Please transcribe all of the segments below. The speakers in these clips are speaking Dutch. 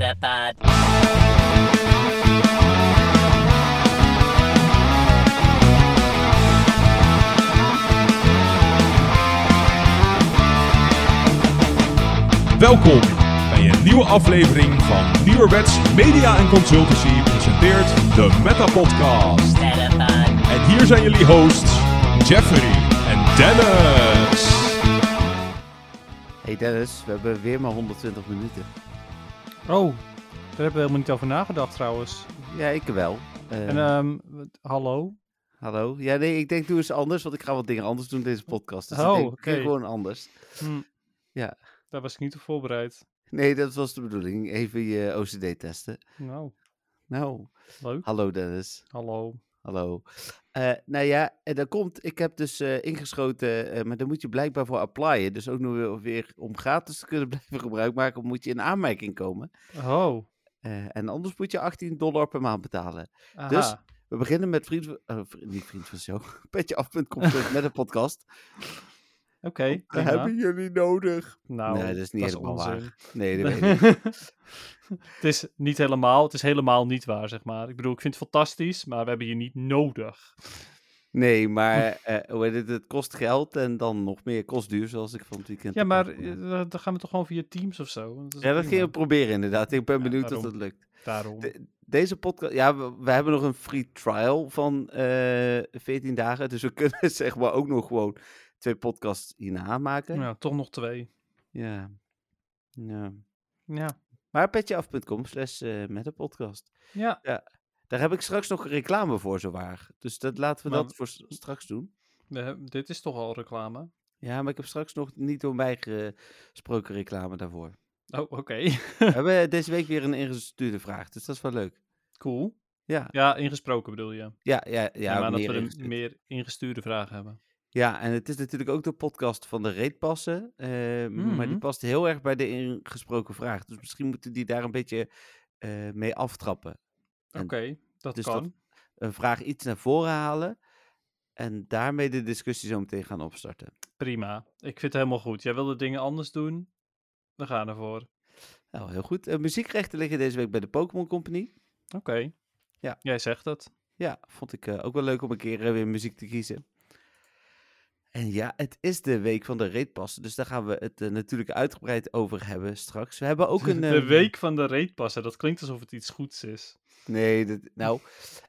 Metapod. Welkom bij een nieuwe aflevering van Nieuwerwets Media en Consultancy presenteert de Meta Podcast. En hier zijn jullie hosts Jeffrey en Dennis. Hey Dennis, we hebben weer maar 120 minuten. Oh, daar hebben we helemaal niet over nagedacht trouwens. Ja, ik wel. En ehm, wat- hallo? hallo? Ja, nee, ik denk doe eens anders, want ik ga wat dingen anders doen in deze podcast. Dus Oh, ik denk, oké. gewoon anders. Hm, Ja. Daar was ik niet op voorbereid. Nee, dat was de bedoeling. Even je OCD testen. Nou, Nou, leuk. hallo Dennis. Hallo. Hallo. Eh, nou ja, en dan komt, ik heb dus eh, ingeschoten, eh, maar dan moet je blijkbaar voor applyen. Dus ook nog weer, weer om gratis te kunnen blijven gebruik maken, moet je in aanmerking komen. Oh, en anders moet je 18 dollar per maand betalen. aha. Dus- We beginnen met vriend, van- eh, vri- niet vriend van show, petjeaf.com met een podcast. Oké, hebben jullie nodig. Nou, nee, dat is niet helemaal waar. Nee, dat weet ik niet. het is niet helemaal, het is helemaal niet waar, zeg maar. Ik bedoel, ik vind het fantastisch, maar we hebben je niet nodig. Nee, maar eh, hoe heet het, het kost geld en dan nog meer kost duur, zoals ik van het weekend Ja, maar eh, dan gaan we toch gewoon via Teams of zo? Dat Ja, dat gingen we proberen inderdaad. Ik ben Ja, benieuwd of dat lukt. Daarom. De- deze podcast, ja, we, we hebben nog een free trial van eh 14 dagen. Dus we kunnen zeg maar ook nog gewoon twee podcasts hierna maken. Ja. Ja, toch nog twee. ja. Ja. Maar petjeaf.com slash eh, met een podcast. Ja, Daar heb ik straks nog reclame voor, zowaar. Dus dat, laten we Maar- dat voor straks doen. we dit is toch al reclame? Ja, maar ik heb straks nog niet door mij gesproken reclame daarvoor. Oh, oké. we hebben deze week weer een ingestuurde vraag, dus dat is wel leuk. cool. Ja, Ja, ingesproken bedoel je? ja, ja. ja, Ja, maar dat we er meer ingestuurde vragen hebben. Ja, en het is natuurlijk ook de podcast van de reetpassen. eh, Maar die Mhm. past heel erg bij de ingesproken vraag. Dus misschien moeten die daar een beetje eh, mee aftrappen. En Oké, dat dus kan. dat- Een vraag iets naar voren halen. En daarmee de discussie zo meteen gaan opstarten. Prima. Ik vind het helemaal goed. Jij wilde dingen anders doen? We gaan ervoor. Nou, heel goed. Eh, muziekrechten liggen deze week bij de Pokémon Company. Oké. Ja. Jij zegt het. Ja, vond ik ook wel leuk om een keer weer muziek te kiezen. En ja, het is de week van de reetpassen. Dus daar gaan we het eh, natuurlijk uitgebreid over hebben straks. We hebben ook een... de eh, week van de reetpassen. Dat klinkt alsof het iets goeds is. Nee, dat, nou,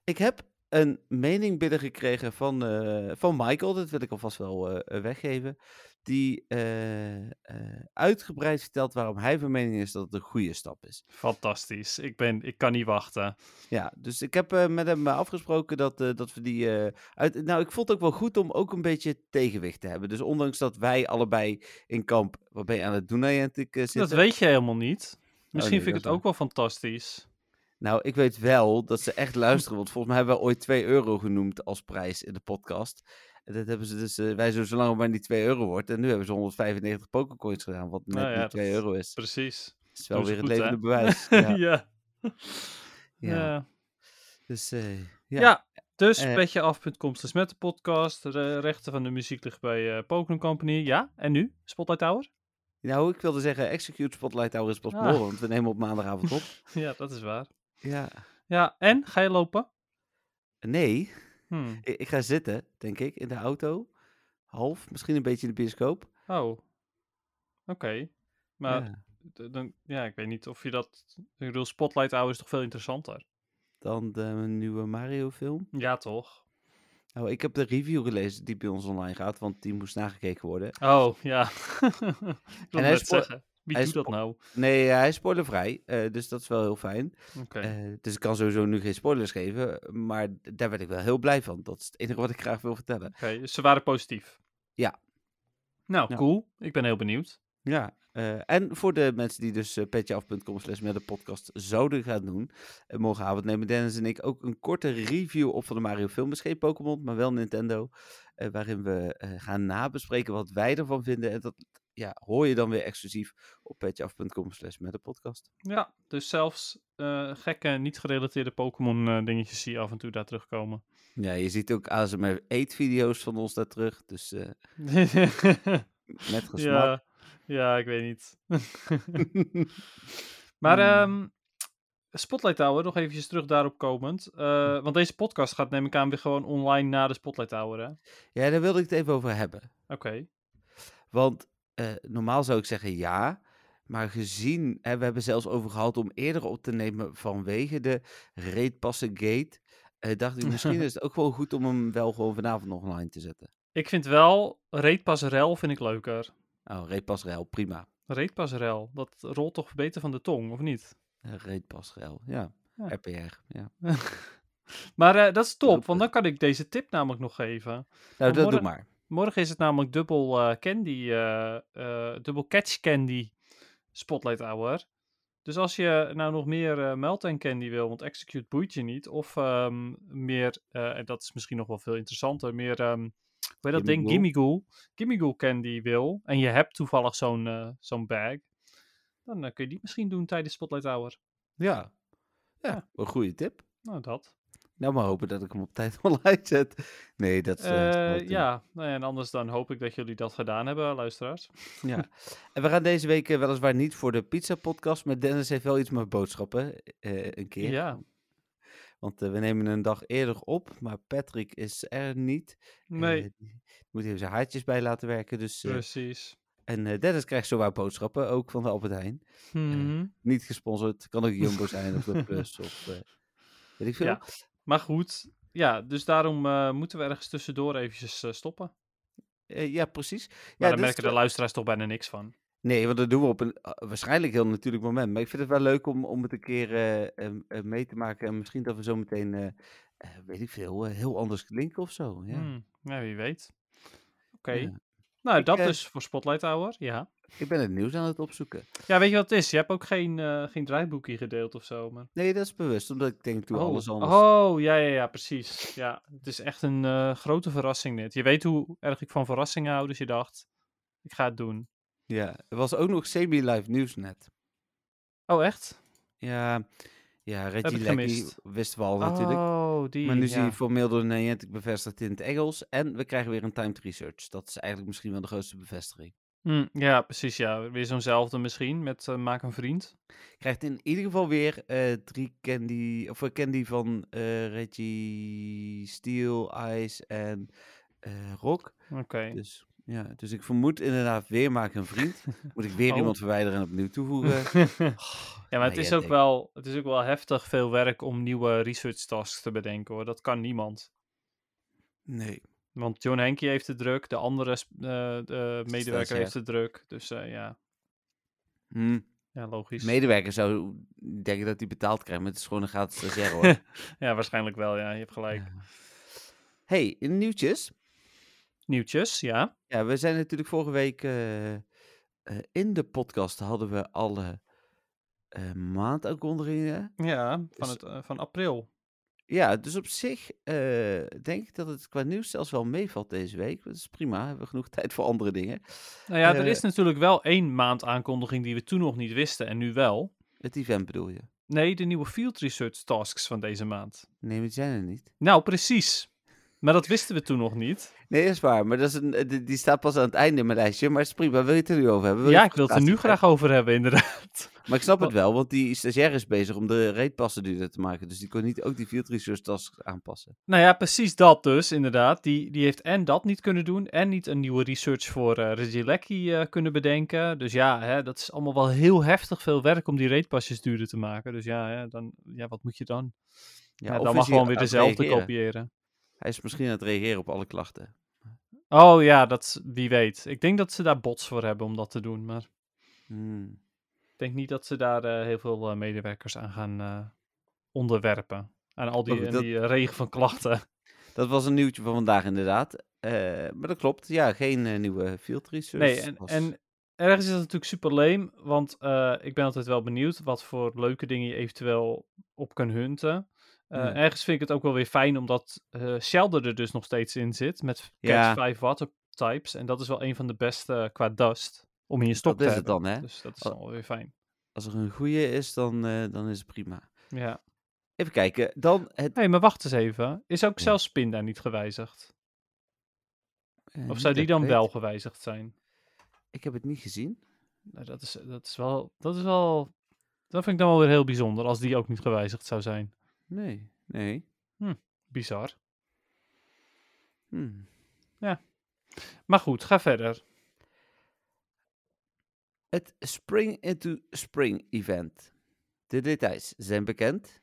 ik heb een mening binnengekregen van, eh, van Michael, dat wil ik alvast wel eh, weggeven, die eh, uitgebreid vertelt waarom hij van mening is dat het een goede stap is. Fantastisch. Ik, ben, ik kan niet wachten. Ja, dus ik heb eh, met hem afgesproken dat, dat we die uit... Nou, ik vond het ook wel goed om ook een beetje tegenwicht te hebben. Dus ondanks dat wij allebei in kamp, wat ben je aan het doen, uh, Dat weet je helemaal niet. Misschien nee, vind ik het ook wel fantastisch. Nou, ik weet wel dat ze echt luisteren. Want volgens mij hebben we ooit 2 euro genoemd als prijs in de podcast. Dat hebben ze dus, eh, wij zo zolang het maar niet 2 euro wordt. En nu hebben ze 195 Pokécoins gedaan, wat net Nou ja, niet dat 2 euro is. Precies. Dat is wel weer het goed, hè? levende bewijs. Ja, ja. ja. Dus, eh, ja. Ja. Dus Eh. petjeaf.com slash met de podcast. De rechten van de muziek ligt bij eh Pokémon Company. Ja, en nu? Spotlight Tower? Nou, ik wilde zeggen, Execute Spotlight Hour is pas Ah. morgen, want we nemen op maandagavond op. Ja, dat is waar. Ja. Ja, en? Ga je lopen? Nee, Hmm. ik, ik ga zitten, denk ik, in de auto. Half, misschien een beetje in de bioscoop. Oh. Oké. Maar Ja. dan, ja, ik weet niet of je dat... Ik bedoel, Spotlight Hour is toch veel interessanter? Dan de nieuwe Mario film. Ja, toch? Nou, ik heb de review gelezen die bij ons online gaat, want die moest nagekeken worden. Oh, ja. ik wilde hij spo- zeggen. Wie hij doet dat nou? Nee, hij is spoilervrij, eh, dus dat is wel heel fijn. Eh, dus ik kan sowieso nu geen spoilers geven, maar daar werd ik wel heel blij van. Dat is het enige wat ik graag wil vertellen. Oké, dus ze waren positief. Ja. Nou, Ja. cool. Ik ben heel benieuwd. Ja, eh, en voor de mensen die dus uh, petjeaf.com slash met de podcast zouden gaan doen. eh, morgenavond nemen Dennis en ik ook een korte review op van de Mario film. geen Pokémon, maar wel Nintendo. eh, waarin we eh, gaan nabespreken wat wij ervan vinden. En dat ja, hoor je dan weer exclusief op petjeaf.com slash met de podcast. Ja, dus zelfs eh, gekke, niet gerelateerde Pokémon eh, dingetjes zie je af en toe daar terugkomen. Ja, je ziet ook ASMR eetvideo's van ons daar terug. Dus eh, met gesmak. ja, ja, ik weet niet. maar ehm, Spotlight Tower, nog eventjes terug daarop komend. Want deze podcast gaat neem ik aan weer gewoon online na de Spotlight Tower, hè? Ja, daar wilde ik het even over hebben. Oké. Want eh, normaal zou ik zeggen ja. Maar gezien, hè, we hebben zelfs over gehad om eerder op te nemen vanwege de reetpassen gate. eh, dacht ik, misschien is het ook wel goed om hem wel gewoon vanavond nog online te zetten. Ik vind wel, Reetpasserel vind ik leuker. Oh, reetpasrel, prima. Reetpasserel, dat rolt toch beter van de tong, of niet? Eh, Reetpasrel, ja. Ja. RPR, ja. Maar dat is top, want dan kan ik deze tip namelijk nog geven. Nou, dat doe morgen- maar. Morgen is het namelijk dubbel eh, candy, eh, eh, dubbel catch candy spotlight hour. Dus als je nou nog meer melt en candy wil, want execute boeit je niet, of ehm, meer, en dat is misschien nog wel veel interessanter, meer, ehm hoe heet dat ding, Gimme Ghoul candy wil, en je hebt toevallig zo'n zo'n bag, dan kun je die misschien doen tijdens spotlight hour. Ja. Ja, Ja. een goede tip. Nou, dat. Nou, maar hopen dat ik hem op tijd online zet. Nee, dat is... eh, Eh, ja, nou ja, en anders dan hoop ik dat jullie dat gedaan hebben, luisteraars. Ja. En we gaan deze week eh, weliswaar niet voor de pizza podcast, maar Dennis heeft wel iets met boodschappen een keer. Ja, Want we nemen een dag eerder op, maar Patrick is er niet. Nee, moet even zijn haartjes bij laten werken. Dus, precies. en Dennis krijgt zowaar boodschappen, ook van de Albert Heijn. Mhm. Niet gesponsord, kan ook Jumbo zijn of de Plus of eh, weet ik veel. Ja. Maar goed, ja, dus daarom eh, moeten we ergens tussendoor eventjes eh, stoppen. Eh, ja, precies. Maar ja, is merken de luisteraars toch bijna niks van. Nee, want dat doen we op een waarschijnlijk heel natuurlijk moment. Maar ik vind het wel leuk om, om het een keer mee te maken. En misschien dat we zo meteen, weet ik veel, heel anders klinken of zo. Ja. Hmm, ja, wie weet. Oké. Ja. Nou, Ik, dat dus voor Spotlight Hour, ja. Ik ben het nieuws aan het opzoeken. Ja, weet je wat het is? Je hebt ook geen, eh, geen draaiboekje gedeeld of zo. Maar... Nee, dat is bewust, omdat ik denk, doe oh. alles anders. Oh, ja, ja, ja, precies. Ja, het is echt een eh, grote verrassing dit. Je weet hoe erg ik van verrassingen hou, dus je dacht, ik ga het doen. Ja, er was ook nog semi-live nieuws net. Oh, echt? Ja, ja Reggie ik gemist. wisten we al natuurlijk. Oh, die. Maar nu zie je formeel door Niantic bevestigd in het Engels. En we krijgen weer een timed research. Dat is eigenlijk misschien wel de grootste bevestiging. Hm, ja, precies, ja. Weer zo'nzelfde misschien, met eh, Maak een Vriend. krijgt in ieder geval weer eh, drie candy, of een candy van eh, Reggie, Steel, Ice en eh, Rock. Oké. Dus, ja, dus ik vermoed inderdaad weer maak een vriend. Moet ik weer Oh. iemand verwijderen en opnieuw toevoegen. ja, maar het is, ook wel, het is ook wel heftig veel werk om nieuwe research tasks te bedenken hoor. Dat kan niemand. Nee. Want John Henky heeft de druk, de andere eh, de medewerker heeft de druk. Dus eh, ja. Hm. ja, logisch. Medewerker zou denken dat hij betaald krijgt, maar het is gewoon een gratis stagiair hoor. ja, waarschijnlijk wel, ja. Je hebt gelijk. Ja. hey, nieuwtjes. Nieuwtjes, ja. Ja, we zijn natuurlijk vorige week eh, in de podcast hadden we alle eh maandaankondigingen. Ja, van, Dus- het, van april. Ja, dus op zich eh, denk ik dat het qua nieuws zelfs wel meevalt deze week. Dat is prima, we hebben genoeg tijd voor andere dingen. Nou ja, er Eh, is natuurlijk wel één maand aankondiging die we toen nog niet wisten en nu wel. Het event bedoel je? Nee, de nieuwe field research tasks van deze maand. Nee, die zijn er niet. Nou, precies. Maar dat wisten we toen nog niet. Nee, is waar, maar dat is een, die, staat pas aan het einde in mijn lijstje. Maar het is prima, wil je het er nu over hebben? Wil Ja, ik wil het er nu graag over hebben, inderdaad. Maar ik snap het wel, want die stagiair is bezig om de reetpassen duurder te maken. Dus die kon niet ook die field research tasks aanpassen. Nou ja, precies dat dus, inderdaad. Die, die heeft en dat niet kunnen doen en niet een nieuwe research voor eh Regilecki eh kunnen bedenken. Dus ja, hè, dat is allemaal wel heel heftig veel werk om die reetpasjes duurder te maken. Dus ja, hè, dan, ja wat moet je dan? Ja, dan mag gewoon weer dezelfde reageren? kopiëren. Hij is misschien aan het reageren op alle klachten. Oh ja, dat, wie weet. Ik denk dat ze daar bots voor hebben om dat te doen, maar Hmm. ik denk niet dat ze daar eh, heel veel eh, medewerkers aan gaan eh, onderwerpen. Aan al die, dat- die regen van klachten. Dat was een nieuwtje van vandaag inderdaad. Maar dat klopt, ja, geen nieuwe field research. Nee, en, was- en ergens is dat natuurlijk super leem, want ik ben altijd wel benieuwd wat voor leuke dingen je eventueel op kan hunten. Eh, Ja. Ergens vind ik het ook wel weer fijn, omdat eh Shelder er dus nog steeds in zit, met Ja. Catch 5 water types. En dat is wel een van de beste qua dust, om in je stok Dat te is het dan, hè? Dus dat is dan wel weer fijn. Als er een goede is, dan, eh, dan is het prima. Ja. Even kijken, dan het... Hey, maar wacht eens even. Is ook Ja. zelfs Spin daar niet gewijzigd? eh, Of zou die dan wel gewijzigd zijn? Ik heb het niet gezien. Nou, dat, is, dat, is wel, dat is wel Dat vind ik dan wel weer heel bijzonder, als die ook niet gewijzigd zou zijn. Nee, nee. Bizar. Hmm. Maar goed, ga verder. Het Spring into Spring event. De details zijn bekend.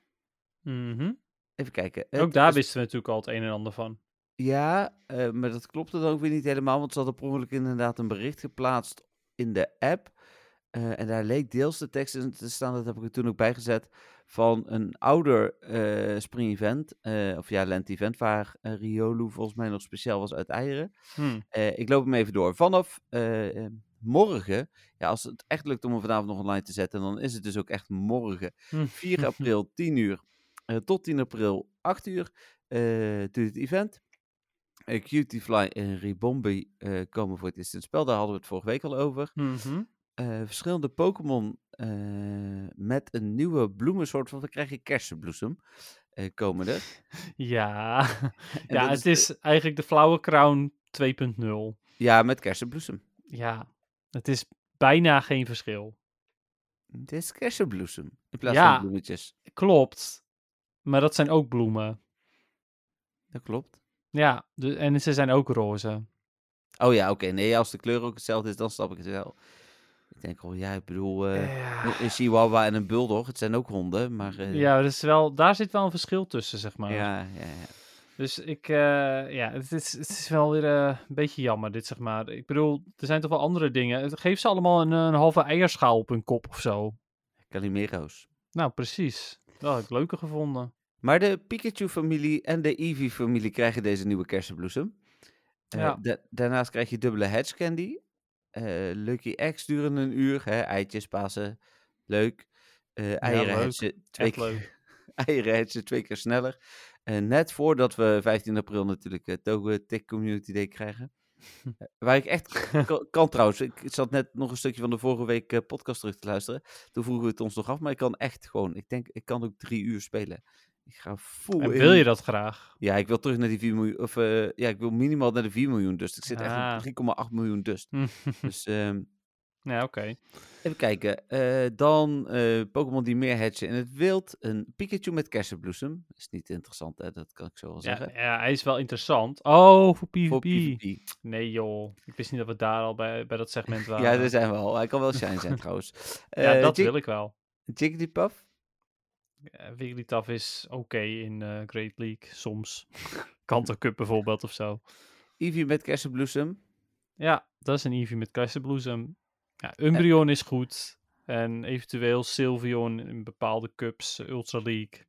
Mhm. Even kijken. Ook daar is- wisten we natuurlijk al het een en ander van. Ja, eh, maar dat klopt dan ook weer niet helemaal, want ze hadden per ongeluk inderdaad een bericht geplaatst in de app. Eh, en daar leek deels de tekst in te staan, dat heb ik er toen ook bijgezet, van een ouder eh spring-event, eh, of ja, lent-event, waar eh, Riolu volgens mij nog speciaal was uit eieren. Hm. Eh, ik loop hem even door. Vanaf morgen, ja, als het echt lukt om hem vanavond nog online te zetten, dan is het dus ook echt morgen. Hm. 4 april 10 uur tot 10 april 8 uur duurt het event. Cutie en Ribombi komen voor het eerst in het spel. Daar hadden we het vorige week al over. Mhm. Eh, verschillende Pokémon eh, met een nieuwe bloemensoort. Want we krijgen kersenbloesem. eh, komen er. Ja, ja het is eigenlijk de flauwe crown 2.0. Ja, met kersenbloesem. Ja, het is bijna geen verschil. Het is kersenbloesem. In plaats Ja. van bloemetjes. Klopt, maar dat zijn ook bloemen. Dat klopt. Ja, de, en ze zijn ook roze. Oh ja, oké. Nee, als de kleur ook hetzelfde is, dan snap ik het wel. Ik denk al, ja, ik bedoel, eh, ja. een Chihuahua en een Bulldog, het zijn ook honden, maar... eh, ja, dus wel, daar zit wel een verschil tussen, zeg maar. ja, ja, ja. Dus ik, eh, ja, het is, het is wel weer eh, een beetje jammer, dit zeg maar. Ik bedoel, er zijn toch wel andere dingen. Het- Geef ze allemaal een, een halve eierschaal op hun kop of zo. Calimero's. Nou, precies. Dat had ik leuker gevonden. Maar de Pikachu-familie en de Eevee-familie krijgen deze nieuwe kersenbloesem. Eh, Ja. da- daarnaast krijg je dubbele Hedge Eh, Lucky Eggs duren een uur. Hè? Eitjes passen. Leuk. Eh eieren twee keer, eieren twee keer sneller. Eh, net voordat we 15 april natuurlijk het Togo Tech Community Day krijgen. Waar ik echt kan, kan trouwens. Ik zat net nog een stukje van de vorige week podcast terug te luisteren. Toen vroegen we het ons nog af. Maar ik kan echt gewoon. Ik denk, ik kan ook drie uur spelen. Ik ga full En in. wil je dat graag? Ja, ik wil terug naar die 4 miljoen. Of eh, ja, ik wil minimaal naar de 4 miljoen dust. Ik zit Ah. echt op 3,8 miljoen dust. Dus ehm, ja, oké. even kijken. Eh, dan eh, Pokémon die meer hatchen in het wild. Een Pikachu met kersenbloesem. Is niet interessant, hè? Dat kan ik zo wel Ja, zeggen. ja, hij is wel interessant. Oh, voor PvP. Voor PvP. Nee joh, ik wist niet dat we daar al bij, bij dat segment waren. Ja, daar zijn we al. Hij kan wel shine zijn trouwens. Ja, dat Jig- wil ik wel. Jigglypuff. Ja, Wigglytuff is oké in eh, Great League, soms. Kanto Cup bijvoorbeeld of zo. Eevee met kersenbloesem. Ja, dat is een Eevee met Keizerbloesem. Ja, Umbreon is goed. En eventueel Sylveon in bepaalde cups, eh, Ultra League.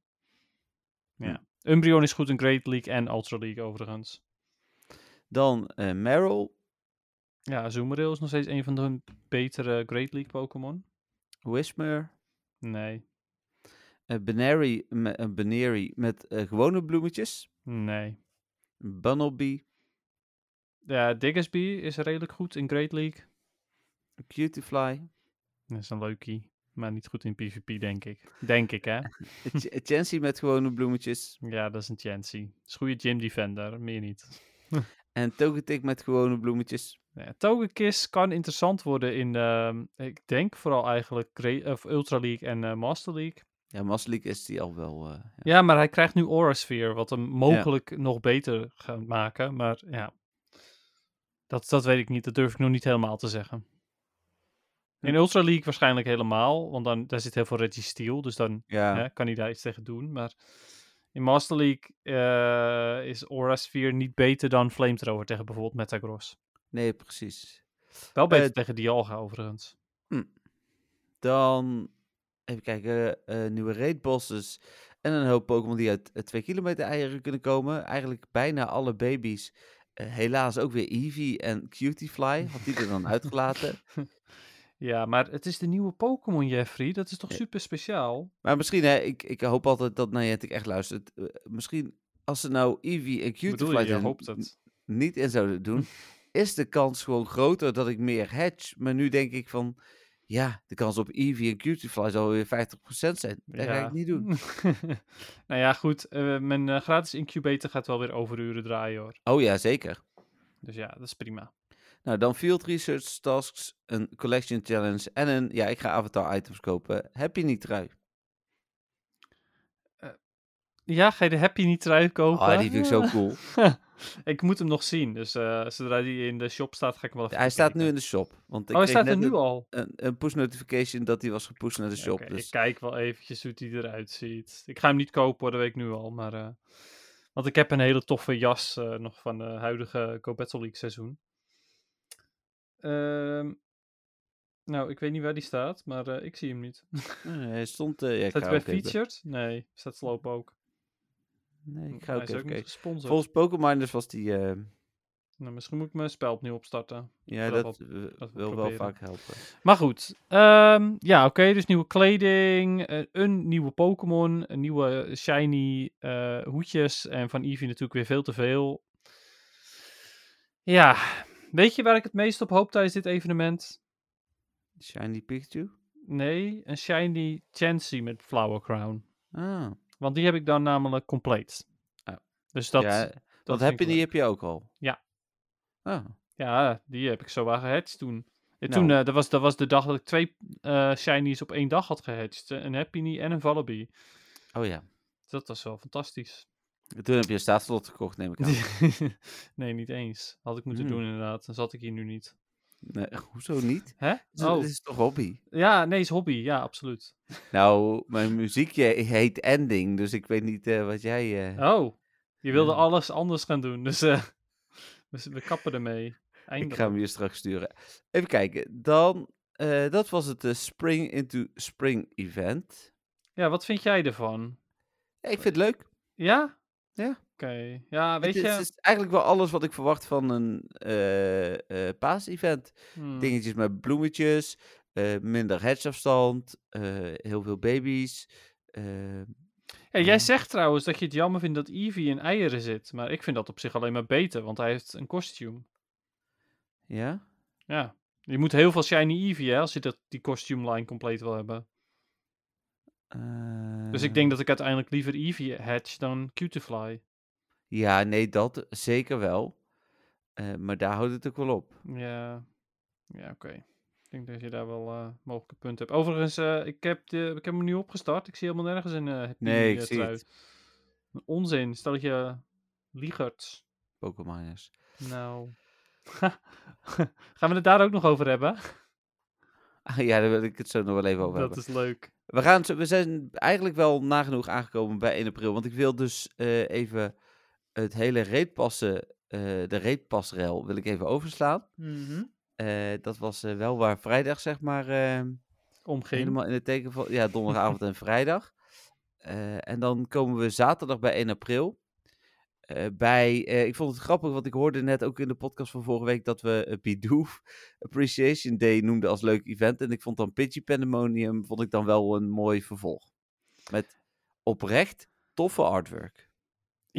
Ja. Umbreon is goed in Great League en Ultra League overigens. Dan eh Meryl. Ja, Azumarill is nog steeds een van de betere Great League Pokémon. Whismer. Nee, eh Benary, me, eh, Benary met eh, gewone bloemetjes. nee. Bunnelby. Ja, Diggersby is redelijk goed in Great League. Cutiefly. Dat is een leukie. Maar niet goed in PvP, denk ik. Denk ik, hè? Ch- Chansey met gewone bloemetjes. Ja, dat is een Chansey. Dat is een goede gym defender, meer niet. En Togetic met gewone bloemetjes. Ja, Togekiss kan interessant worden in, ehm, ik denk vooral eigenlijk Ultra League en eh, Master League. Ja, Maslik is die al wel. eh, ja. Ja, maar hij krijgt nu Aura Sphere, wat hem mogelijk nog beter gaat maken. Maar ja, dat, dat weet ik niet. Dat durf ik nog niet helemaal te zeggen. In. Ultra League waarschijnlijk helemaal, want dan, daar zit heel veel Registeel, dus dan Ja, hè, kan hij daar iets tegen doen. Maar in Master League eh, is Aura Sphere niet beter dan Flamethrower tegen bijvoorbeeld Metagross. nee, precies. Wel beter Eh, tegen Dialga overigens. Dan even kijken. eh, nieuwe raid bosses. En een hoop Pokémon die uit eh, 2 kilometer eieren kunnen komen. Eigenlijk bijna alle baby's. Eh, helaas ook weer Eevee en Cutiefly. Had die er dan uitgelaten. Ja, maar het is de nieuwe Pokémon, Jeffrey. Dat is toch Ja. super speciaal? Maar misschien, hè, ik, ik hoop altijd dat Niantic echt luistert. Eh, misschien als ze nou Eevee en Cutiefly je, niet in zouden doen, is de kans gewoon groter dat ik meer hedge. Maar nu denk ik van, ja, de kans op Eevee en Cutiefly zal weer 50% zijn. Dat ga ik niet doen. nou ja, goed. eh, mijn eh, gratis incubator gaat wel weer overuren draaien, hoor. Oh ja, zeker. Dus ja, dat is prima. Nou, dan Field Research Tasks, een Collection Challenge en een, ja, ik ga Avatar items kopen. Heb je niet trui? Ja, ga je de Happy niet trui kopen? Ah, die vind ik zo cool. ik moet hem nog zien, dus eh, zodra die in de shop staat, ga ik hem wel even Hij staat nu in de shop. Want ik Oh, hij staat er nu al? een, een push notification dat hij was gepusht naar de Ja, shop. dus Ik kijk wel eventjes hoe die eruit ziet. Ik ga hem niet kopen, hoor, dat weet ik nu al. Maar, eh, want ik heb een hele toffe jas eh, nog van de huidige Go Battle League seizoen. Ehm, nou, ik weet niet waar die staat, maar ik zie hem niet. eh, hij stond... eh ja, Staat hij bij featured? Nee, staat Slope ook. Nee, ik ga ook even kijken. Volgens Pokémoners was die... eh, Nou, misschien moet ik mijn spel opnieuw opstarten. ja, dat wil wel vaak helpen. Maar goed, ehm, ja, oké, dus nieuwe kleding, eh, een nieuwe Pokémon, een nieuwe shiny eh, hoedjes en van Eevee natuurlijk weer veel te veel. Ja, weet je waar ik het meest op hoop tijdens dit evenement? Shiny Pikachu? Nee, een shiny Chansey met Flower Crown. Ah, Want die heb ik dan namelijk compleet. Oh. Dus dat, ja, dat heb je die heb je ook al? Ja. Ah, Ja, die heb ik zo wel gehatcht toen. Ja, Nou. toen, eh, dat, was, dat was de dag dat ik twee eh shinies op één dag had eh, Een Happy en een Vullaby. oh ja. Dat was wel fantastisch. Toen heb je een staatslot gekocht, neem ik aan. nee, niet eens. Had ik moeten Hmm. doen inderdaad. Dan zat ik hier nu niet. Nee, hoezo niet? Hè? Oh, het is toch hobby? ja, nee, is hobby. Ja, absoluut. Nou, mijn muziekje heet Ending, dus ik weet niet eh, wat jij... eh, Oh, je wilde Ja. alles anders gaan doen. Dus eh, we, we kappen ermee. ik Eindelijk. ga hem je straks sturen. Even kijken, dan... dat was het Spring into Spring event. Ja, wat vind jij ervan? Ja, ik vind het leuk. Ja? Ja. Oké. Ja, weet het, is- je... het is eigenlijk wel alles wat ik verwacht van een eh paas-event. hmm, Dingetjes met bloemetjes, eh, minder hedgeafstand, eh heel veel baby's. Ja, jij zegt trouwens dat je het jammer vindt dat Eevee in eieren zit. Maar ik vind dat op zich alleen maar beter, want hij heeft een kostuum. ja? Ja. Je moet heel veel shiny Eevee, hè, als je dat, die costume line compleet wil hebben. Dus ik denk dat ik uiteindelijk liever Eevee hatch dan Cutiefly. Ja, nee, dat zeker wel. Eh, maar daar houdt het ook wel op. Ja, ja oké. Ik denk dat je daar wel eh mogelijke punten hebt. Overigens, eh, ik, heb de, ik heb hem nu opgestart. Ik zie helemaal nergens een happy Nee, ik zie het. Onzin, stel dat je liegerts. Pokémoners. Nou. Gaan we het daar ook nog over hebben? Ah, ja, daar wil ik het zo nog wel even over Dat hebben. is leuk. We, gaan, we zijn eigenlijk wel nagenoeg aangekomen bij 1 april. Want ik wil dus even het hele reetpassen, eh de reetpasrel, wil ik even overslaan. Eh, dat was eh, wel waar vrijdag, zeg maar, eh, Omging. helemaal in het teken van... Ja, donderdagavond en vrijdag. En dan komen we zaterdag bij 1 april. Bij, ik vond het grappig, want ik hoorde net ook in de podcast van vorige week dat we uh, Appreciation Day noemden als leuk event. En ik vond dan Pidgey Pandemonium, vond ik dan wel een mooi vervolg. Met oprecht toffe artwork.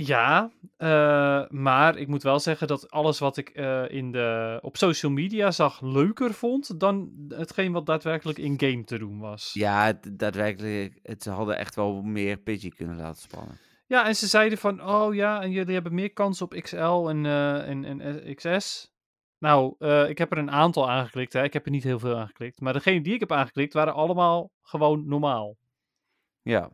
Ja, eh, maar ik moet wel zeggen dat alles wat ik eh, in de, op social media zag leuker vond dan hetgeen wat daadwerkelijk in-game te doen was. Ja, daadwerkelijk, het, ze hadden echt wel meer Pidgey kunnen laten spannen. Ja, en ze zeiden van, oh ja, en jullie hebben meer kans op XL en, eh, en, en eh, XS. Nou, ik heb er een aantal aangeklikt, hè. ik heb er niet heel veel aangeklikt. Maar degene die ik heb aangeklikt waren allemaal gewoon normaal. Ja,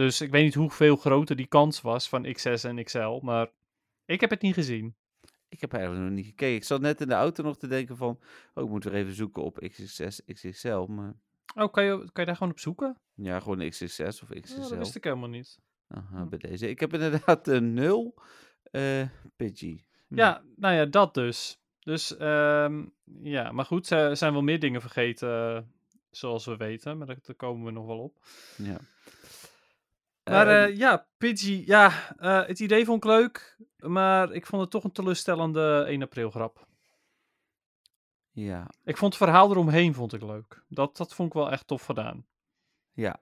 Dus ik weet niet hoeveel groter die kans was van XS en XL, maar ik heb het niet gezien. ik heb eigenlijk nog niet gekeken. Ik zat net in de auto nog te denken van, oh, ik moet weer even zoeken op XXS, XXL. Maar Oh, kan je, kan je daar gewoon op zoeken? ja, gewoon XXS of Oh, XXL. dat wist ik helemaal niet. Aha, Hm. bij deze. Ik heb inderdaad een nul eh Pidgey. Hm. Ja, nou ja, dat dus. Dus ehm, ja, maar goed, er zijn wel meer dingen vergeten, eh, zoals we weten, maar daar komen we nog wel op. ja. Maar Ehm, eh, ja, Pidgey, ja, eh, het idee vond ik leuk, maar ik vond het toch een teleurstellende 1 april grap. ja, Ik vond het verhaal eromheen vond ik leuk. Dat, dat vond ik wel echt tof gedaan. ja.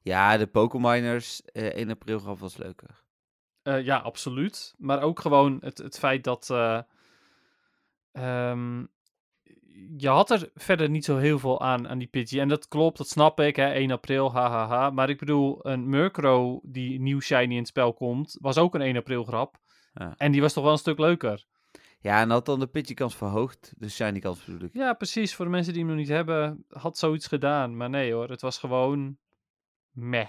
Ja, de Pokémoners eh 1 april gaf was leuker. Eh, ja, absoluut. Maar ook gewoon het, het feit dat. eh, ehm, je had er verder niet zo heel veel aan, aan die Pidgey. En dat klopt, dat snap ik, hè, 1 april, hahaha. Maar ik bedoel, een Murkrow die nieuw shiny in het spel komt, was ook een 1 april grap. Ja. En die was toch wel een stuk leuker. Ja, en had dan de pitchy kans verhoogd, de shiny kans bedoel ik. Ja, precies. Voor de mensen die hem nog niet hebben, had zoiets gedaan. Maar nee hoor, het was gewoon meh.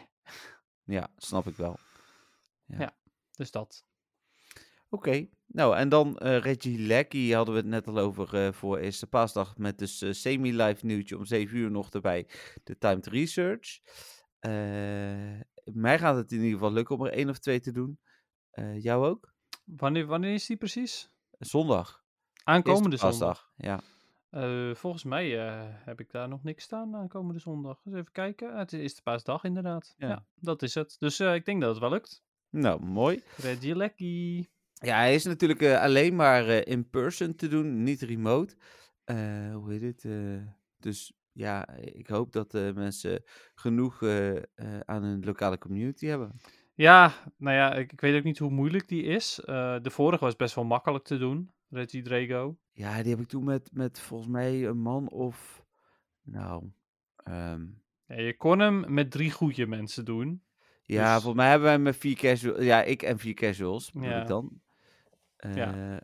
Ja, snap ik wel. Dus dat. Oké, nou en dan eh, Reggie Lecky hadden we het net al over eh, voor eerste paasdag met dus eh, semi-live nieuwtje om 7 uur nog erbij, de timed research. Mij gaat het in ieder geval lukken om er één of twee te doen. Jou ook? Wanneer, wanneer is die precies? Zondag. Aankomende zondag. Ja. Volgens mij heb ik daar nog niks staan aankomende zondag. Dus even kijken. Het is de paasdag inderdaad. Ja. Ja, dat is het. Dus ik denk dat het wel lukt. Nou, mooi. Reggie Lecky. Ja, hij is natuurlijk eh, alleen maar eh, in person te doen, niet remote. Eh, hoe heet het? dus ja, ik hoop dat mensen genoeg aan hun lokale community hebben. Ja, nou ja, ik, ik weet ook niet hoe moeilijk die is. De vorige was best wel makkelijk te doen. Reggie Drago. Ja, die heb ik toen met, met volgens mij een man of. Nou. ehm, Ja, je kon hem met drie goede mensen doen. ja, Dus- volgens mij hebben wij met vier casuals. Ja, ik en vier casuals Ja. ik dan. Ja. Eh,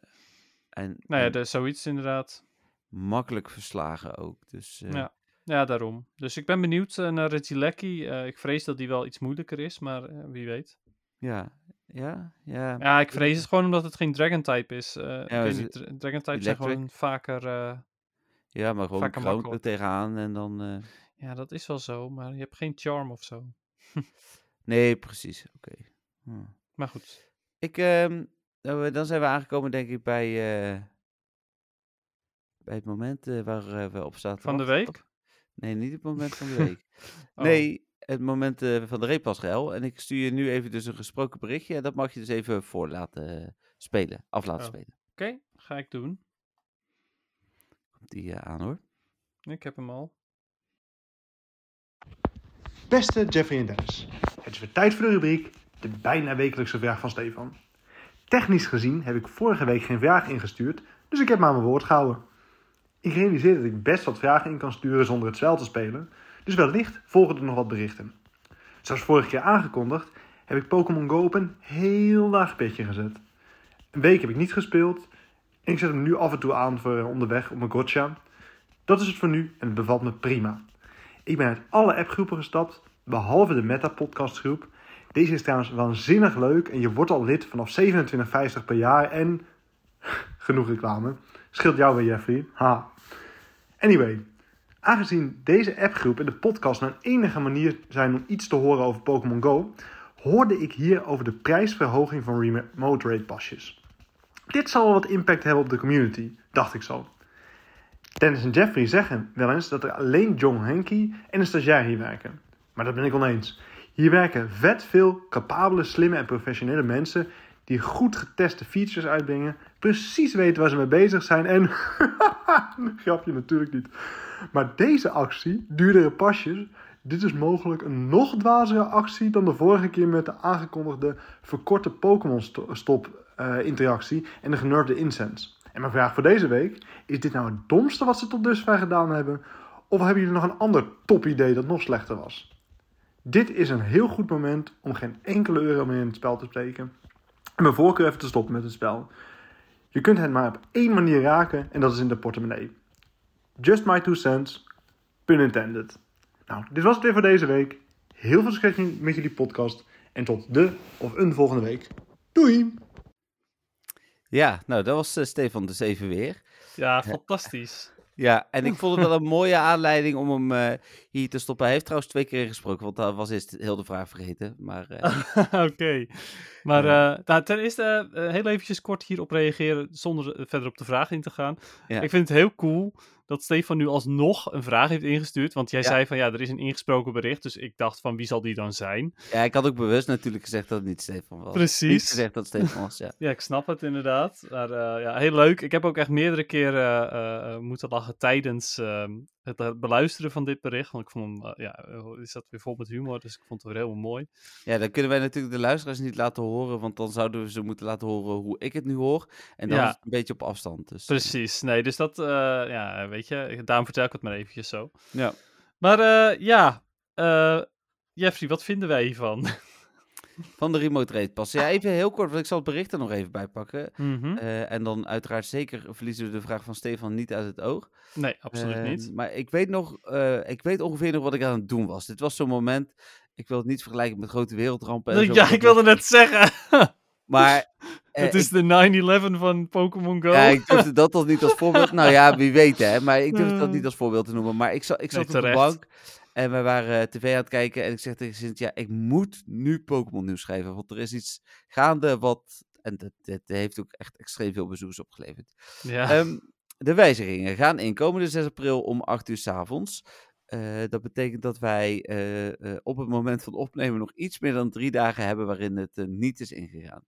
En, Nou ja, de, zoiets inderdaad. makkelijk verslagen ook. Dus eh, Ja. Ja, daarom. Dus ik ben benieuwd eh, naar. Eh, ik vrees dat die wel iets moeilijker is, maar wie weet. ja, ja, ja. Ja, ik vrees het gewoon omdat het geen Dragon-type is. Ja, is niet, het Dra- Dragon-types zijn gewoon vaker... Ja, maar gewoon kroon er tegenaan en dan... ja, dat is wel zo, maar je hebt geen charm of zo. Nee, precies. Oké. Hm. Maar goed. Ik, ehm, nou, eh, dan zijn we aangekomen, denk ik, bij, eh, bij het moment eh, waar eh, we op zaten. Van de week? Nee, niet het moment van de week. Oh. Nee, het moment van de reepasgel. En ik stuur je nu even dus een gesproken berichtje. En dat mag je dus even voor laten spelen. Af laten Oh. spelen. Oké, ga ik doen. Komt die aan hoor. Ik heb hem al. Beste Jeffrey en Dennis, het is weer tijd voor de rubriek De bijna wekelijkse vraag van Stefan. Technisch gezien heb ik vorige week geen vraag ingestuurd, dus ik heb me aan mijn woord gehouden. Ik realiseer dat ik best wat vragen in kan sturen zonder het spel te spelen, dus wellicht volgen er nog wat berichten. Zoals vorige keer aangekondigd, heb ik Pokémon Go op een heel laag pitje gezet. Een week heb ik niet gespeeld en ik zet hem nu af en toe aan voor onderweg op mijn gotcha. Dat is het voor nu en het bevalt me prima. Ik ben uit alle appgroepen gestapt, behalve de Meta-podcast groep. Deze is trouwens waanzinnig leuk en je wordt al lid vanaf 27,50 per jaar en... Genoeg reclame. Scheelt jou weer, Jeffrey. Ha. Anyway, aangezien deze appgroep en de podcast een enige manier zijn om iets te horen over Pokémon Go, hoorde ik hier over de prijsverhoging van remote raid pasjes. Dit zal wel wat impact hebben op de community, dacht ik zo. Dennis en Jeffrey zeggen wel eens dat er alleen John Henke en een stagiair hier werken. Maar dat ben ik oneens. Hier werken vet veel capabele, slimme en professionele mensen die goed geteste features uitbrengen, precies weten waar ze mee bezig zijn en... Grapje natuurlijk niet. Maar deze actie, duurdere pasjes, dit is mogelijk een nog dwazere actie dan de vorige keer met de aangekondigde verkorte Pokémon sto- stop eh, en de genurfde incense. En mijn vraag voor deze week, is dit nou het domste wat ze tot dusver gedaan hebben? Of hebben jullie nog een ander topidee dat nog slechter was? Dit is een heel goed moment om geen enkele euro meer in het spel te steken. En mijn voorkeur even te stoppen met het spel. Je kunt het maar op één manier raken en dat is in de portemonnee. Just my two cents, pun intended. Nou, dit was het weer voor deze week. Heel veel succes met jullie podcast en tot de of een volgende week. Doei! Ja, nou, dat was eh, Stefan dus even weer. Ja, fantastisch. Ja, en ik vond het wel een mooie aanleiding om hem eh, hier te stoppen. Hij heeft trouwens twee keer gesproken, want dat was eerst heel de vraag vergeten. Maar eh, Oké. Maar Ja. eh, nou, ten eerste heel eventjes kort hierop reageren zonder verder op de vraag in te gaan. Ja. Ik vind het heel cool dat Stefan nu alsnog een vraag heeft ingestuurd. Want jij Ja. zei van ja, er is een ingesproken bericht. Dus ik dacht van wie zal die dan zijn? ja, ik had ook bewust natuurlijk gezegd dat het niet Stefan was. Niet Precies. gezegd dat het Stefan was, ja. Ja, ik snap het inderdaad. Maar eh, ja, heel leuk. Ik heb ook echt meerdere keren eh, eh, moeten lachen tijdens ehm, het eh, beluisteren van dit bericht. Want ik vond hem, eh, ja, is dat weer vol met humor. Dus ik vond het weer helemaal mooi. Ja, dan kunnen wij natuurlijk de luisteraars niet laten horen, want dan zouden we ze moeten laten horen hoe ik het nu hoor. En dan Ja. is het een beetje op afstand. Dus, eh, Precies. Nee, dus dat, ja, weet je, daarom vertel ik het maar eventjes zo. Ja. Maar ja, Jeffrey, wat vinden wij hiervan? van de remote rate passen. Ja, even heel kort, want ik zal het bericht er nog even bij pakken. Mhm. Eh, en dan uiteraard zeker verliezen we de vraag van Stefan niet uit het oog. Nee, absoluut Ehm, niet. Maar ik weet nog, eh, ik weet ongeveer nog wat ik aan het doen was. Dit was zo'n moment, ik wil het niet vergelijken met grote wereldrampen. en Ja, ik wilde net zeggen. Maar eh, het is de 9-11 van Pokémon Go. Ja, ik durfde dat toch niet als voorbeeld. Nou ja, wie weet hè. Maar ik durfde dat Eh. niet als voorbeeld te noemen. Maar ik, zat ik Nee, zat op de bank en we waren eh, tv aan het kijken. En ik zeg tegen Sint, ja, ik moet nu Pokémon nieuws schrijven. Want er is iets gaande wat... En dat, dat heeft ook echt extreem veel bezoekers opgeleverd. Ja. Ehm, de wijzigingen gaan inkomende 6 april om 8 uur s avonds. Eh, dat betekent dat wij eh, op het moment van opnemen nog iets meer dan drie dagen hebben waarin het niet is ingegaan.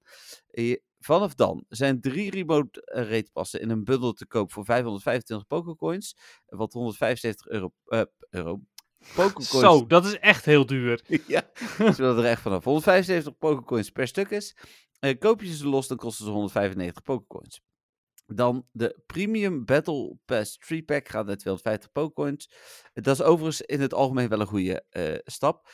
Vanaf dan zijn drie remote eh, rate passen in een bundel te koop voor 525 Pokécoins. Wat 175 euro, euro Pokécoins Zo, dat is echt heel duur. ja, ze willen er echt vanaf. 175 Pokécoins per stuk is. Eh, koop je ze los, dan kosten ze 195 Pokécoins. Dan de Premium Battle Pass 3 Pack gaat naar 250 Pokécoins. Dat is overigens in het algemeen wel een goede eh, stap.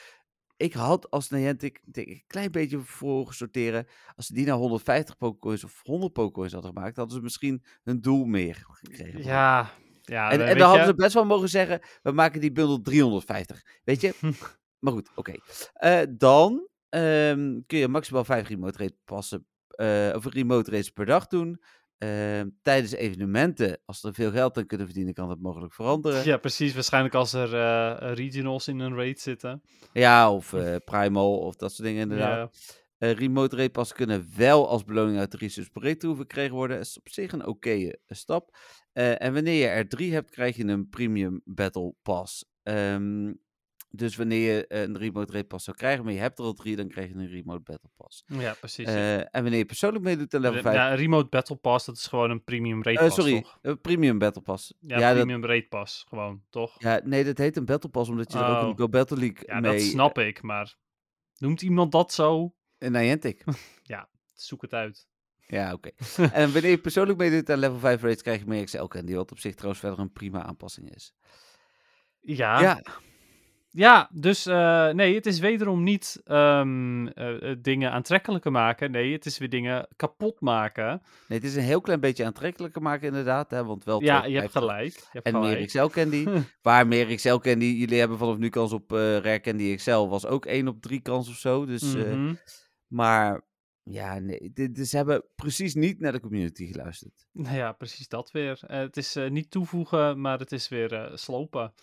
Ik had als Niantic denk ik, een klein beetje voor gesorteren. Als ze die naar 150 Pokécoins of 100 Pokécoins hadden gemaakt, hadden ze misschien een doel meer gekregen. Ja, ja En, dan hadden ze best wel mogen zeggen, we maken die bundel 350. Weet je? maar goed, oké. Eh, dan ehm, kun je maximaal 5 remote race passen, eh, of remote races per dag doen. Ehm, tijdens evenementen, als er veel geld aan kunnen verdienen, kan dat mogelijk veranderen. Ja, precies. Waarschijnlijk als er eh, regionals in een raid zitten. Ja, of eh, Primal of dat soort dingen inderdaad. Ja. Remote rate passen kunnen wel als beloning uit de research breakthrough verkregen worden. Dat is op zich een oké stap. Eh, en wanneer je er drie hebt, krijg je een premium battle pass. Ehm, dus wanneer je een remote rate pass zou krijgen, maar je hebt er al drie, dan krijg je een remote battle pass. ja, precies. Eh, en wanneer je persoonlijk meedoet aan level 5... ja, een Remote Battle Pass, dat is gewoon een premium raid Eh, pass, sorry, toch? eh, premium battle pass. Ja, dat- premium raid pass, gewoon, toch? ja, nee, dat heet een battle pass, omdat je er ook in Oh. Go Battle League Ja, mee... dat snap ik, maar noemt iemand dat zo? Uh, Niantic. Zoek het uit. Ja, oké. en wanneer je persoonlijk meedoet aan level 5 raids, krijg je meer XL candy, wat op zich trouwens verder een prima aanpassing is. Ja, ja. Ja, dus eh, nee, het is wederom niet ehm, eh, eh, dingen aantrekkelijker maken. Nee, het is weer dingen kapot maken. nee, het is een heel klein beetje aantrekkelijker maken inderdaad, hè, want wel Ja, je hebt 2,50 gelijk. Je hebt En gelijk. meer XL candy. Waar meer XL candy, jullie hebben vanaf nu kans op eh Rare Candy XL, was ook 1 op 3 kans of zo. Dus, Mhm. maar ja, nee, dus ze hebben precies niet naar de community geluisterd. Nou ja, precies dat weer. Eh, het is eh, niet toevoegen, maar het is weer eh, slopen.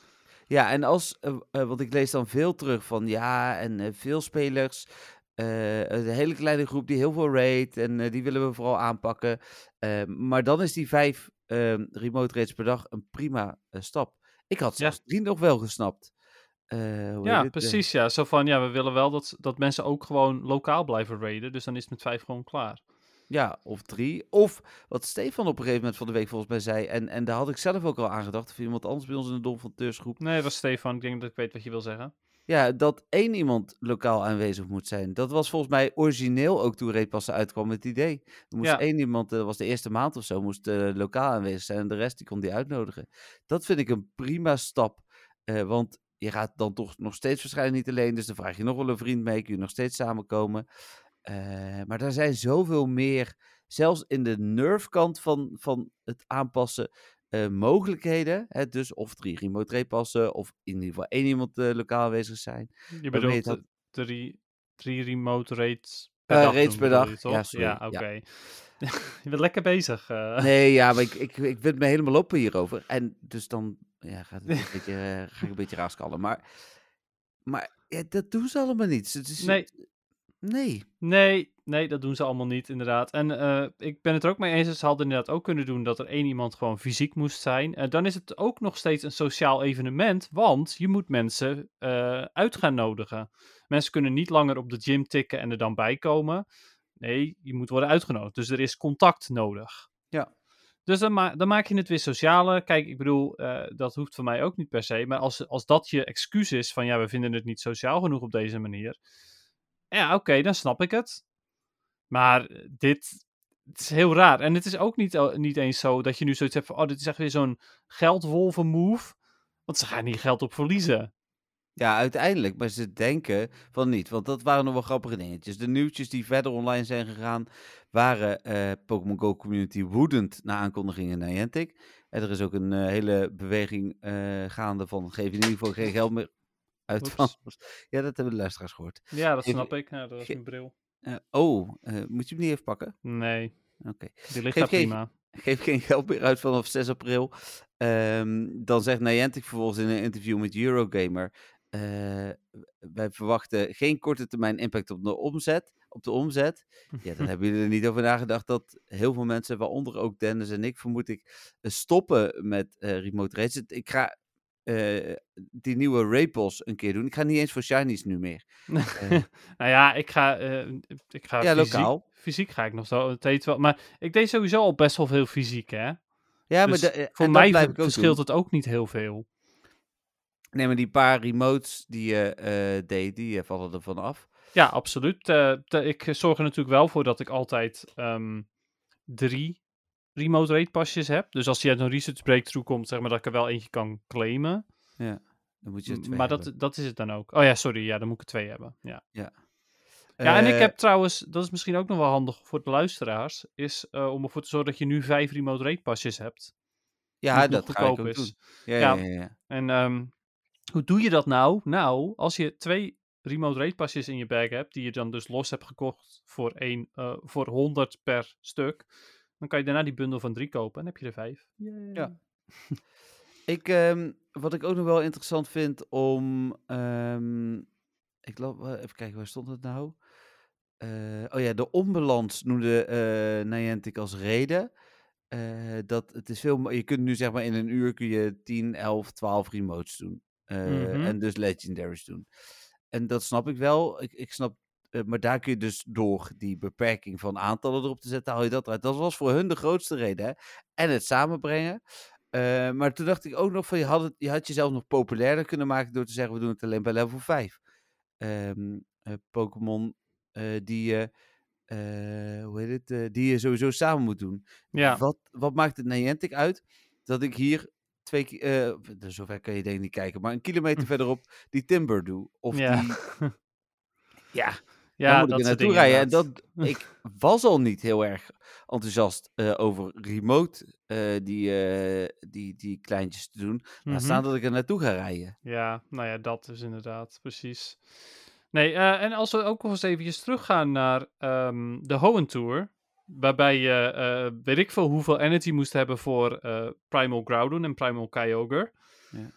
Ja, en als, want ik lees dan veel terug van ja, en veel spelers, een hele kleine groep die heel veel raid en die willen we vooral aanpakken. Maar dan is die vijf ehm, remote raids per dag een prima stap. Ik had Ja. zelfs die nog wel gesnapt. Eh, Ja? Eh, precies. Ja, zo van ja, we willen wel dat, dat mensen ook gewoon lokaal blijven raiden. Dus dan is het met vijf gewoon klaar. Ja, of drie. Of wat Stefan op een gegeven moment van de week volgens mij zei. En, en daar had ik zelf ook al aan gedacht. Of iemand anders bij ons in de Dom van Teursgroep. Nee, dat was Stefan. Ik denk dat ik weet wat je wil zeggen. Ja, dat één iemand lokaal aanwezig moet zijn. Dat was volgens mij origineel ook toen Reetpassen uitkwam het idee. Er moest Ja. één iemand, eh, dat was de eerste maand of zo, moest eh, lokaal aanwezig zijn. En de rest die kon die uitnodigen. Dat vind ik een prima stap. eh, want je gaat dan toch nog steeds waarschijnlijk niet alleen. Dus dan vraag je nog wel een vriend mee. Kun je nog steeds samenkomen. Eh, maar er zijn zoveel meer, zelfs in de nerf-kant van, van het aanpassen, eh, mogelijkheden. Hè? Dus of drie remote rate passen, of in ieder geval één iemand eh, lokaal aanwezig zijn. Je bedoelt de drie, drie remote raids per dag per je? Ja. Ja, Ja. oké. je bent lekker bezig. Nee, ja, maar ik, ik, ik me helemaal open hierover. En dus dan ja, gaat het een beetje, eh, ga ik een beetje raaskallen. Maar, maar ja, dat doen ze allemaal niet. Het is, Nee. Nee. Nee, nee, dat doen ze allemaal niet, inderdaad. En eh, ik ben het er ook mee eens, ze hadden inderdaad ook kunnen doen dat er één iemand gewoon fysiek moest zijn. En dan is het ook nog steeds een sociaal evenement, want je moet mensen eh, uit gaan nodigen. Mensen kunnen niet langer op de gym tikken en er dan bij komen. Nee, je moet worden uitgenodigd. Dus er is contact nodig. Dus dan, dan maak je het weer socialer. Kijk, ik bedoel, eh, dat hoeft voor mij ook niet per se. Maar als, als dat je excuus is van ja, we vinden het niet sociaal genoeg op deze manier. Ja, oké, dan snap ik het. Maar dit het is heel raar. En het is ook niet, niet eens zo dat je nu zoiets hebt van... Oh, dit is echt weer zo'n geldwolven move. Want ze gaan hier geld op verliezen. Ja, uiteindelijk. Maar ze denken van niet. Want dat waren nog wel grappige dingetjes. De nieuwtjes die verder online zijn gegaan, waren eh, Pokémon Go Community woedend na aankondigingen Niantic. En er is ook een eh, hele beweging eh, gaande van geef in ieder geval geen geld meer uit Oeps. van... Ja, dat hebben de luisteraars gehoord. Ja, dat Even- snap ik. Ja, dat was mijn bril. Oh, moet je hem niet even pakken? Nee, Oké. die ligt Geef daar prima. Geef geen geld meer uit vanaf 6 april. Ehm, dan zegt Niantic vervolgens in een interview met Eurogamer... eh, wij verwachten geen korte termijn impact op de omzet. Op de omzet. Ja, dan hebben jullie er niet over nagedacht dat heel veel mensen, waaronder ook Dennis en ik, vermoed ik, eh, stoppen met eh, remote races. Ik ga die nieuwe Rapos een keer doen. Ik ga niet eens voor Shinies nu meer. nou ja, ik ga, ik ga Ja, fysiek, lokaal. fysiek ga ik nog zo steeds wel. Maar ik deed sowieso al best wel veel fysiek, hè? Ja, Dus maar de- eh, voor dat mij verschilt doen. het ook niet heel veel. Nee, maar die paar remotes die je eh, deed, die eh, vallen er van af. Ja, absoluut. Eh, ik zorg er natuurlijk wel voor dat ik altijd ehm, drie remote rate pasjes heb. Dus als die uit een research breakthrough komt, zeg maar dat ik er wel eentje kan claimen. Dan moet je er twee maar hebben. dat, dat is het dan ook. Oh ja, sorry. Ja, dan moet ik er twee hebben. Ja. Ja, en ik heb trouwens, dat is misschien ook nog wel handig voor de luisteraars, is om ervoor te zorgen dat je nu vijf remote rate pasjes hebt. Ja, dat ga ik ook doen. is. Ja, Ja. ja, ja, ja. En ehm, hoe doe je dat nou? Nou, als je twee remote rate pasjes in je bag hebt, die je dan dus los hebt gekocht voor, één, eh, voor 100 per stuk, dan kan je daarna die bundel van drie kopen en heb je er vijf. Ja. Ik, ehm, wat ik ook nog wel interessant vind om. ehm, ik loop, eh, even kijken, waar stond het nou? Eh, oh ja, de onbalans noemde eh Niantic als reden. Eh, dat het is veel. Je kunt nu zeg maar in een uur kun je 10, 11, 12 remotes doen. Eh, Mhm. En dus legendaries doen. En dat snap ik wel. Ik, ik snap. eh, maar daar kun je dus door die beperking van aantallen erop te zetten, haal je dat eruit. Dat was voor hun de grootste reden. Hè? En het samenbrengen. Eh, maar toen dacht ik ook nog van, je had, het, je had jezelf nog populairder kunnen maken door te zeggen, we doen het alleen bij level 5. Ehm, eh, Pokémon die je, hoe heet het, die je sowieso samen moet doen. Ja, Wat, wat maakt het Niantic uit dat ik hier twee, eh, zover kan je denk ik niet kijken, maar een kilometer verderop die Timber doe. Of ja. die, ja, dan ja moet dat ik er naartoe rijden. En dat, ik was al niet heel erg enthousiast eh, over remote eh, die, die, die kleintjes te doen. Laat Mhm. staan dat ik er naartoe ga rijden. Ja, nou ja, dat is inderdaad, precies. Nee, en als we ook nog eens eventjes teruggaan naar ehm, de Hoenn Tour, waarbij je, eh, weet ik veel, hoeveel energy moest hebben voor eh, Primal Groudon en Primal Kyogre. Ja.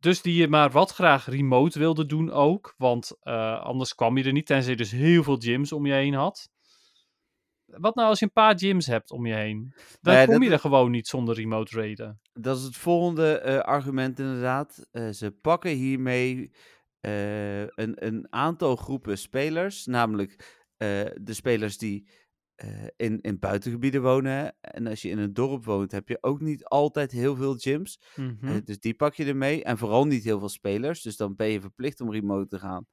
Dus die je maar wat graag remote wilde doen ook, want eh, anders kwam je er niet, tenzij je dus heel veel gyms om je heen had. Wat nou als je een paar gyms hebt om je heen? Dan Nee, kom dat je er gewoon niet zonder remote raiden. Dat is het volgende argument inderdaad. Ze pakken hiermee een, een aantal groepen spelers, namelijk de spelers die eh, in, in buitengebieden wonen. En als je in een dorp woont, heb je ook niet altijd heel veel gyms. Mhm. Eh, dus die pak je ermee. En vooral niet heel veel spelers. Dus dan ben je verplicht om remote te gaan.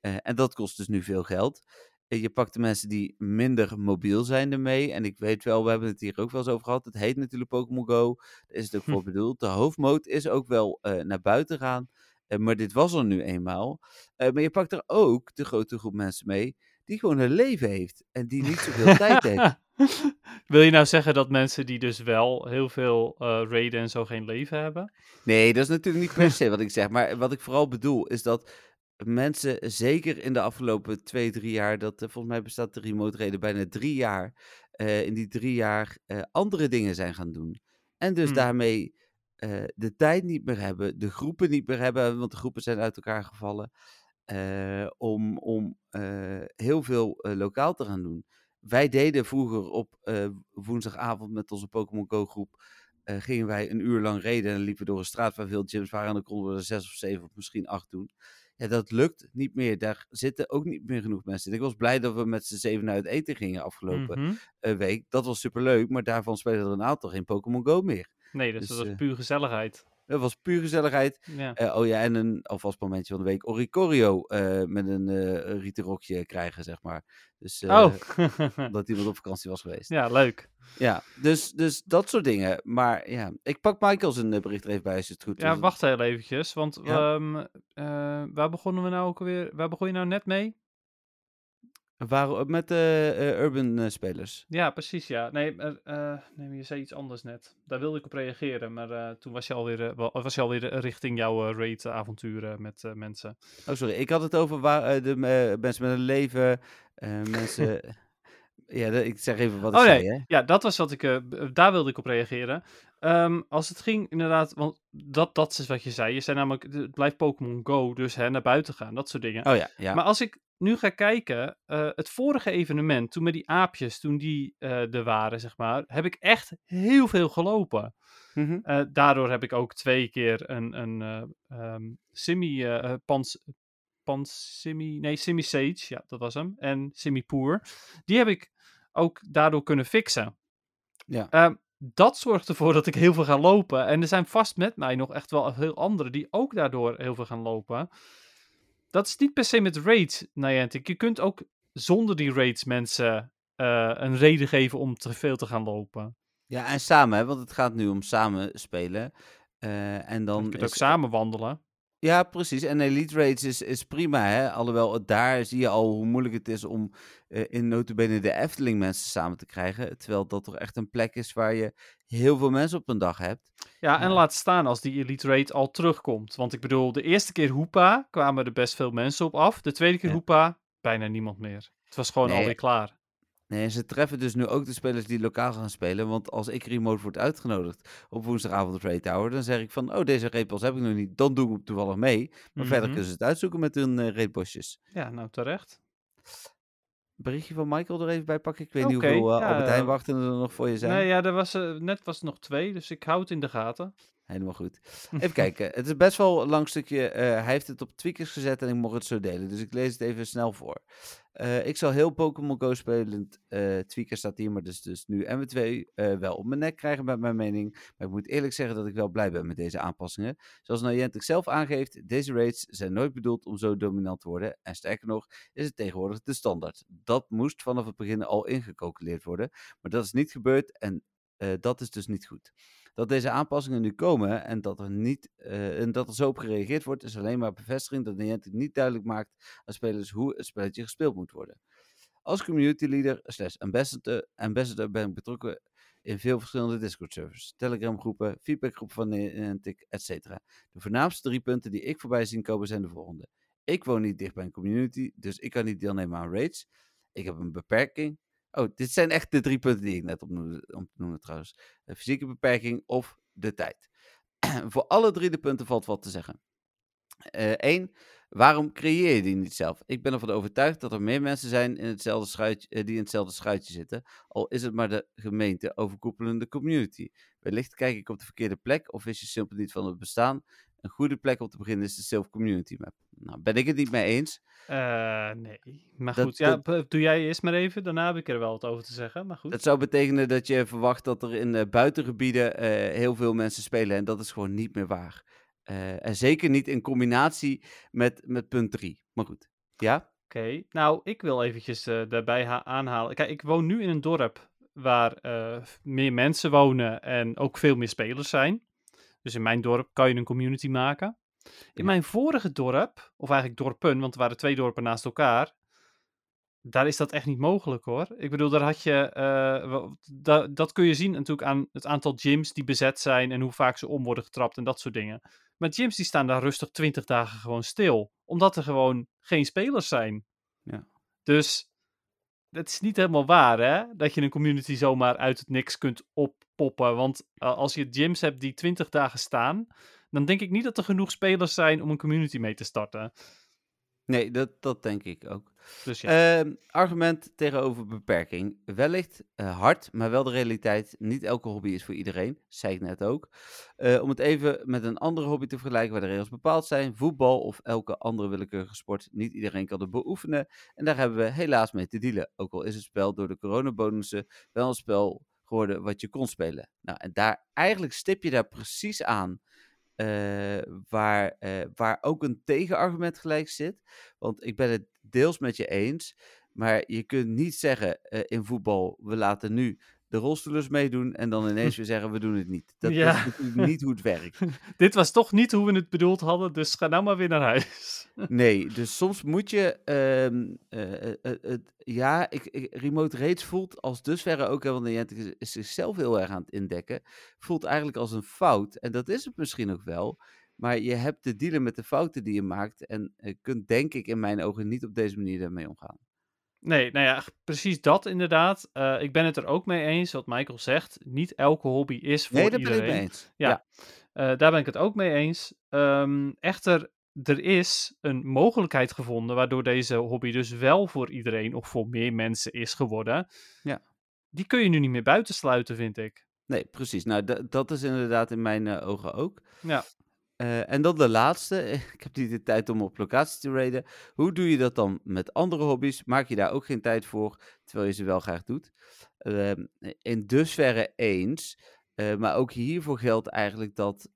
Eh, en dat kost dus nu veel geld. Je pakt de mensen die minder mobiel zijn ermee. En ik weet wel, we hebben het hier ook wel eens over gehad. Het heet natuurlijk Pokémon Go. Daar is het ook voor bedoeld. De hoofdmoot is ook wel naar buiten gaan. Maar dit was er nu eenmaal. Maar je pakt er ook de grote groep mensen mee. Die gewoon een leven heeft. En die niet zoveel tijd heeft. Wil je nou zeggen dat mensen die dus wel heel veel raiden en zo geen leven hebben? Nee, dat is natuurlijk niet per se wat ik zeg. Maar wat ik vooral bedoel is dat mensen, zeker in de afgelopen twee, drie jaar, dat eh, volgens mij bestaat de remote reden bijna drie jaar, eh, in die drie jaar andere dingen zijn gaan doen. En dus Hmm. daarmee de tijd niet meer hebben, de groepen niet meer hebben, want de groepen zijn uit elkaar gevallen, om, om eh, heel veel eh, lokaal te gaan doen. Wij deden vroeger op eh, woensdagavond met onze Pokémon Go groep eh, gingen wij een uur lang reden en liepen door een straat waar veel gyms waren en dan konden we er zes of zeven of misschien acht doen. Ja, dat lukt niet meer. Daar zitten ook niet meer genoeg mensen in. Ik was blij dat we met z'n zeven uit eten gingen afgelopen Mhm. eh, week. Dat was superleuk, maar daarvan spelen er een aantal geen Pokémon Go meer. Nee, dus, Dus, dat is eh, puur gezelligheid. Dat was puur gezelligheid. Ja. Eh, oh ja, en een alvast momentje van de week. Oricorio eh met een eh rieten rokje krijgen, zeg maar. Dus eh, oh, omdat iemand op vakantie was geweest. ja, leuk. Ja, dus, dus dat soort dingen. Maar ja, ik pak Michael zijn eh, bericht er even bij als het goed is. Ja, wacht heel eventjes, want Ja. ehm, eh, waar begonnen we nou ook alweer? Waar begon je nou net mee? Waar, met de eh, urban eh, spelers. Ja, precies, ja. Nee, eh, eh, je zei iets anders net. Daar wilde ik op reageren, maar eh, toen was je alweer, eh, was je alweer eh, richting jouw eh, raid-avonturen met eh, mensen. Oh, sorry. Ik had het over waar, eh, de eh, mensen met een leven, eh, mensen... ja, ik zeg even wat ik Oh zei, hè. ja, dat was wat ik, eh, daar wilde ik op reageren. Ehm, als het ging inderdaad, want dat, dat is wat je zei. Je zei namelijk, het blijft Pokémon Go, dus hè, naar buiten gaan, dat soort dingen. Oh ja, ja. Maar als ik nu ga kijken, eh, het vorige evenement, toen met die aapjes, toen die eh, er waren, zeg maar, heb ik echt heel veel gelopen. Mhm. Eh, daardoor heb ik ook twee keer een, een ehm, Simi, Pans, Pans Simi, nee, Simi Sage, ja, dat was hem, en Simi Poer. Die heb ik ook daardoor kunnen fixen. Ja. Ehm, dat zorgt ervoor dat ik heel veel ga lopen. En er zijn vast met mij nog echt wel heel anderen die ook daardoor heel veel gaan lopen. Dat is niet per se met raids, Niantic. Je kunt ook zonder die raids mensen eh, een reden geven om te veel te gaan lopen. Ja, en samen, hè, want het gaat nu om samen spelen. Eh, en dan je kunt is- ook samen wandelen. Ja, precies. En Elite Raids is, is prima, hè. Alhoewel, daar zie je al hoe moeilijk het is om eh, in notabene de Efteling mensen samen te krijgen. Terwijl dat toch echt een plek is waar je heel veel mensen op een dag hebt. Ja, en Ja. laat staan als die Elite Raid al terugkomt. Want ik bedoel, de eerste keer Hoepa kwamen er best veel mensen op af. De tweede keer Ja. Hoepa, bijna niemand meer. Het was gewoon Nee. alweer klaar. Nee, ze treffen dus nu ook de spelers die lokaal gaan spelen. Want als ik remote word uitgenodigd op woensdagavond op Raid Tower, dan zeg ik van, oh, deze raidpas heb ik nog niet. Dan doe ik hem toevallig mee. Maar verder Mhm. kunnen ze het uitzoeken met hun uh, raidbosjes. Ja, nou terecht. Berichtje van Michael er even bij pakken. Ik weet niet hoeveel uh, ja, Albert Heijn eh, wachten er nog voor je zijn. Nee, ja, er was, eh, net was er nog twee, dus ik hou het in de gaten. Helemaal goed. Even kijken. Het is best wel een lang stukje. eh, hij heeft het op tweakers gezet en ik mocht het zo delen. Dus ik lees het even snel voor. Eh, ik zal heel Pokémon Go spelend. eh tweaker staat hier, maar dus, dus nu MW2 eh wel op mijn nek krijgen met mijn mening. Maar ik moet eerlijk zeggen dat ik wel blij ben met deze aanpassingen. Zoals Niantic zelf aangeeft, deze raids zijn nooit bedoeld om zo dominant te worden. En sterker nog, is het tegenwoordig de standaard. Dat moest vanaf het begin al ingecalculeerd worden. Maar dat is niet gebeurd en dat is dus niet goed. Dat deze aanpassingen nu komen en dat er, niet, eh, en dat er zo op gereageerd wordt, is alleen maar bevestiging dat Niantic niet duidelijk maakt aan spelers hoe het spelletje gespeeld moet worden. Als community leader slash ambassador, ben ik betrokken in veel verschillende Discord-servers, Telegram-groepen, feedbackgroepen van Niantic, etc. De voornaamste drie punten die ik voorbij zien komen zijn de volgende. Ik woon niet dicht bij een community, dus ik kan niet deelnemen aan raids. Ik heb een beperking. Oh, dit zijn echt de drie punten die ik net opnoemde, opnoemde trouwens. Een fysieke beperking of de tijd. Voor alle drie de punten valt wat te zeggen. Eén, waarom creëer je die niet zelf? Ik ben ervan overtuigd dat er meer mensen zijn in hetzelfde schuitje, eh, die in hetzelfde schuitje zitten, al is het maar de gemeente overkoepelende community. Wellicht kijk ik op de verkeerde plek of is je simpel niet van het bestaan. Een goede plek om te beginnen is de Self Community Map. Nou, ben ik het niet mee eens. Eh, nee. Maar Dat- goed, ja, dat- doe jij eerst maar even. Daarna heb ik er wel wat over te zeggen. Maar goed. Dat zou betekenen dat je verwacht dat er in eh, buitengebieden eh, heel veel mensen spelen. En dat is gewoon niet meer waar. En zeker niet in combinatie met, met punt 3. Maar goed. Ja? Oké, nou, ik wil eventjes daarbij ha- aanhalen. Kijk, ik woon nu in een dorp waar meer mensen wonen en ook veel meer spelers zijn. Dus in mijn dorp kan je een community maken. In Ja. mijn vorige dorp, of eigenlijk dorpen, want er waren twee dorpen naast elkaar, daar is dat echt niet mogelijk hoor. Ik bedoel, daar had je, eh, da- dat kun je zien natuurlijk aan het aantal gyms die bezet zijn en hoe vaak ze om worden getrapt en dat soort dingen. Maar gyms die staan daar rustig 20 dagen gewoon stil, omdat er gewoon geen spelers zijn. Ja. Dus het is niet helemaal waar hè, dat je een community zomaar uit het niks kunt Want eh, als je gyms hebt die 20 dagen staan, dan denk ik niet dat er genoeg spelers zijn om een community mee te starten. Nee, dat, dat denk ik ook. Dus ja. Ehm, argument tegenover beperking. Wellicht eh, hard, maar wel de realiteit. Niet elke hobby is voor iedereen. Zei ik net ook. Eh, om het even met een andere hobby te vergelijken waar de regels bepaald zijn. Voetbal of elke andere willekeurige sport. Niet iedereen kan het beoefenen. En daar hebben we helaas mee te dealen. Ook al is het spel door de coronabonussen wel een spel geworden wat je kon spelen. Nou, en daar eigenlijk stip je daar precies aan. eh, waar, eh, waar ook een tegenargument gelijk zit. Want ik ben het deels met je eens. Maar je kunt niet zeggen eh, in voetbal, we laten nu de rolstoelers meedoen en dan ineens weer zeggen, we doen het niet. Dat, Ja. is natuurlijk niet hoe het werkt. Dit was toch niet hoe we het bedoeld hadden, dus ga nou maar weer naar huis. Nee, dus soms moet je. ehm, eh, eh, eh, ja, ik, ik- Remote Rates voelt als dusverre ook, hè, want Niantic is, zichzelf heel erg aan het indekken. Voelt eigenlijk als een fout. En dat is het misschien ook wel. Maar je hebt te dealen met de fouten die je maakt. En kunt, denk ik, in mijn ogen niet op deze manier daarmee omgaan. Nee, nou ja, precies dat inderdaad. Eh, ik ben het er ook mee eens, wat Michael zegt. Niet elke hobby is voor Nee, ben iedereen. ik mee eens. Ja. Eh, daar ben ik het ook mee eens. Ehm, echter, er is een mogelijkheid gevonden waardoor deze hobby dus wel voor iedereen of voor meer mensen is geworden. Ja. Die kun je nu niet meer buitensluiten, vind ik. Nee, precies. Nou, da- dat is inderdaad in mijn eh, ogen ook. Ja. Eh, en dan de laatste. Ik heb niet de tijd om op locatie te raiden. Hoe doe je dat dan met andere hobby's? Maak je daar ook geen tijd voor, terwijl je ze wel graag doet? Ehm, in dusverre eens. Eh, maar ook hiervoor geldt eigenlijk dat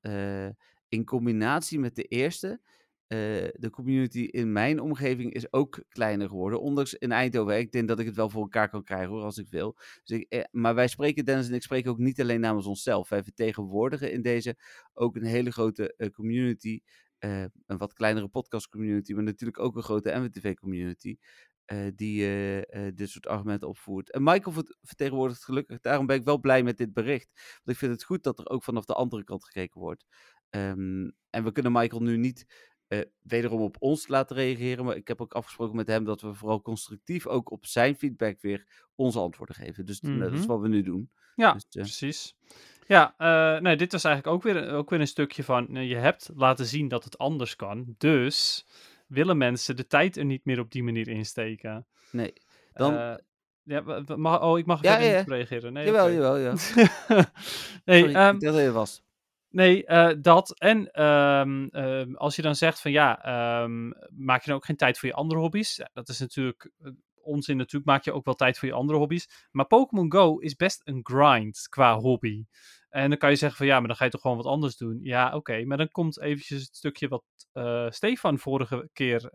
in combinatie met de eerste, eh, de community in mijn omgeving is ook kleiner geworden. Ondanks in Eindhoven, ik denk dat ik het wel voor elkaar kan krijgen hoor, als ik wil. Dus ik, eh, maar wij spreken, Dennis en ik spreken ook niet alleen namens onszelf. Wij vertegenwoordigen in deze ook een hele grote eh, community. een wat kleinere podcast community, maar natuurlijk ook een grote MWTV community. die dit soort argumenten opvoert. En Michael vert- vertegenwoordigt gelukkig. Daarom ben ik wel blij met dit bericht. Want ik vind het goed dat er ook vanaf de andere kant gekeken wordt. Ehm, en we kunnen Michael nu niet eh, wederom op ons laten reageren. Maar ik heb ook afgesproken met hem dat we vooral constructief ook op zijn feedback weer onze antwoorden geven. Dus nou, dat is Mhm. wat we nu doen. Ja, Dus, eh, precies. Ja, eh, nee, dit was eigenlijk ook weer, ook weer een stukje van, eh, je hebt laten zien dat het anders kan. Dus willen mensen de tijd er niet meer op die manier insteken. nee. Dan, ja, mag, oh, ik mag Ja, niet reageren. Nee, jawel, oké. jawel, ja. nee, Sorry, ehm, dat was. Nee eh, dat. En ehm, ehm, als je dan zegt van ja, ehm, maak je dan ook geen tijd voor je andere hobby's? Ja, dat is natuurlijk eh, onzin. Natuurlijk maak je ook wel tijd voor je andere hobby's. Maar Pokémon Go is best een grind qua hobby. En dan kan je zeggen van ja, maar dan ga je toch gewoon wat anders doen. Ja, oké. Maar dan komt eventjes het stukje wat eh, Stefan vorige keer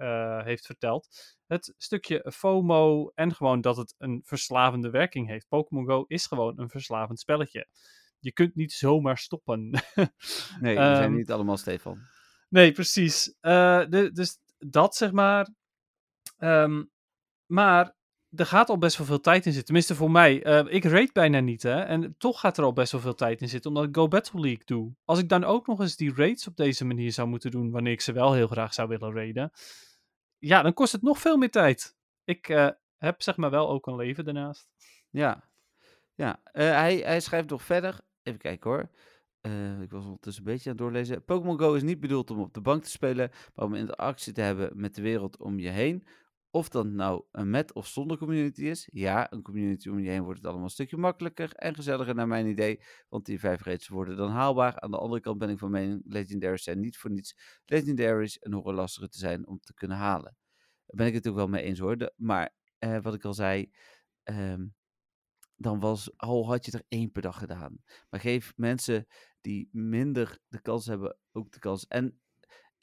heeft verteld. Het stukje FOMO en gewoon dat het een verslavende werking heeft. Pokémon Go is gewoon een verslavend spelletje. Je kunt niet zomaar stoppen. Nee, we zijn ehm, niet allemaal Stefan. Nee, precies. Eh, de, dus dat zeg maar. Ehm, maar er gaat al best wel veel tijd in zitten. Tenminste voor mij. Eh, ik rate bijna niet, hè. En toch gaat er al best wel veel tijd in zitten, omdat ik Go Battle League doe. Als ik dan ook nog eens die rates op deze manier zou moeten doen, wanneer ik ze wel heel graag zou willen raiden. Ja, dan kost het nog veel meer tijd. Ik eh, heb zeg maar wel ook een leven daarnaast. Ja, ja. hij, hij schrijft nog verder. Even kijken hoor. Eh, ik was ondertussen een beetje aan het doorlezen. Pokémon Go is niet bedoeld om op de bank te spelen, maar om interactie te hebben met de wereld om je heen. Of dat nou een met of zonder community is. Ja, een community om je heen wordt het allemaal een stukje makkelijker en gezelliger naar mijn idee. Want die vijf rates worden dan haalbaar. Aan de andere kant ben ik van mening, legendaries zijn niet voor niets legendaries en horen lastiger te zijn om te kunnen halen. Daar ben ik het ook wel mee eens hoor. Maar eh, wat ik al zei, ehm, dan was, al had je er één per dag gedaan. Maar geef mensen die minder de kans hebben ook de kans. En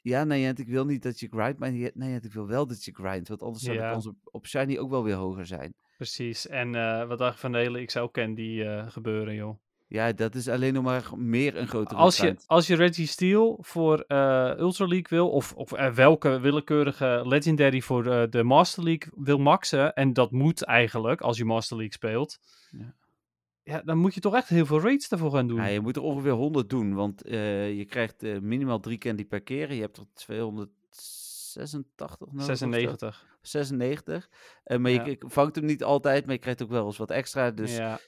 ja, Nijent, ik wil niet dat je grindt, maar je- Nijent, ik wil wel dat je grindt. Want anders zou Ja. de kans op, op Shiny ook wel weer hoger zijn. Precies. En eh, wat dacht je van de hele XL-candy eh gebeuren, joh? Ja, dat is alleen nog maar meer een grotere Als je, als je Reggie Steel voor eh, Ultra League wil, of, of eh, welke willekeurige Legendary voor eh, de Master League wil maxen, en dat moet eigenlijk als je Master League speelt, Ja. ja, dan moet je toch echt heel veel raids daarvoor gaan doen. Ja, je moet er ongeveer 100 doen, want je krijgt minimaal drie candy per keer. Je hebt er 286 nodig. of zo. 96. 96. Eh, maar Ja. je vangt hem niet altijd, maar je krijgt ook wel eens wat extra. Dus Ja.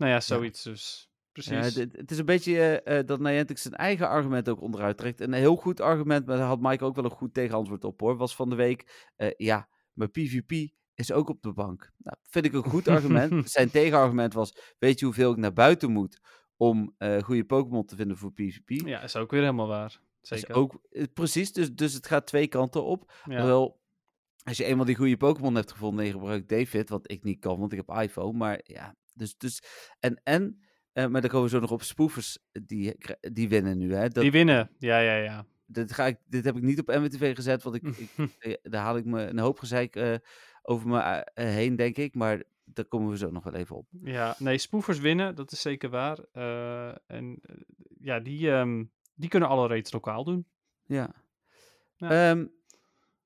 Nou ja, zoiets dus. Precies. Ja, het is een beetje eh, eh, dat Niantic zijn eigen argument ook onderuit trekt. Een heel goed argument, maar daar had Mike ook wel een goed tegenantwoord op hoor. Was van de week, eh, ja, maar PvP is ook op de bank. Nou, vind ik een goed argument. zijn tegenargument was, weet je hoeveel ik naar buiten moet om goede Pokémon te vinden voor PvP? ja, is ook weer helemaal waar. Is Zeker. ook, precies, dus, dus het gaat twee kanten op. ja. Terwijl, als je eenmaal die goede Pokémon hebt gevonden en je gebruikt David, wat ik niet kan, want ik heb iPhone, maar ja, dus, dus en, en Eh, maar dan komen we zo nog op spoofers, die, die winnen nu. Hè? Dat, Die winnen. Ja, ja, ja. dit, ga ik, dit heb ik niet op MWTV gezet, want ik, ik, eh, daar haal ik me een hoop gezeik eh, over me eh, heen, denk ik. Maar daar komen we zo nog wel even op. Ja, nee, spoofers winnen, dat is zeker waar. Eh, en eh, ja, die, ehm, die kunnen alle raids lokaal doen. Ja. Ja. Ehm,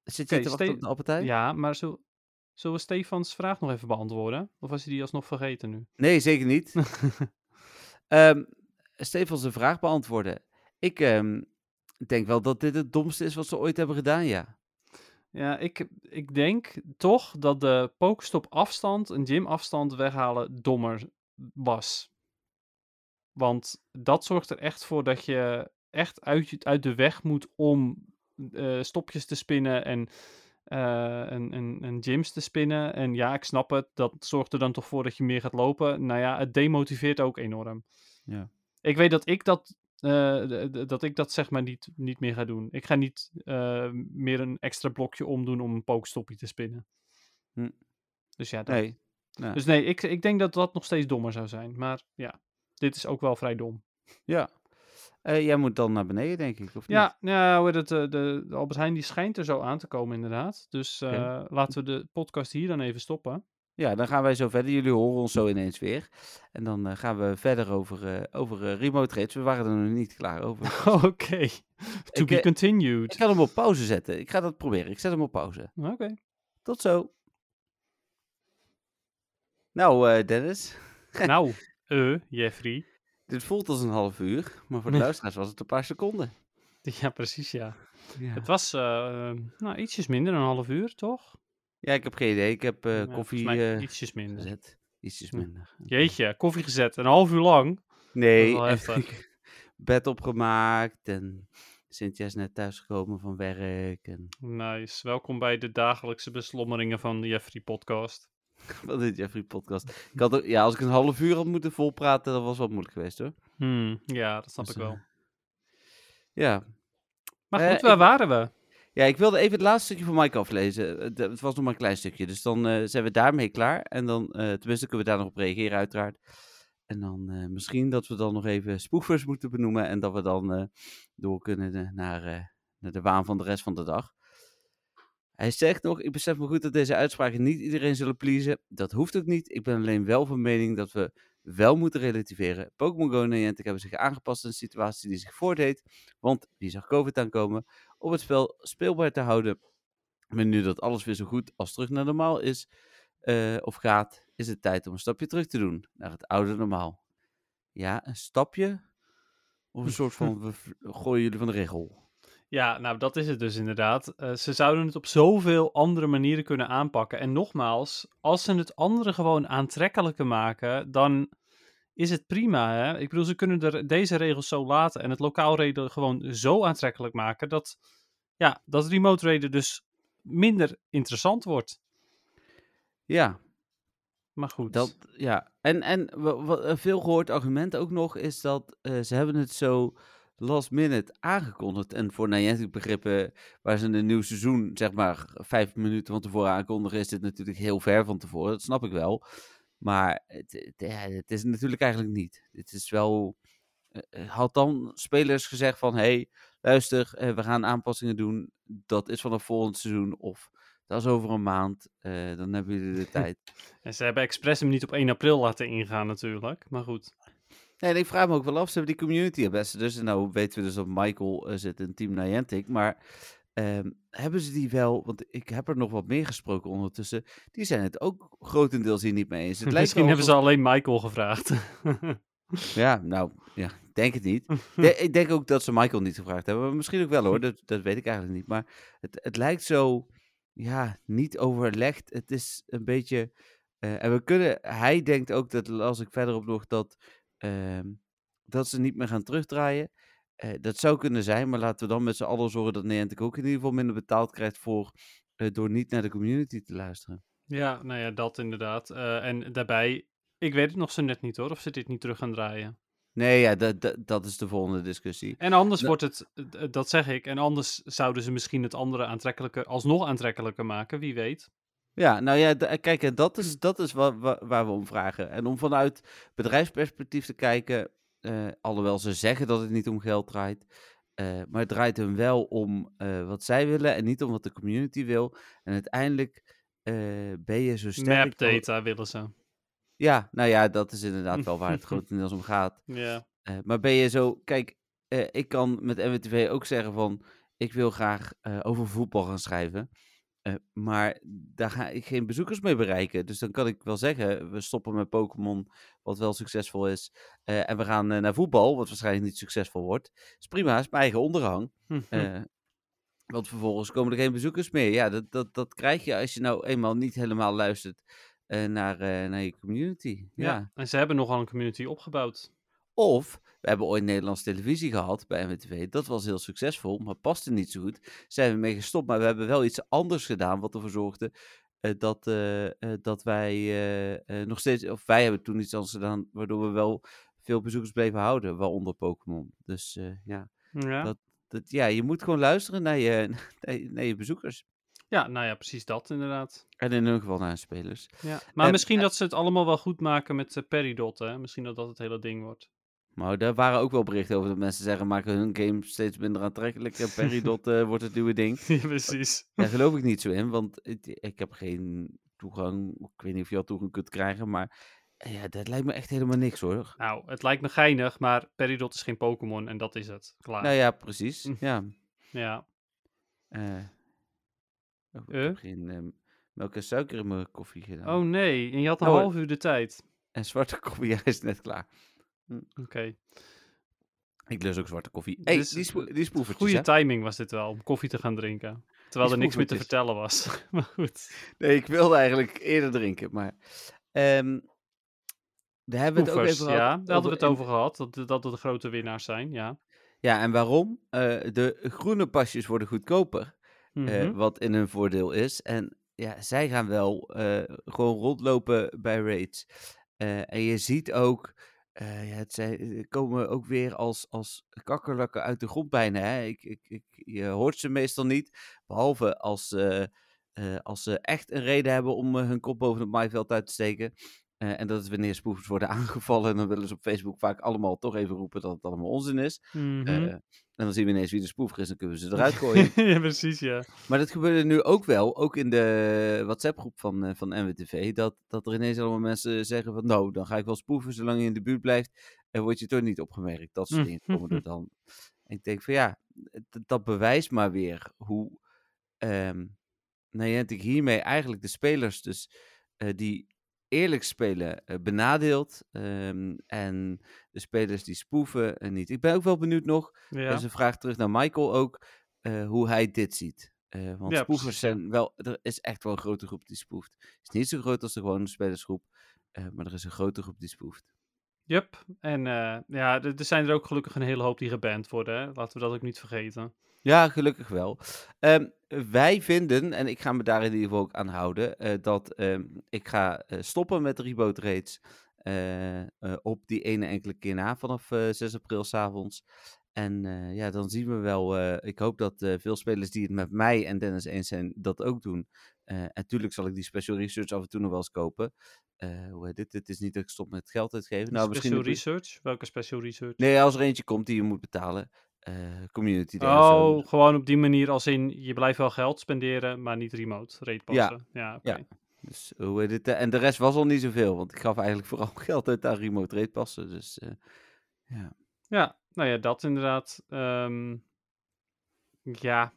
zit je Oké, te wachten op de appeltijn? Ja, maar zul- zullen we Stefans vraag nog even beantwoorden? Of was hij die alsnog vergeten nu? Nee, zeker niet. Ehm Stefan zijn vraag beantwoorden. Ik ehm, denk wel dat dit het domste is wat ze ooit hebben gedaan, ja. Ja, ik, ik denk toch dat de pokestop afstand, een gym afstand weghalen, dommer was. Want dat zorgt er echt voor dat je echt uit, uit de weg moet om eh, stopjes te spinnen en, eh, en, en, en gyms te spinnen. En ja, ik snap het, dat zorgt er dan toch voor dat je meer gaat lopen. Nou ja, het demotiveert ook enorm. Ja. Ik weet dat ik dat, eh, dat, ik dat zeg maar niet, niet meer ga doen. Ik ga niet eh, meer een extra blokje omdoen om een pokestopje te spinnen. Hm. Dus ja, dat- Nee. Ja. dus nee, ik, ik denk dat dat nog steeds dommer zou zijn. Maar ja, dit is ook wel vrij dom. ja. Eh, jij moet dan naar beneden, denk ik, of niet? Ja, hoe het, eh, de, de Albert Heijn die schijnt er zo aan te komen inderdaad. Dus eh, laten we de podcast hier dan even stoppen. Ja, dan gaan wij zo verder. Jullie horen ons zo ineens weer. En dan gaan we verder over, over remote raids. We waren er nog niet klaar over. Oké, to Ik, be continued. Ik ga hem op pauze zetten. Ik ga dat proberen. Ik zet hem op pauze. Oké. Tot zo. Nou, Dennis. nou, eh, Jeffrey. Dit voelt als een half uur. Maar voor de luisteraars was het een paar seconden. Ja, precies ja. Ja, Het was eh, nou, ietsjes minder dan een half uur, toch? ja ik heb geen idee. Ik heb eh, Ja, koffie eh, ietsjes minder. gezet. Ietsjes minder. Jeetje, koffie gezet. Een half uur lang. Nee, bed opgemaakt en Cynthia is net thuisgekomen van werk. En Nice. Welkom bij de dagelijkse beslommeringen van de Jeffrey podcast. wat is Jeffrey podcast? Ik had ook, ja, als ik een half uur had moeten volpraten, dat was wel moeilijk geweest hoor. Hmm, ja, dat snap Dus, ik wel. eh, Ja. Maar eh, goed, waar ik- waren we? ja, ik wilde even het laatste stukje van Mike aflezen. Het, het was nog maar een klein stukje, dus dan eh, zijn we daarmee klaar. En dan, eh, tenminste, kunnen we daar nog op reageren uiteraard. En dan eh, misschien dat we dan nog even spoofers moeten benoemen en dat we dan eh, door kunnen eh, naar, eh, naar de waan van de rest van de dag. Hij zegt nog, ik besef me goed dat deze uitspraken niet iedereen zullen pleasen. Dat hoeft ook niet. Ik ben alleen wel van mening dat we wel moeten relativeren. Pokémon Go en Niantic hebben zich aangepast aan de situatie die zich voordeed. Want wie zag COVID aankomen? Om het spel speelbaar te houden. Maar nu dat alles weer zo goed als terug naar normaal is, eh, of gaat, is het tijd om een stapje terug te doen. Naar het oude normaal. Ja, een stapje? Of een soort van, we gooien jullie van de regel? Ja, nou dat is het dus inderdaad. Eh, ze zouden het op zoveel andere manieren kunnen aanpakken. En nogmaals, als ze het andere gewoon aantrekkelijker maken, dan is het prima. Hè? Ik bedoel, ze kunnen er deze regels zo laten en het lokaal reden gewoon zo aantrekkelijk maken dat, ja, dat remote reden dus minder interessant wordt. Ja, Maar goed. Dat, ja, en, en wa- wat een veel gehoord argument ook nog is dat eh, ze hebben het zo last minute aangekondigd. En voor Niantic begrippen, waar ze een nieuw seizoen, zeg maar, vijf minuten van tevoren aankondigen, is dit natuurlijk heel ver van tevoren. Dat snap ik wel. Maar het, het, is natuurlijk eigenlijk niet. Het is wel, eh, eh, had dan spelers gezegd van, hey, luister, eh, we gaan aanpassingen doen. Dat is vanaf volgend seizoen of dat is over een maand. dan hebben jullie de tijd. En ze hebben expres hem niet op 1 april laten ingaan natuurlijk. Maar goed. Nee, en ik vraag me ook wel af, ze hebben die community ambassadors. En nou weten we dus dat Michael eh, zit in Team Niantic. Maar ehm, hebben ze die wel, want ik heb er nog wat meer gesproken ondertussen. Die zijn het ook grotendeels hier niet mee eens. Het Misschien hebben ze alleen Michael gevraagd. Ja, nou, ja, ik denk het niet. De- ik denk ook dat ze Michael niet gevraagd hebben. Maar misschien ook wel hoor, dat, dat weet ik eigenlijk niet. Maar het, het lijkt zo, ja, niet overlegd. Het is een beetje... eh, en we kunnen, hij denkt ook, dat als ik verderop nog, dat, dat ze niet meer gaan terugdraaien. Eh, dat zou kunnen zijn, maar laten we dan met z'n allen zorgen dat Niantic ook in ieder geval minder betaald krijgt voor, eh, door niet naar de community te luisteren. Ja, nou ja, dat inderdaad. Eh, en daarbij, ik weet het nog zo net niet hoor, of ze dit niet terug gaan draaien. Nee, ja, dat, is de volgende discussie. En anders Nou- wordt het, dat zeg ik, en anders zouden ze misschien het andere aantrekkelijker, alsnog aantrekkelijker maken, wie weet. Ja, nou ja, d- kijk, en dat is, dat is wa- wa- waar we om vragen. En om vanuit bedrijfsperspectief te kijken, eh, alhoewel ze zeggen dat het niet om geld draait, eh, maar het draait hem wel om eh, wat zij willen en niet om wat de community wil. En uiteindelijk eh, ben je zo sterk... Map data willen ze. Ja, nou ja, dat is inderdaad wel waar het grotendeels om gaat. Ja. Eh, maar ben je zo, kijk, eh, ik kan met MWTV ook zeggen van, ik wil graag eh, over voetbal gaan schrijven. Eh, maar daar ga ik geen bezoekers mee bereiken. Dus dan kan ik wel zeggen, we stoppen met Pokémon, wat wel succesvol is. eh, en we gaan eh, naar voetbal, wat waarschijnlijk niet succesvol wordt. Is prima, is mijn eigen onderhang. Eh, want vervolgens komen er geen bezoekers meer. Ja, dat, dat, dat krijg je als je nou eenmaal niet helemaal luistert naar, naar je community. ja. ja. En ze hebben nogal een community opgebouwd. Of we hebben ooit Nederlandse televisie gehad bij MWTV. Dat was heel succesvol, maar paste niet zo goed. Zijn we mee gestopt, maar we hebben wel iets anders gedaan. Wat ervoor zorgde eh, dat, eh, eh, dat wij nog steeds. Of wij hebben toen iets anders gedaan. Waardoor we wel veel bezoekers bleven houden. Waaronder Pokémon. Dus ja, Ja. Dat- dat, ja, je moet gewoon luisteren naar je, naar je, naar je bezoekers. ja, nou ja, precies dat inderdaad. En in hun geval naar spelers. Ja. Maar En- misschien dat ze het allemaal wel goed maken met uh, Peridot, hè? Misschien dat dat het hele ding wordt. Maar daar waren ook wel berichten over dat mensen zeggen: maken hun game steeds minder aantrekkelijk. En Peridot eh, wordt het nieuwe ding. ja, precies. Daar geloof ik niet zo in, want ik heb geen toegang. Ik weet niet of je al toegang kunt krijgen, maar eh, ja, dat lijkt me echt helemaal niks hoor. Nou, het lijkt me geinig, maar Peridot is geen Pokémon en dat is het. Klaar. Nou ja, precies. Ja. Ja. oh, ik Eh? heb geen ehm, melk en suiker in mijn koffie gedaan. Oh nee, en je had een Nou, half uur de tijd. En zwarte koffie, is net klaar. Oké. Ik lus ook zwarte koffie. hey, Dus, die, spo die spoevertjes, Goede timing was dit wel, om koffie te gaan drinken. Terwijl er niks meer te vertellen was. maar goed. Nee, ik wilde eigenlijk eerder drinken, maar... ehm daar hebben we het ook even ja, daar hadden we het over gehad. Dat, dat de grote winnaars zijn, ja. Ja, en waarom? Eh, de groene pasjes worden goedkoper. eh, Mhm. wat in hun voordeel is. En ja, zij gaan wel eh, gewoon rondlopen bij raids. En je ziet ook, eh, ja, het zijn, komen ook weer als, als kakkerlakken uit de grond bijna. Hè? Ik, ik, ik, je hoort ze meestal niet, behalve als, eh, eh, als ze echt een reden hebben om eh, hun kop boven het maaiveld uit te steken. Eh, en dat is wanneer spoefers worden aangevallen. En dan willen ze op Facebook vaak allemaal toch even roepen dat het allemaal onzin is. Eh, en dan zien we ineens wie de spoefer is en kunnen we ze eruit gooien. ja, precies, ja. Maar dat gebeurde nu ook wel, ook in de WhatsApp-groep van, eh, van NWTV, dat, dat er ineens allemaal mensen zeggen van, nou, dan ga ik wel spoeven zolang je in de buurt blijft, en word je toch niet opgemerkt. Dat soort Mm. dingen komen er dan. En ik denk van, ja, dat bewijst maar weer hoe ehm Niantic hiermee eigenlijk de spelers dus, eh, die eerlijk spelen eh, benadeelt, ehm, en de spelers die spoeven eh, niet. Ik ben ook wel benieuwd nog, ja. dus een vraag terug naar Michael ook, eh, hoe hij dit ziet. Eh, want Ja, spoefers zijn wel, er is echt wel een grote groep die spoeft. Het is niet zo groot als de gewone spelersgroep, maar er is een grote groep die spoeft. Yup. En ja, er er zijn er ook gelukkig een hele hoop die geband worden. Hè? Laten we dat ook niet vergeten. Ja, gelukkig wel. Ehm, wij vinden, en ik ga me daar in ieder geval ook aan houden, eh, dat ehm, ik ga eh, stoppen met reboot raids eh, eh, op die ene enkele keer na vanaf eh, 6 april s'avonds. En ja, dan zien we wel. ik hoop dat veel spelers die het met mij en Dennis eens zijn, dat ook doen. En natuurlijk zal ik die special research af en toe nog wel eens kopen. Hoe heet dit? Het is niet dat ik stop met geld uitgeven. Nou, special research? Welke special research? Nee, als er eentje komt die je moet betalen. Eh, community of zo. Oh, gewoon op die manier als in je blijft wel geld spenderen, maar niet remote rate passen. Ja, oké. ja. Dus hoe heet het? eh, En de rest was al niet zoveel, want ik gaf eigenlijk vooral geld uit aan remote rate passen. Dus eh, ja. Ja, nou ja, dat inderdaad. Ehm, ja.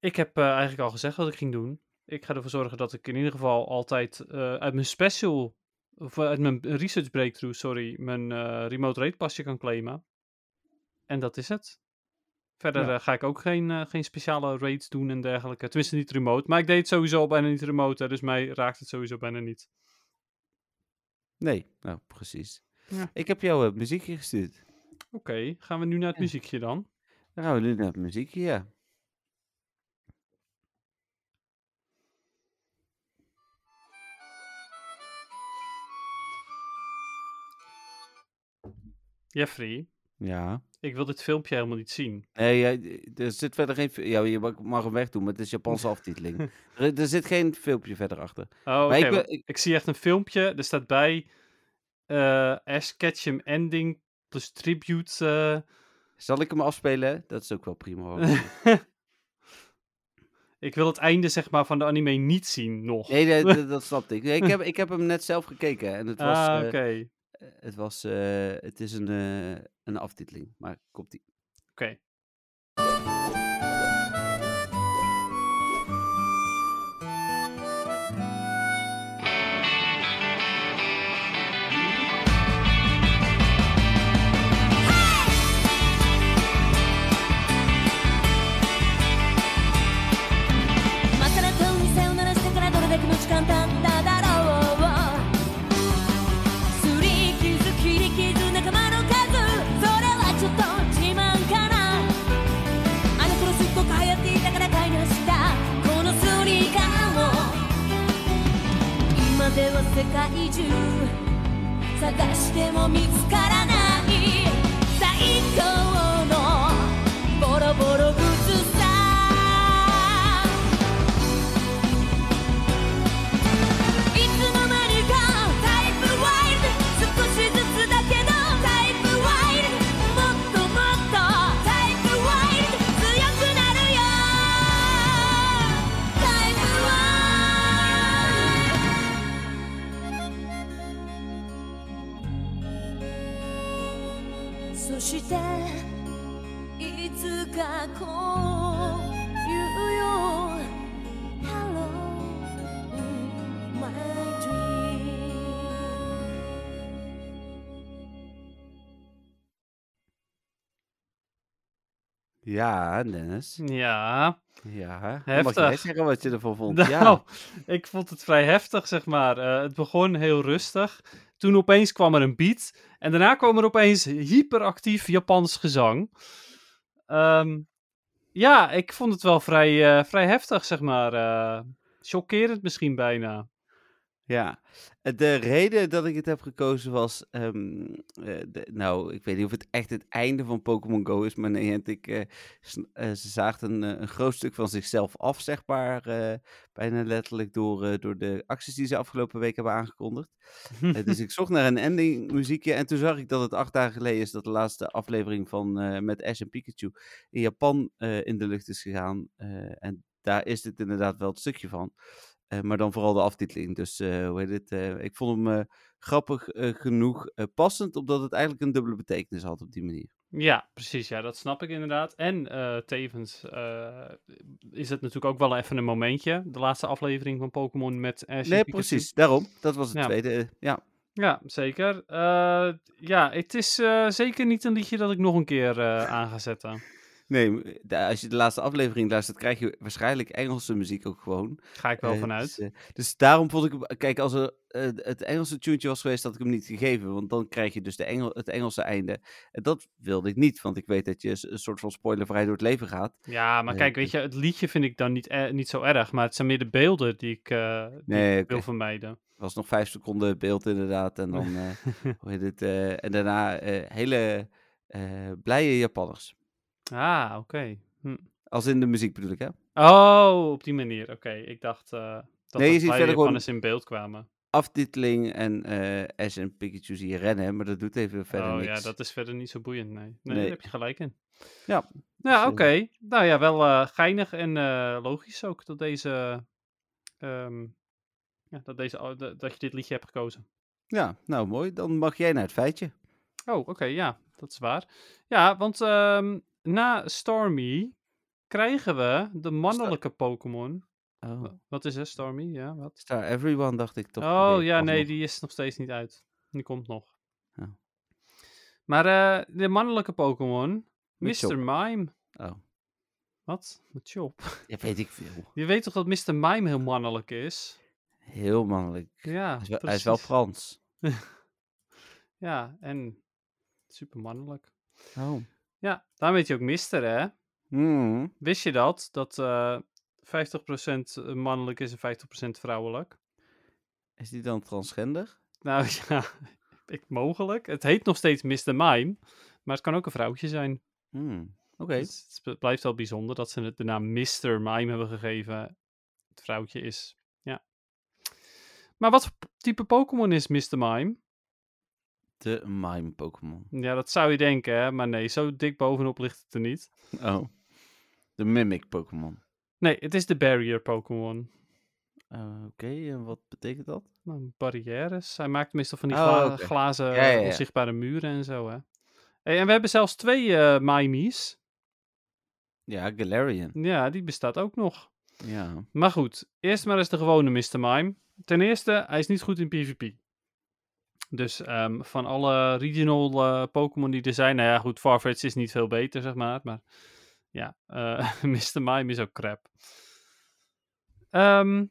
Ik heb eigenlijk al gezegd wat ik ging doen. Ik ga ervoor zorgen dat ik in ieder geval altijd uit mijn special, of eh, uit mijn research breakthrough, sorry, mijn eh, remote rate pasje kan claimen. En dat is het. Verder Ja. eh, ga ik ook geen, geen speciale raids doen en dergelijke. Tenminste niet remote. Maar ik deed het sowieso bijna niet remote, hè, dus mij raakt het sowieso bijna niet. Nee, nou precies. Ja. Ik heb jou muziekje gestuurd. Oké, gaan we nu naar het Ja. muziekje dan? Dan gaan we nu naar het muziekje, ja. Jeffrey, Ja. Ik wil dit filmpje helemaal niet zien. Nee, er zit verder geen... Ja, je mag- hem wegdoen, maar het is Japanse aftiteling. er, er zit geen filmpje verder achter. Oh, ik zie echt een filmpje. Er staat bij eh Ash Ketchum ending plus tribute. eh. Zal ik hem afspelen? Dat is ook wel prima hoor. ik wil het einde zeg maar van de anime niet zien nog. Nee, dat, dat, dat snapte ik. Nee, ik, heb, ik heb hem net zelf gekeken en het was... ah, eh, oké. Het, was eh, het is een, eh, een aftiteling, maar komt die. Oké. マ世界中探しても見つからない Ja, Dennis. Ja. Ja. Dan Mag jij Heftig. zeggen wat je ervan vond? Nou, Ja. ik vond het vrij heftig, zeg maar. Eh, het begon heel rustig. Toen opeens kwam er een beat. En daarna kwam er opeens hyperactief Japans gezang. Ehm, ja, ik vond het wel vrij, eh, vrij heftig, zeg maar. eh chockerend misschien bijna. Ja, Eh, de reden dat ik het heb gekozen was, ehm, eh, de- nou, ik weet niet of het echt het einde van Pokémon Go is, maar nee, ik, eh, ze zaagden een, een groot stuk van zichzelf af, zeg maar, eh, bijna letterlijk door, door de acties die ze afgelopen week hebben aangekondigd. Dus ik zocht naar een ending muziekje en toen zag ik dat het acht dagen geleden is dat de laatste aflevering van met Ash en Pikachu in Japan in de lucht is gegaan. En daar is dit inderdaad wel het stukje van. Eh, maar dan vooral de aftiteling. Dus eh, hoe heet het? eh, ik vond hem grappig genoeg passend, omdat het eigenlijk een dubbele betekenis had op die manier. Ja, precies. Ja, dat snap ik inderdaad. En tevens is het natuurlijk ook wel even een momentje. De laatste aflevering van Pokémon met Ash Nee, Pikachu. precies. Daarom. Dat was het Ja. tweede. ja. Ja, zeker. Ja, het is zeker niet een liedje dat ik nog een keer aan ga zetten. Nee, als je de laatste aflevering luistert, krijg je waarschijnlijk Engelse muziek ook gewoon. Ga ik wel Eh, vanuit. Dus, eh, dus daarom vond ik. Kijk, als er eh, het Engelse tuentje was geweest, had ik hem niet gegeven. Want dan krijg je dus de Engel, het Engelse einde. En dat wilde ik niet, want ik weet dat je een soort van spoilervrij door het leven gaat. Ja, maar kijk, weet je, het liedje vind ik dan niet, eh, niet zo erg. Maar het zijn meer de beelden die ik, die Nee, ik oké. wil vermijden. Er was nog vijf seconden beeld inderdaad. En dan, eh, hoe heet het? en daarna hele blije Japanners. Ah, oké. Hm. Als in de muziek bedoel ik, hè? Oh, op die manier. Oké, ik dacht eh dat Nee, je ziet bij verder gewoon- Japanners in beeld kwamen. Aftiteling en eh Ash en Pikachu zie je rennen, maar dat doet even verder oh niks. ja, dat is verder niet zo boeiend, nee. Nee, Nee. daar heb je gelijk in. Ja, Ja, dus, oké. Nou ja, wel geinig en logisch ook dat deze... ehm, ja, dat, deze, dat dat je dit liedje hebt gekozen. Ja, nou mooi. Dan mag jij naar het feitje. Oh, oké, ja, dat is waar. Ja, want ehm, na Stormy krijgen we de mannelijke Pokémon. Oh, Wa- Wat is er, Stormy? Ja, wat? Star Everyone dacht ik toch. Oh, Nee, ja, nee, nog. die is nog steeds niet uit. Die komt nog. Oh. Maar eh, de mannelijke Pokémon. Mr. Mime. Oh, Wat? Machop. ja, weet ik veel. Je weet toch dat Mr. Mime heel mannelijk is? Heel mannelijk. Ja, hij, is wel, hij is wel. Frans. Ja, en super mannelijk. Oh. Ja, daarom weet je ook Mister, hè? Hmm. Wist je dat? Dat eh 50% mannelijk is en 50% vrouwelijk. Is die dan transgender? Nou ja, ik, mogelijk. Het heet nog steeds Mr. Mime. Maar het kan ook een vrouwtje zijn. Hmm, Oké. Dus het blijft wel bijzonder dat ze het de naam Mr. Mime hebben gegeven. Het vrouwtje is, ja. Maar wat type Pokémon is Mr. Mime? De mime Pokémon. Ja, dat zou je denken, hè? maar nee, zo dik bovenop ligt het er niet. Oh. De Mimic Pokémon. Nee, het is de Barrier Pokémon. Eh, Oké, en wat betekent dat? Nou, barrières. Hij maakt meestal van die Oh, gla- glazen Ja, ja, ja. onzichtbare muren en zo, hè. Hey, en we hebben zelfs twee eh Mimies. Ja, Galarian. Ja, die bestaat ook nog. Ja. Maar goed, eerst maar eens de gewone Mr. Mime. Ten eerste, hij is niet goed in PvP. Dus ehm, van alle regional eh, Pokémon die er zijn, nou ja, goed, Farfetch is niet veel beter, zeg maar. Maar ja, eh Mr. Mime is ook crap. Ehm,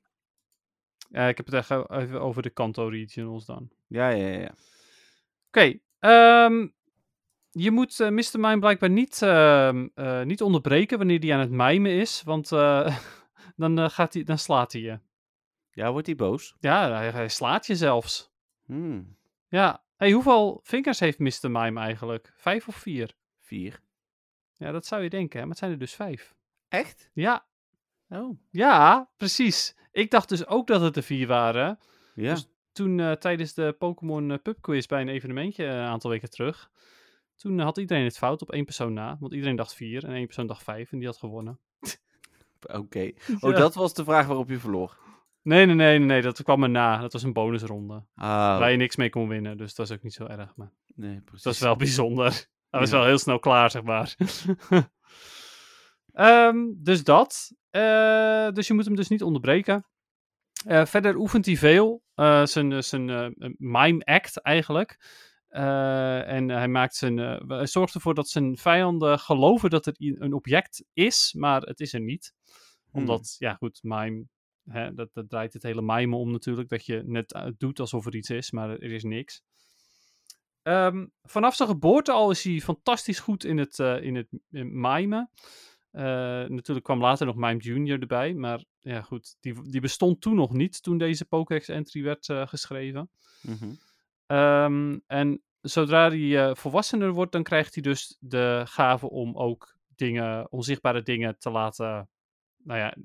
ja, ik heb het echt even over de Kanto regionals dan. Ja, ja, ja. Oké, ehm, je moet eh, Mr. Mime blijkbaar niet, niet onderbreken wanneer hij aan het mimen is, want dan, gaat hij, dan slaat hij je. Ja, wordt hij boos? Ja, hij, hij slaat je zelfs. Hmm. Ja, hey, hoeveel vingers heeft Mr. Mime eigenlijk? Vijf of vier? Vier. Ja, dat zou je denken, hè? maar het zijn er dus vijf. Echt? Ja, Oh. ja, precies. Ik dacht dus ook dat het er vier waren. Ja. Dus toen eh, tijdens de Pokémon eh, Pub Quiz bij een evenementje eh, een aantal weken terug, toen had iedereen het fout op één persoon na. Want iedereen dacht vier en één persoon dacht vijf en die had gewonnen. Oké. Oh, Ja. dat was de vraag waarop je verloor. Nee, nee, nee, nee, dat kwam er na. Dat was een bonusronde. Ah, Waar je niks mee kon winnen, dus dat is ook niet zo erg. Maar nee, precies. dat is wel bijzonder. Dat was wel heel snel klaar, zeg maar. Ehm, dus dat. Eh, dus je moet hem dus niet onderbreken. Eh, verder oefent hij veel. Eh, zijn zijn mime act eigenlijk. En hij, maakt zijn, hij zorgt ervoor dat zijn vijanden geloven dat er een object is, maar het is er niet. Hmm. Omdat, ja goed, mime, hè, dat, dat draait het hele mime om natuurlijk. Dat je net eh, doet alsof er iets is, maar er is niks. Ehm, vanaf zijn geboorte al is hij fantastisch goed in het, eh, in het in mimen. Eh, natuurlijk kwam later nog Mime Junior erbij, maar ja goed, die, die bestond toen nog niet, toen deze Pokédex-entry werd geschreven. Mhm. Ehm, en zodra hij volwassener wordt, dan krijgt hij dus de gave om ook dingen, onzichtbare dingen te laten, nou ja,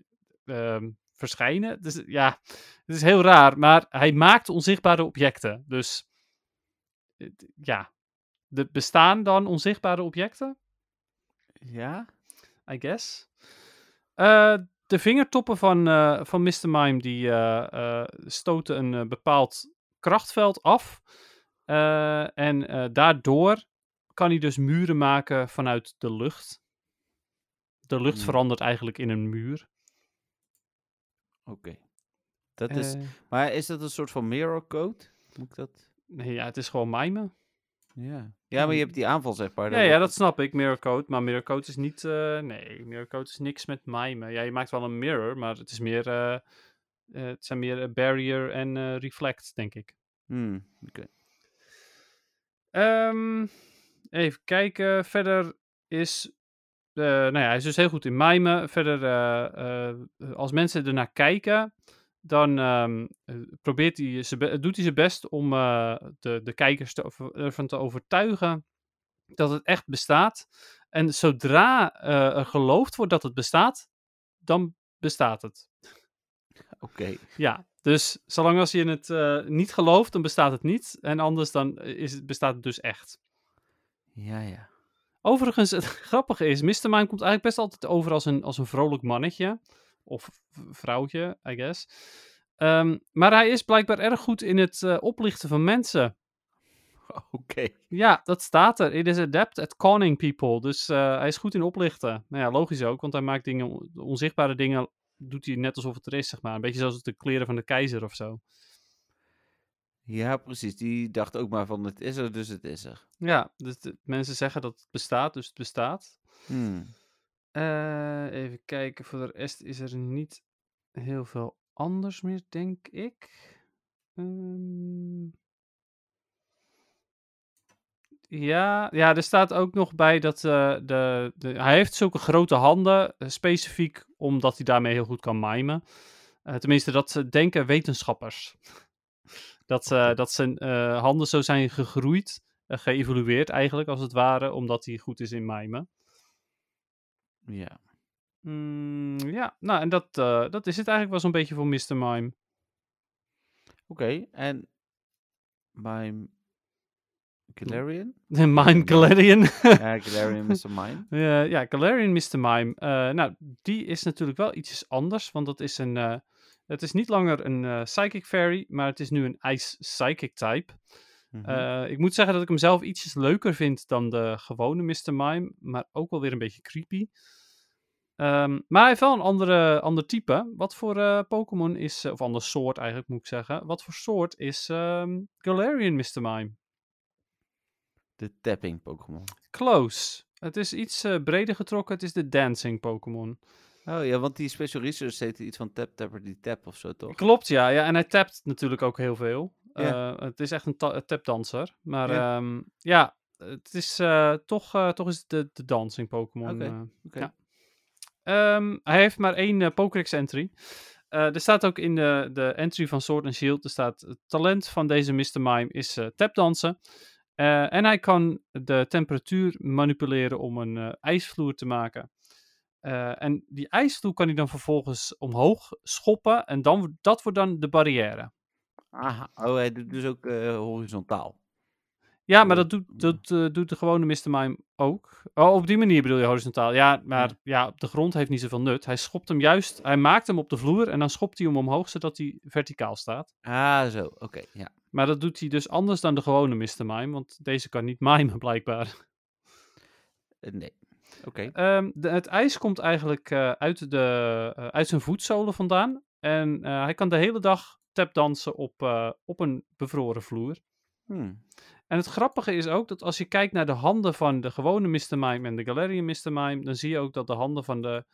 ehm, verschijnen. Dus ja, het is heel raar, maar hij maakt onzichtbare objecten. Dus ja, er bestaan dan onzichtbare objecten, Ja? I guess. Eh, de vingertoppen van, eh, van Mr. Mime die eh, stoten een bepaald krachtveld af. En daardoor kan hij dus muren maken vanuit de lucht. De lucht Hmm. verandert eigenlijk in een muur. Oké. Dat is... Eh, Maar is dat een soort van mirror code? Moet ik dat... nee, ja, het is gewoon mimen. Ja. Ja, maar je hebt die aanval, zeg maar. Ja, ja, dat snap ik, mirror code. Maar mirror code is niet... eh, nee, mirror code is niks met mimen. Ja, je maakt wel een mirror, maar het is meer... eh, het zijn meer barrier en reflect, denk ik. Hmm, oké. Ehm, even kijken. Verder is. Eh, nou ja, hij is dus heel goed in mimen. Verder, eh, eh, als mensen ernaar kijken, dan ehm, eh, probeert hij doet hij zijn best om de, de kijkers te ervan te overtuigen dat het echt bestaat. En zodra er geloofd wordt dat het bestaat, dan bestaat het. Oké. Ja, dus zolang als je het niet gelooft, dan bestaat het niet. En anders dan is het, bestaat het dus echt. Ja, ja. Overigens, het grappige is, Mr. Mime komt eigenlijk best altijd over als een, als een vrolijk mannetje. Of vrouwtje, I guess. Ehm, maar hij is blijkbaar erg goed in het eh, oplichten van mensen. Oké. Ja, dat staat er. It is adept at conning people. Dus eh, hij is goed in oplichten. Nou ja, logisch ook, want hij maakt dingen, on- onzichtbare dingen, doet hij net alsof het er is, zeg maar. Een beetje zoals de kleren van de keizer of zo. Ja, precies. Die dacht ook maar van, het is er, dus het is er. Ja, dus de- mensen zeggen dat het bestaat, dus het bestaat. Hmm. Eh, even kijken, voor de rest is er niet heel veel anders meer, denk ik. Ehm, ja, ja, er staat ook nog bij dat eh, de, de, hij heeft zulke grote handen, eh, specifiek omdat hij daarmee heel goed kan mimen. Tenminste, dat denken wetenschappers. Dat, eh, dat zijn eh, handen zo zijn gegroeid eh, geëvolueerd eigenlijk, als het ware, omdat hij goed is in mimen. Ja. Mm, ja, nou en dat, dat is het eigenlijk wel zo'n beetje voor Mr. Mime. Oké, en Mime Galarian? Mime Galarian. ja, Galarian Mr. Mime. Ja, ja, Galarian Mr. Mime. Nou, die is natuurlijk wel ietsjes anders, want dat is een... het is niet langer een eh, Psychic Fairy, maar het is nu een Ice Psychic type. Mhm. Eh, ik moet zeggen dat ik hem zelf ietsjes leuker vind dan de gewone Mr. Mime, maar ook wel weer een beetje creepy. Ehm, maar hij heeft wel een andere, ander type. Wat voor eh, Pokémon is, of ander soort eigenlijk moet ik zeggen. Wat voor soort is ehm, Galarian Mr. Mime? de tapping Pokémon. Close. Het is iets breder getrokken. Het is de Dancing Pokémon. Oh ja, want die Special Research heet iets van Tap Tapper die Tap of zo, toch? Klopt, ja. ja. En hij tapt natuurlijk ook heel veel. Eh, het is echt een, ta- tapdanser. Maar Ja. ja het is eh, toch, eh, toch is het de, de dancing Pokémon. Oké, oké. Ja. Ehm, hij heeft maar één Pokédex entry. Er staat ook in de, de entry van Sword and Shield, er staat het talent van deze Mr. Mime is tapdansen. En hij kan de temperatuur manipuleren om een ijsvloer te maken. Eh, en die ijsvloer kan hij dan vervolgens omhoog schoppen en dan, dat wordt dan de barrière. Aha, oh, hij doet dus ook eh, horizontaal. Ja, maar dat doet, dat, eh, doet de gewone Mr. Mime ook. Oh, op die manier bedoel je horizontaal. Ja, maar ja. op de grond heeft niet zoveel nut. Hij schopt hem juist, hij maakt hem op de vloer en dan schopt hij hem omhoog zodat hij verticaal staat. Ah, zo, oké, ja. Maar dat doet hij dus anders dan de gewone Mr. Mime, want deze kan niet mimen blijkbaar. Nee, oké. Ehm, het ijs komt eigenlijk eh, uit, de, eh, uit zijn voetzolen vandaan. En eh, hij kan de hele dag tapdansen op, op een bevroren vloer. Hmm. En het grappige is ook dat als je kijkt naar de handen van de gewone Mr. Mime en de Galarian Mr. Mime, dan zie je ook dat de handen van de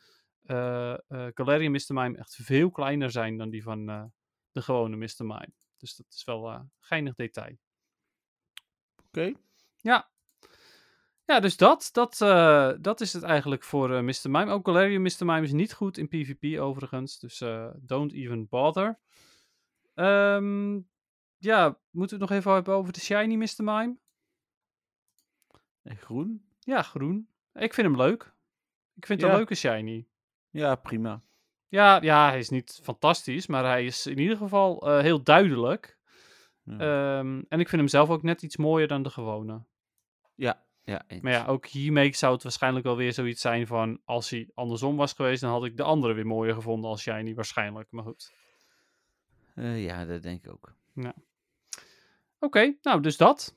Galarian Mr. Mime echt veel kleiner zijn dan die van de gewone Mr. Mime. Dus dat is wel een geinig detail. Oké. Ja. Ja, dus dat, dat, eh, dat is het eigenlijk voor eh, Mr. Mime. Ook Galarian Mr. Mime is niet goed in PvP overigens, dus eh, don't even bother. Ehm, ja, moeten we het nog even hebben over de shiny Mr. Mime? En groen? Ja, groen. Ik vind hem leuk. Ik vind het een leuke shiny. Ja, prima. Ja, ja, hij is niet fantastisch, maar hij is in ieder geval heel duidelijk. Ja, Ehm, en ik vind hem zelf ook net iets mooier dan de gewone. ja, ja eens. Maar ja, ook hiermee zou het waarschijnlijk wel weer zoiets zijn van... als hij andersom was geweest, dan had ik de andere weer mooier gevonden als shiny waarschijnlijk. Maar goed. Eh, ja, dat denk ik ook. Oké, nou, dus dat.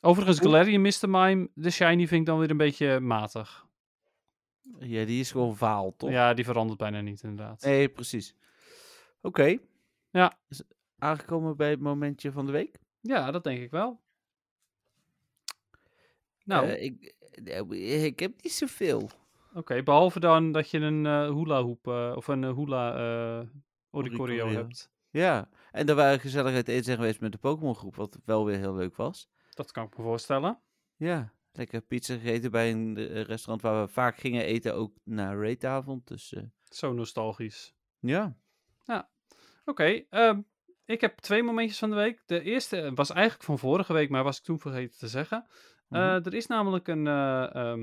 Overigens, Cool. Galarian Mr. Mime, de shiny vind ik dan weer een beetje matig. Ja, die is gewoon vaal, toch? Ja, die verandert bijna niet inderdaad. Nee, precies. Oké. Ja. Is aangekomen bij het momentje van de week? Ja, dat denk ik wel. Nou, Eh, ik, eh, ik heb niet zoveel. Oké, behalve dan dat je een eh, hula hoop eh, of een eh, hula eh oricorio hebt. Ja, en er waren gezellig uit eten zijn geweest met de Pokémon groep, wat wel weer heel leuk was. Dat kan ik me voorstellen. Ja, lekker pizza gegeten bij een eh, restaurant waar we vaak gingen eten, ook na raidavond. Dus eh, Zo nostalgisch. ja. Oké, ehm, ik heb twee momentjes van de week. De eerste was eigenlijk van vorige week, maar was ik toen vergeten te zeggen. Eh, Mhm. er is namelijk een, eh, ehm,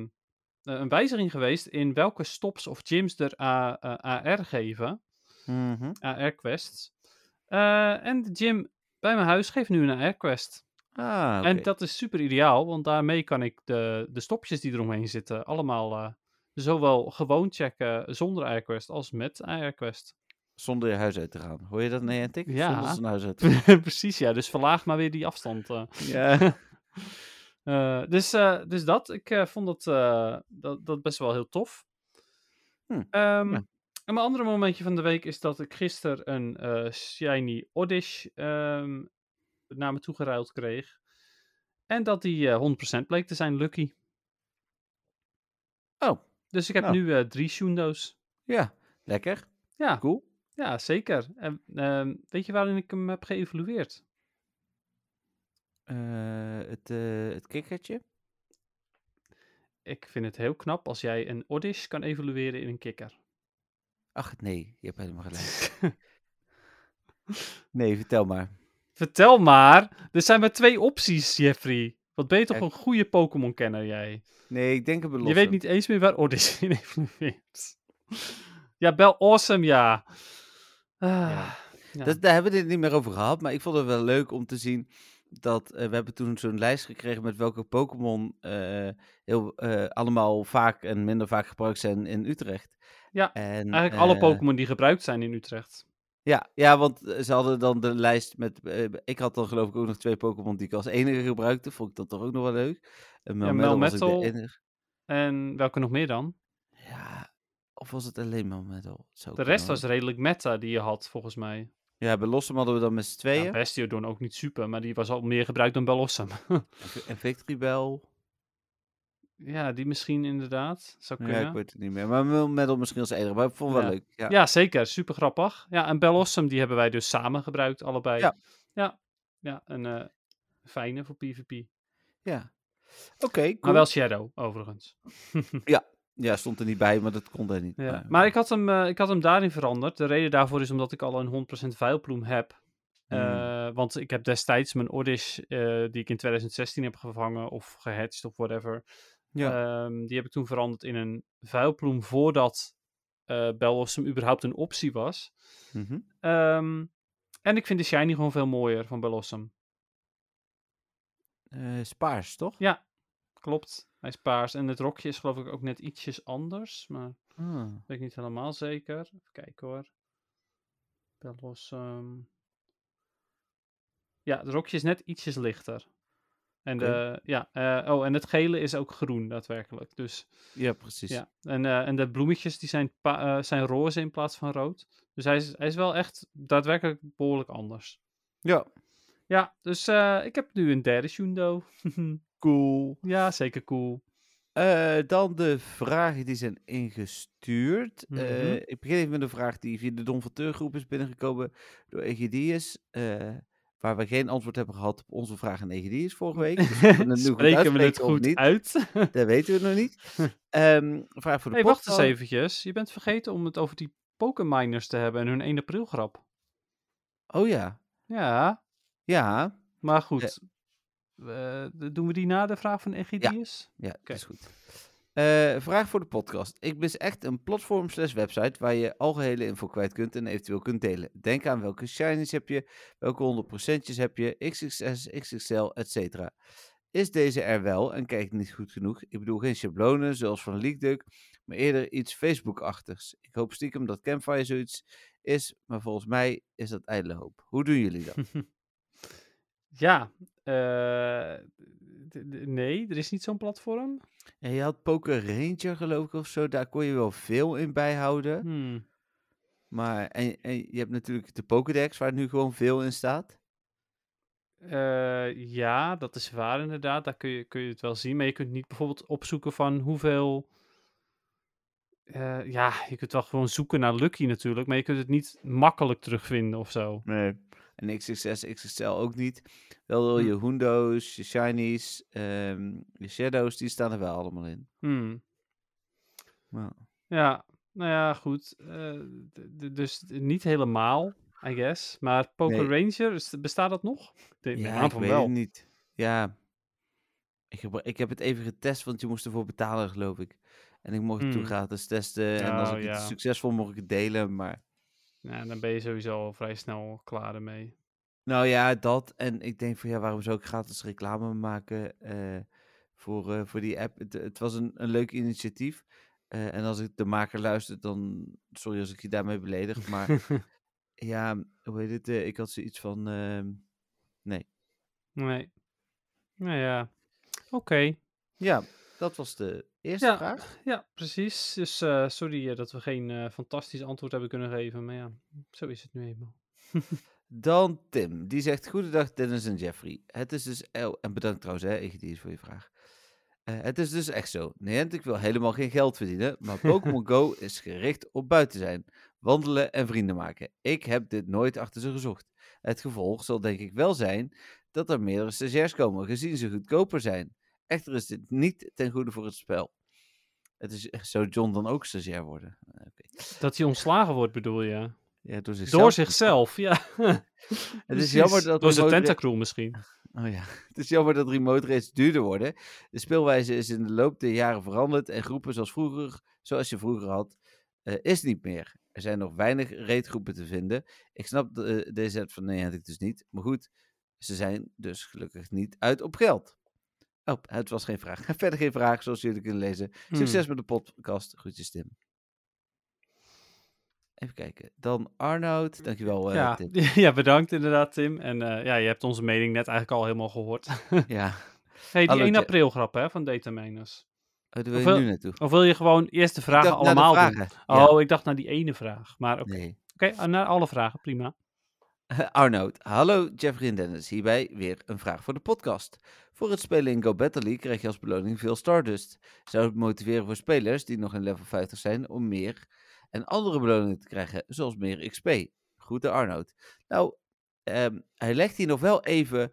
eh, een wijziging geweest in welke stops of gyms er A- eh, AR geven. Mhm. AR-quests. Eh, en de gym bij mijn huis geeft nu een AR-quest. Ah. En dat is super ideaal, want daarmee kan ik de, de stopjes die eromheen zitten allemaal eh, zowel gewoon checken zonder AR-quest als met AR-quest. Zonder je huis uit te gaan. Hoor je dat, nee, Tik? Ja. Zonder zijn huis uit te gaan. Precies, ja. Dus verlaag maar weer die afstand. eh. ja. Eh, dus, eh, dus dat, ik vond dat, dat, dat best wel heel tof. Hm, Ehm, ja. En mijn andere momentje van de week is dat ik gisteren een Shiny Oddish ehm, naar me toegeruild kreeg. En dat die eh 100% bleek te zijn Lucky. Oh, Dus ik heb Nou. nu drie Shundo's. ja. Lekker. Ja, Cool. Ja, zeker. En ehm, weet je waarin ik hem heb geëvalueerd? Eh, het, eh het kikkertje. Ik vind het heel knap als jij een Oddish kan evalueren in een kikker. Ach, nee, je hebt helemaal gelijk. nee, vertel maar. Vertel maar. Er zijn maar twee opties, Jeffrey. Wat ben je toch Echt. een goede Pokémon-kenner, jij? Nee, ik denk het Je weet niet eens meer waar Odyssey in evolueert. Ja, Bel Awesome, ja. Ah, Ja. Dat, daar hebben we het niet meer over gehad, maar ik vond het wel leuk om te zien dat eh, we hebben toen zo'n lijst gekregen met welke Pokémon eh, heel, eh, allemaal vaak en minder vaak gebruikt zijn in Utrecht. Ja, en, Eigenlijk alle Pokémon die gebruikt zijn in Utrecht. Ja, ja, want ze hadden dan de lijst met. ik had dan geloof ik ook nog twee Pokémon die ik als enige gebruikte. Vond ik dat toch ook nog wel leuk. En Melmetal. En welke nog meer dan? Ja, of was het alleen Melmetal? Zou De kunnen, rest was redelijk meta die je had, volgens mij. Ja, bij Lossum hadden we dan met z'n Ja, tweeën. Bastiodon ook niet super, maar die was al meer gebruikt dan Bellossum. En Vi- En Victory Bell. ja, die misschien inderdaad. Zou Ja, kunnen. ik weet het niet meer. Maar Melmetal misschien als enige. Maar ik vond het wel Ja. leuk. Ja. Ja, zeker. Super grappig. Ja, en Bellossum, die hebben wij dus samen gebruikt, allebei. Ja. Ja, ja een eh, fijne voor PvP. ja. Oké, cool. Maar wel Shadow, overigens. Ja, stond er niet bij, maar dat kon er niet. Ja. Maar ik had, hem, eh, ik had hem daarin veranderd. De reden daarvoor is omdat ik al een 100% vuilploem heb. Hmm. Eh, want ik heb destijds mijn Oddish, eh, die ik in 2016 heb gevangen of gehatcht of whatever. ja. ehm, die heb ik toen veranderd in een vuilploem voordat Bellossum überhaupt een optie was. Mhm. Ehm, en ik vind de shiny gewoon veel mooier van Bellossum. Spaars, toch? Ja, klopt. Hij is paars. En het rokje is geloof ik ook net ietsjes anders. Maar Ah. weet ik niet helemaal zeker. Even kijken hoor. Bellossum. Ja, het rokje is net ietsjes lichter. En, de, ja, eh, oh, en het gele is ook groen daadwerkelijk. Dus Ja, precies. ja. En, eh, en de bloemetjes die zijn, pa- eh, zijn roze in plaats van rood. Dus hij is, hij is wel echt daadwerkelijk behoorlijk anders. Ja. Ja, dus ik heb nu een derde Shundo. Cool. ja, zeker cool. Eh, dan de vragen die zijn ingestuurd. Eh, Mhm. ik begin even met een vraag die via de Don van Teur groep is binnengekomen door Egidius. eh waar we geen antwoord hebben gehad op onze vraag aan Egidius vorige week. Dus we het nu goed Spreken we het goed niet, uit? Dat weten we nog niet. Ehm, vraag voor de hey, wacht eens eventjes. Je bent vergeten om het over die Pokéminers te hebben en hun 1 april grap. Oh ja. Ja, Ja. maar goed. Eh, doen we die na de vraag van Egidius? Ja, is goed. Eh, vraag voor de podcast. Ik mis echt een platform slash website waar je algehele info kwijt kunt en eventueel kunt delen. Denk aan welke shinies heb je, welke 100%'tjes heb je, XXS, XXL, etc. Is deze er wel en kijk niet goed genoeg? Ik bedoel geen schablonen zoals van LeakDuck, maar eerder iets Facebook-achtigs. Ik hoop stiekem dat Campfire zoiets is, maar volgens mij is dat ijdele hoop. Hoe doen jullie dat? Ja, eh, nee, er is niet zo'n platform. Ja, je had Poker Ranger geloof ik of zo, daar kon je wel veel in bijhouden. Hmm. Maar en, en je hebt natuurlijk de Pokédex, waar nu gewoon veel in staat. Eh, ja, dat is waar inderdaad. Daar kun je, kun je het wel zien. Maar je kunt niet bijvoorbeeld opzoeken van hoeveel... eh, ja, je kunt wel gewoon zoeken naar Lucky natuurlijk. Maar je kunt het niet makkelijk terugvinden of zo. Nee. En XXS, XXL ook niet. Wel Hm. je Hundo's, je Shinies, ehm, je Shadows, die staan er wel allemaal in. Hmm. Nou, Ja, nou ja, goed. Eh, dus niet helemaal, I guess. Maar Poker Ranger, bestaat dat nog? Ik neem ja, ik weet wel. het niet. Ja, ik heb, ik heb het even getest, want je moest ervoor betalen, geloof ik. En ik mocht het toen Hmm. gratis testen. en als Oh, ik ja. het succesvol mocht ik het delen, maar... Ja, dan ben je sowieso al vrij snel klaar ermee. Nou ja, dat. En ik denk van ja, waarom zou ik gratis reclame maken eh, voor, eh, voor die app? Het, het was een, een leuk initiatief. Eh, en als ik de maker luister, dan. Sorry als ik je daarmee beledig. Maar ja, hoe heet het? ik had zoiets van. ehm, nee. Nee. Nou ja, oké. Ja, dat was de eerste Ja, vraag. ja, precies. Dus eh, sorry eh, dat we geen eh, fantastisch antwoord hebben kunnen geven. Maar ja, zo is het nu eenmaal. Dan Tim, die zegt: Goedendag Dennis en Jeffrey. Het is dus. Oh, en bedankt trouwens, hè, voor je vraag. Het is dus echt zo. Niantic wil helemaal geen geld verdienen, maar Pokémon Go is gericht op buiten zijn, wandelen en vrienden maken. Ik heb dit nooit achter ze gezocht. Het gevolg zal denk ik wel zijn dat er meerdere stagiairs komen, gezien ze goedkoper zijn. Echter is dit niet ten goede voor het spel. Het is, zou John dan ook stagiair worden? Eh. Dat hij ontslagen wordt, bedoel je? Ja, door zichzelf. Door zichzelf, ja. Het is jammer dat Door zijn tentacruel misschien. Oh ja, het is jammer dat remote races duurder worden. De speelwijze is in de loop der jaren veranderd en groepen zoals vroeger, zoals je vroeger had, eh, is niet meer. Er zijn nog weinig raidgroepen te vinden. Ik snap de, eh, deze van nee, had ik dus niet. Maar goed, ze zijn dus gelukkig niet uit op geld. Oh, het was geen vraag. Verder geen vraag, zoals jullie kunnen lezen. Succes met de podcast. Groetjes Tim. Even kijken. Dan Arnoud. Dankjewel eh, ja, Tim. ja, bedankt inderdaad, Tim. En eh, ja, je hebt onze mening net eigenlijk al helemaal gehoord. Ja. hey, die Hallo, 1 Je- april grap hè, van Dataminers. Oh, wil Of je nu naartoe. Of wil je gewoon eerst de vragen de allemaal doen? vragen. Ja. Oh, ik dacht naar die ene vraag. Maar oké, Nee. Oké, ah, naar alle vragen, prima. Arnoud, hallo Jeffrey en Dennis. Hierbij weer een vraag voor de podcast. Voor het spelen in Go Battle League krijg je als beloning veel Stardust. Zou het motiveren voor spelers die nog in level 50 zijn om meer en andere beloningen te krijgen, zoals meer XP? Groeten Arnoud. Nou, ehm, hij legt hier nog wel even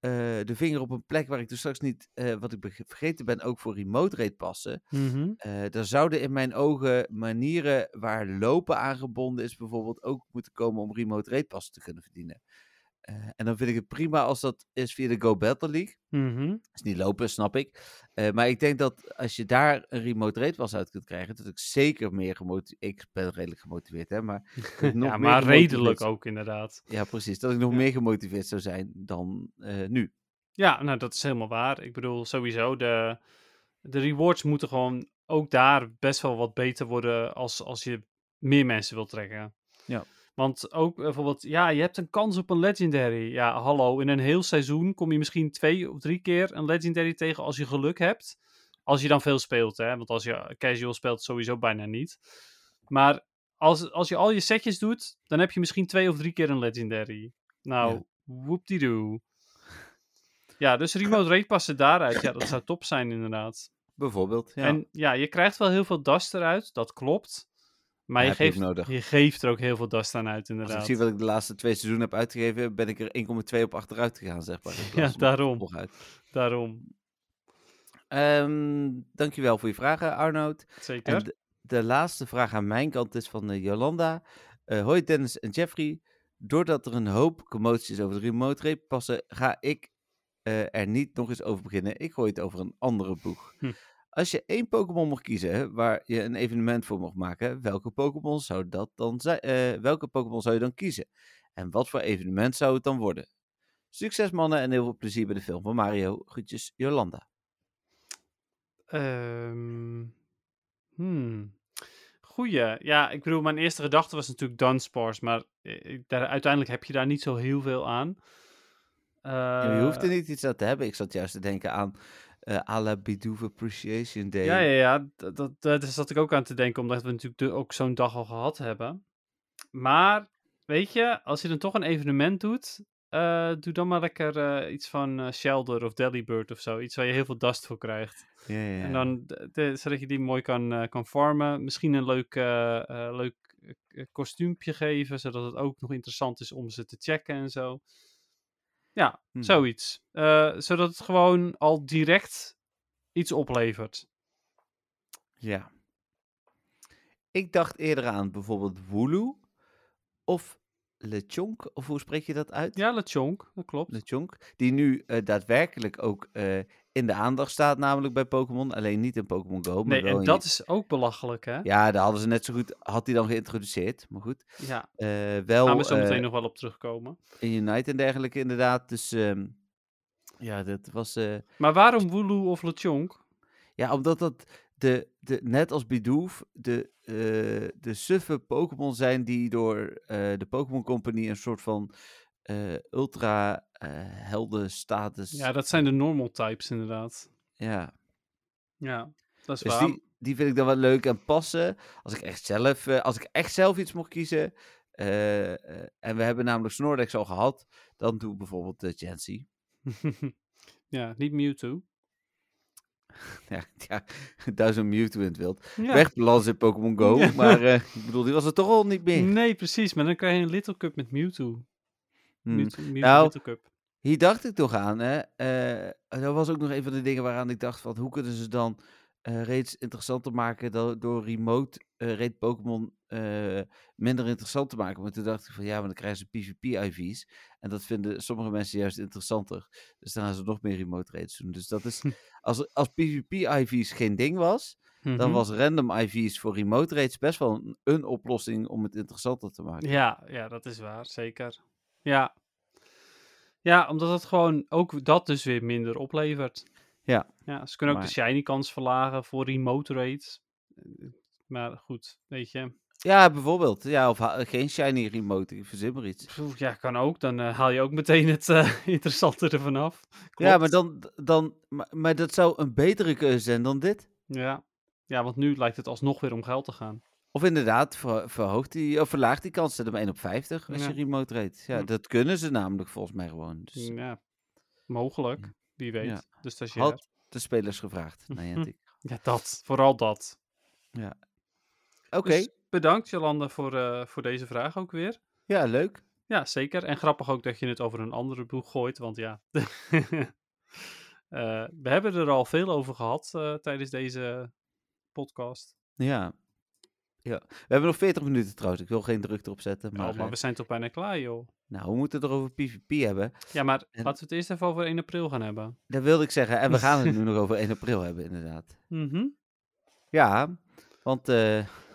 eh, de vinger op een plek waar ik dus straks niet, eh, wat ik vergeten ben, ook voor remote rate passen. Eh er zouden in mijn ogen manieren waar lopen aangebonden is, bijvoorbeeld ook moeten komen om remote rate passen te kunnen verdienen. Eh, en dan vind ik het prima als dat is via de Go Battle League. Mhm. is niet lopen, snap ik. Eh, maar ik denk dat als je daar een remote rate pas uit kunt krijgen, dat ik zeker meer gemotiveerd... Ik ben redelijk gemotiveerd, hè, maar... nog ja, maar redelijk ook inderdaad. Ja, precies. Dat ik nog Ja. meer gemotiveerd zou zijn dan eh, nu. Ja, nou dat is helemaal waar. Ik bedoel, sowieso, de, de rewards moeten gewoon ook daar best wel wat beter worden als, als je meer mensen wilt trekken. Ja. Want ook bijvoorbeeld, ja, je hebt een kans op een legendary. Ja, hallo, in een heel seizoen kom je misschien twee of drie keer een legendary tegen als je geluk hebt. Als je dan veel speelt, hè. Want als je casual speelt, sowieso bijna niet. Maar als, als je al je setjes doet, dan heb je misschien twee of drie keer een legendary. Nou, Ja. whoop-de-doo. Ja, dus remote rate passen daaruit. Ja, dat zou top zijn inderdaad. Bijvoorbeeld, ja. En ja, je krijgt wel heel veel dust eruit, dat klopt. Maar je, geeft, je geeft er ook heel veel dust aan uit, Als ik inderdaad. zie wat ik de laatste twee seizoenen heb uitgegeven, ben ik er 1,2 op achteruit gegaan, zeg maar. Ja, daarom. Daarom, Ehm, dankjewel voor je vragen, Arnoud. zeker. En de, de laatste vraag aan mijn kant is van eh, Jolanda. Eh, hoi Dennis en Jeffrey. Doordat er een hoop commotie is over de remote rate passen, ga ik eh, er niet nog eens over beginnen. Ik gooi het over een andere boeg. Hm. Als je één Pokémon mocht kiezen waar je een evenement voor mocht maken, welke Pokémon zou dat dan zijn? eh, welke Pokémon zou je dan kiezen? En wat voor evenement zou het dan worden? Succes mannen en heel veel plezier bij de film van Mario. Groetjes, Jolanda. Hmm. Goeie. Ja, ik bedoel, mijn eerste gedachte was natuurlijk Dunsparce, maar eh, daar, uiteindelijk heb je daar niet zo heel veel aan. Je hoeft er Eh, niet iets aan te hebben. Ik zat juist te denken aan eh à la Bidoof Appreciation Day. Ja, ja, ja. Dat, dat, daar zat ik ook aan te denken, omdat we natuurlijk de- ook zo'n dag al gehad hebben. Maar, weet je, als je dan toch een evenement doet, eh, doe dan maar lekker eh, iets van eh, Shelder of Delibird of zo. Iets waar je heel veel dust voor krijgt. Ja, ja, En dan, de- de- zodat je die mooi kan, kan farmen. Misschien een leuk, leuk kostuumpje geven, zodat het ook nog interessant is om ze te checken en zo. Ja, Hmm. zoiets. Eh, zodat het gewoon al direct iets oplevert. Ja. Ik dacht eerder aan bijvoorbeeld Wooloo of Lechonk, of hoe spreek je dat uit? Ja, Lechonk, dat klopt. Lechonk, die nu eh, daadwerkelijk ook eh, in de aandacht staat, namelijk bij Pokémon. Alleen niet in Pokémon Go, maar Nee, en dat is ook belachelijk, hè? Ja, daar hadden ze net zo goed, had hij dan geïntroduceerd, maar goed. Ja, Eh, daar wel gaan we zo meteen nog wel op terugkomen. in Unite en dergelijke inderdaad, dus ehm, ja, dat was... Maar waarom Wooloo of Lechonk? Ja, omdat dat de, de, net als Bidoof de, eh, de suffe Pokémon zijn die door eh, de Pokémon Company een soort van eh, ultra helden status. Ja, dat zijn de normal types inderdaad. Ja, Ja, dat is dus waar. die, die vind ik dan wel leuk en passen. Als ik echt zelf, als ik echt zelf iets mocht kiezen. en we hebben namelijk Snorlax al gehad. Dan doe ik bijvoorbeeld de Chansey. ja, niet Mewtwo. Ja, ja, duizend Mewtwo in het wild. Ja. In Pokémon Go. Ja. Maar eh, ik bedoel, die was er toch al niet meer. Nee, precies. Maar dan krijg je een Little Cup met Mewtwo. Hmm. Mewtwo, Mewtwo Nou, Little Cup. Hier dacht ik toch aan. Hè? eh, dat was ook nog een van de dingen waaraan ik dacht: van, hoe kunnen ze dan eh reeds interessanter maken do- door remote eh rate Pokémon eh, minder interessant te maken. Maar toen dacht ik van ja, maar dan krijgen ze PvP-IV's. En dat vinden sommige mensen juist interessanter. Dus dan gaan ze nog meer remote raids doen. Dus dat is, als, als PvP-IV's geen ding was, dan Mhm. was random IV's voor remote raids best wel een, een oplossing om het interessanter te maken. Ja, ja, dat is waar, zeker. Ja. Ja, omdat het gewoon ook dat dus weer minder oplevert. Ja. Ja, ze kunnen ook de shiny kans verlagen voor remote raids. Eh, Maar goed, weet je. Ja, bijvoorbeeld. Ja, of ha- geen shiny remote. Ik verzin maar iets. Ja, kan ook. Dan eh, haal je ook meteen het eh, interessante ervan af. Ja, maar, dan, dan, maar, maar dat zou een betere keuze zijn dan dit. Ja. ja, want nu lijkt het alsnog weer om geld te gaan. Of inderdaad, ver- verhoogt die, of verlaagt die kans. Hem 1 op 50 als Ja. je remote rate. Ja, Hm. dat kunnen ze namelijk volgens mij gewoon. Dus Ja, mogelijk. Ja. Wie weet. Ja. De stagiair. had de spelers gevraagd. Ja, dat. Vooral dat. Oké, Dus bedankt Jolanda voor, eh, voor deze vraag ook weer. ja, leuk. Ja, zeker. En grappig ook dat je het over een andere boeg gooit, want ja. Eh, we hebben er al veel over gehad eh, tijdens deze podcast. Ja. ja. We hebben nog 40 minuten trouwens. Ik wil geen druk erop zetten. Maar, Maar, maar we zijn toch bijna klaar, joh. nou, we moeten het er over PvP hebben. Ja, maar En- laten we het eerst even over 1 april gaan hebben. Dat wilde ik zeggen. En we gaan het nu nog over 1 april hebben, inderdaad. Mhm. Ja, want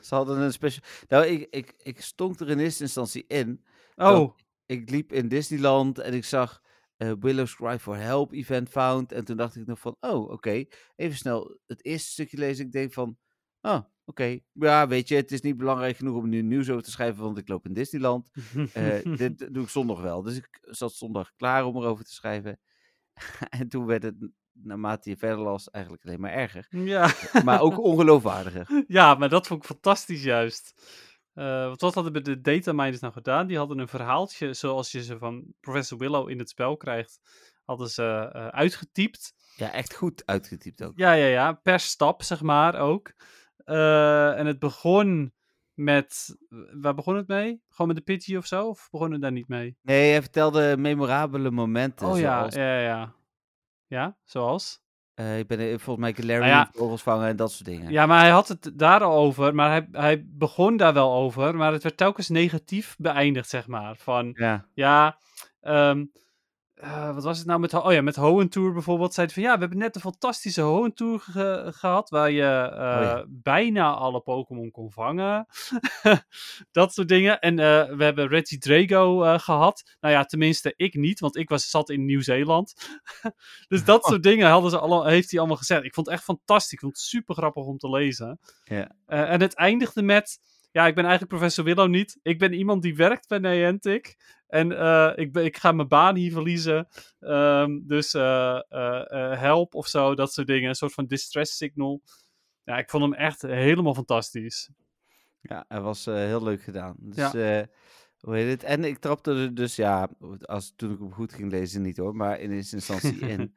ze hadden een special... Nou, ik, ik, ik stonk er in eerste instantie in. Oh, ik liep in Disneyland en ik zag eh, Willow's Cry for Help event found. En toen dacht ik nog van, oh, oké. Even snel het eerste stukje lezen. Ik denk van, oh, oké. Ja, weet je, het is niet belangrijk genoeg om nu nieuws over te schrijven, want ik loop in Disneyland. Eh, dit doe ik zondag wel. Dus ik zat zondag klaar om erover te schrijven. en toen werd het, naarmate je verder las, eigenlijk alleen maar erger. ja. Maar ook ongeloofwaardiger. ja, maar dat vond ik fantastisch juist. Eh, want wat hadden de dataminers nou gedaan? Die hadden een verhaaltje zoals je ze van Professor Willow in het spel krijgt, hadden ze eh, uitgetypt. Ja, echt goed uitgetypt ook. Ja, ja, ja. Per stap, zeg maar, ook. Eh, en het begon met... Waar begon het mee? Gewoon met de Pidgey of zo? Of begon het daar niet mee? Nee, hij vertelde memorabele momenten. oh ja, zoals, ja, ja, ja. Zoals? eh, ik ben eh, volgens mij Galarian Nou ja. vogels vangen en dat soort dingen. Ja, maar hij had het daar al over. Maar hij, hij begon daar wel over. Maar het werd telkens negatief beëindigd, zeg maar. Van, Ja. ja... ehm, eh, wat was het nou met, oh ja, met Hoenn Tour bijvoorbeeld? Zei hij van ja, we hebben net een fantastische Hoenn Tour ge- gehad. Waar je eh, ja. bijna alle Pokémon kon vangen. dat soort dingen. En eh, we hebben Reggie Drago eh, gehad. Nou ja, tenminste, ik niet, want ik was, zat in Nieuw-Zeeland. dus dat soort dingen hadden ze allemaal, heeft hij allemaal gezegd. Ik vond het echt fantastisch. Ik vond het super grappig om te lezen. Ja. En het eindigde met. Ja, ik ben eigenlijk professor Willow niet. Ik ben iemand die werkt bij Niantic. En eh, ik, ben, ik ga mijn baan hier verliezen. Ehm, dus eh, eh, help of zo, dat soort dingen. Een soort van distress signal. Ja, ik vond hem echt helemaal fantastisch. Ja, hij was heel leuk gedaan. Dus, Ja. hoe heet het? En ik trapte er dus, ja, als, toen ik hem goed ging lezen niet hoor, maar in eerste instantie in.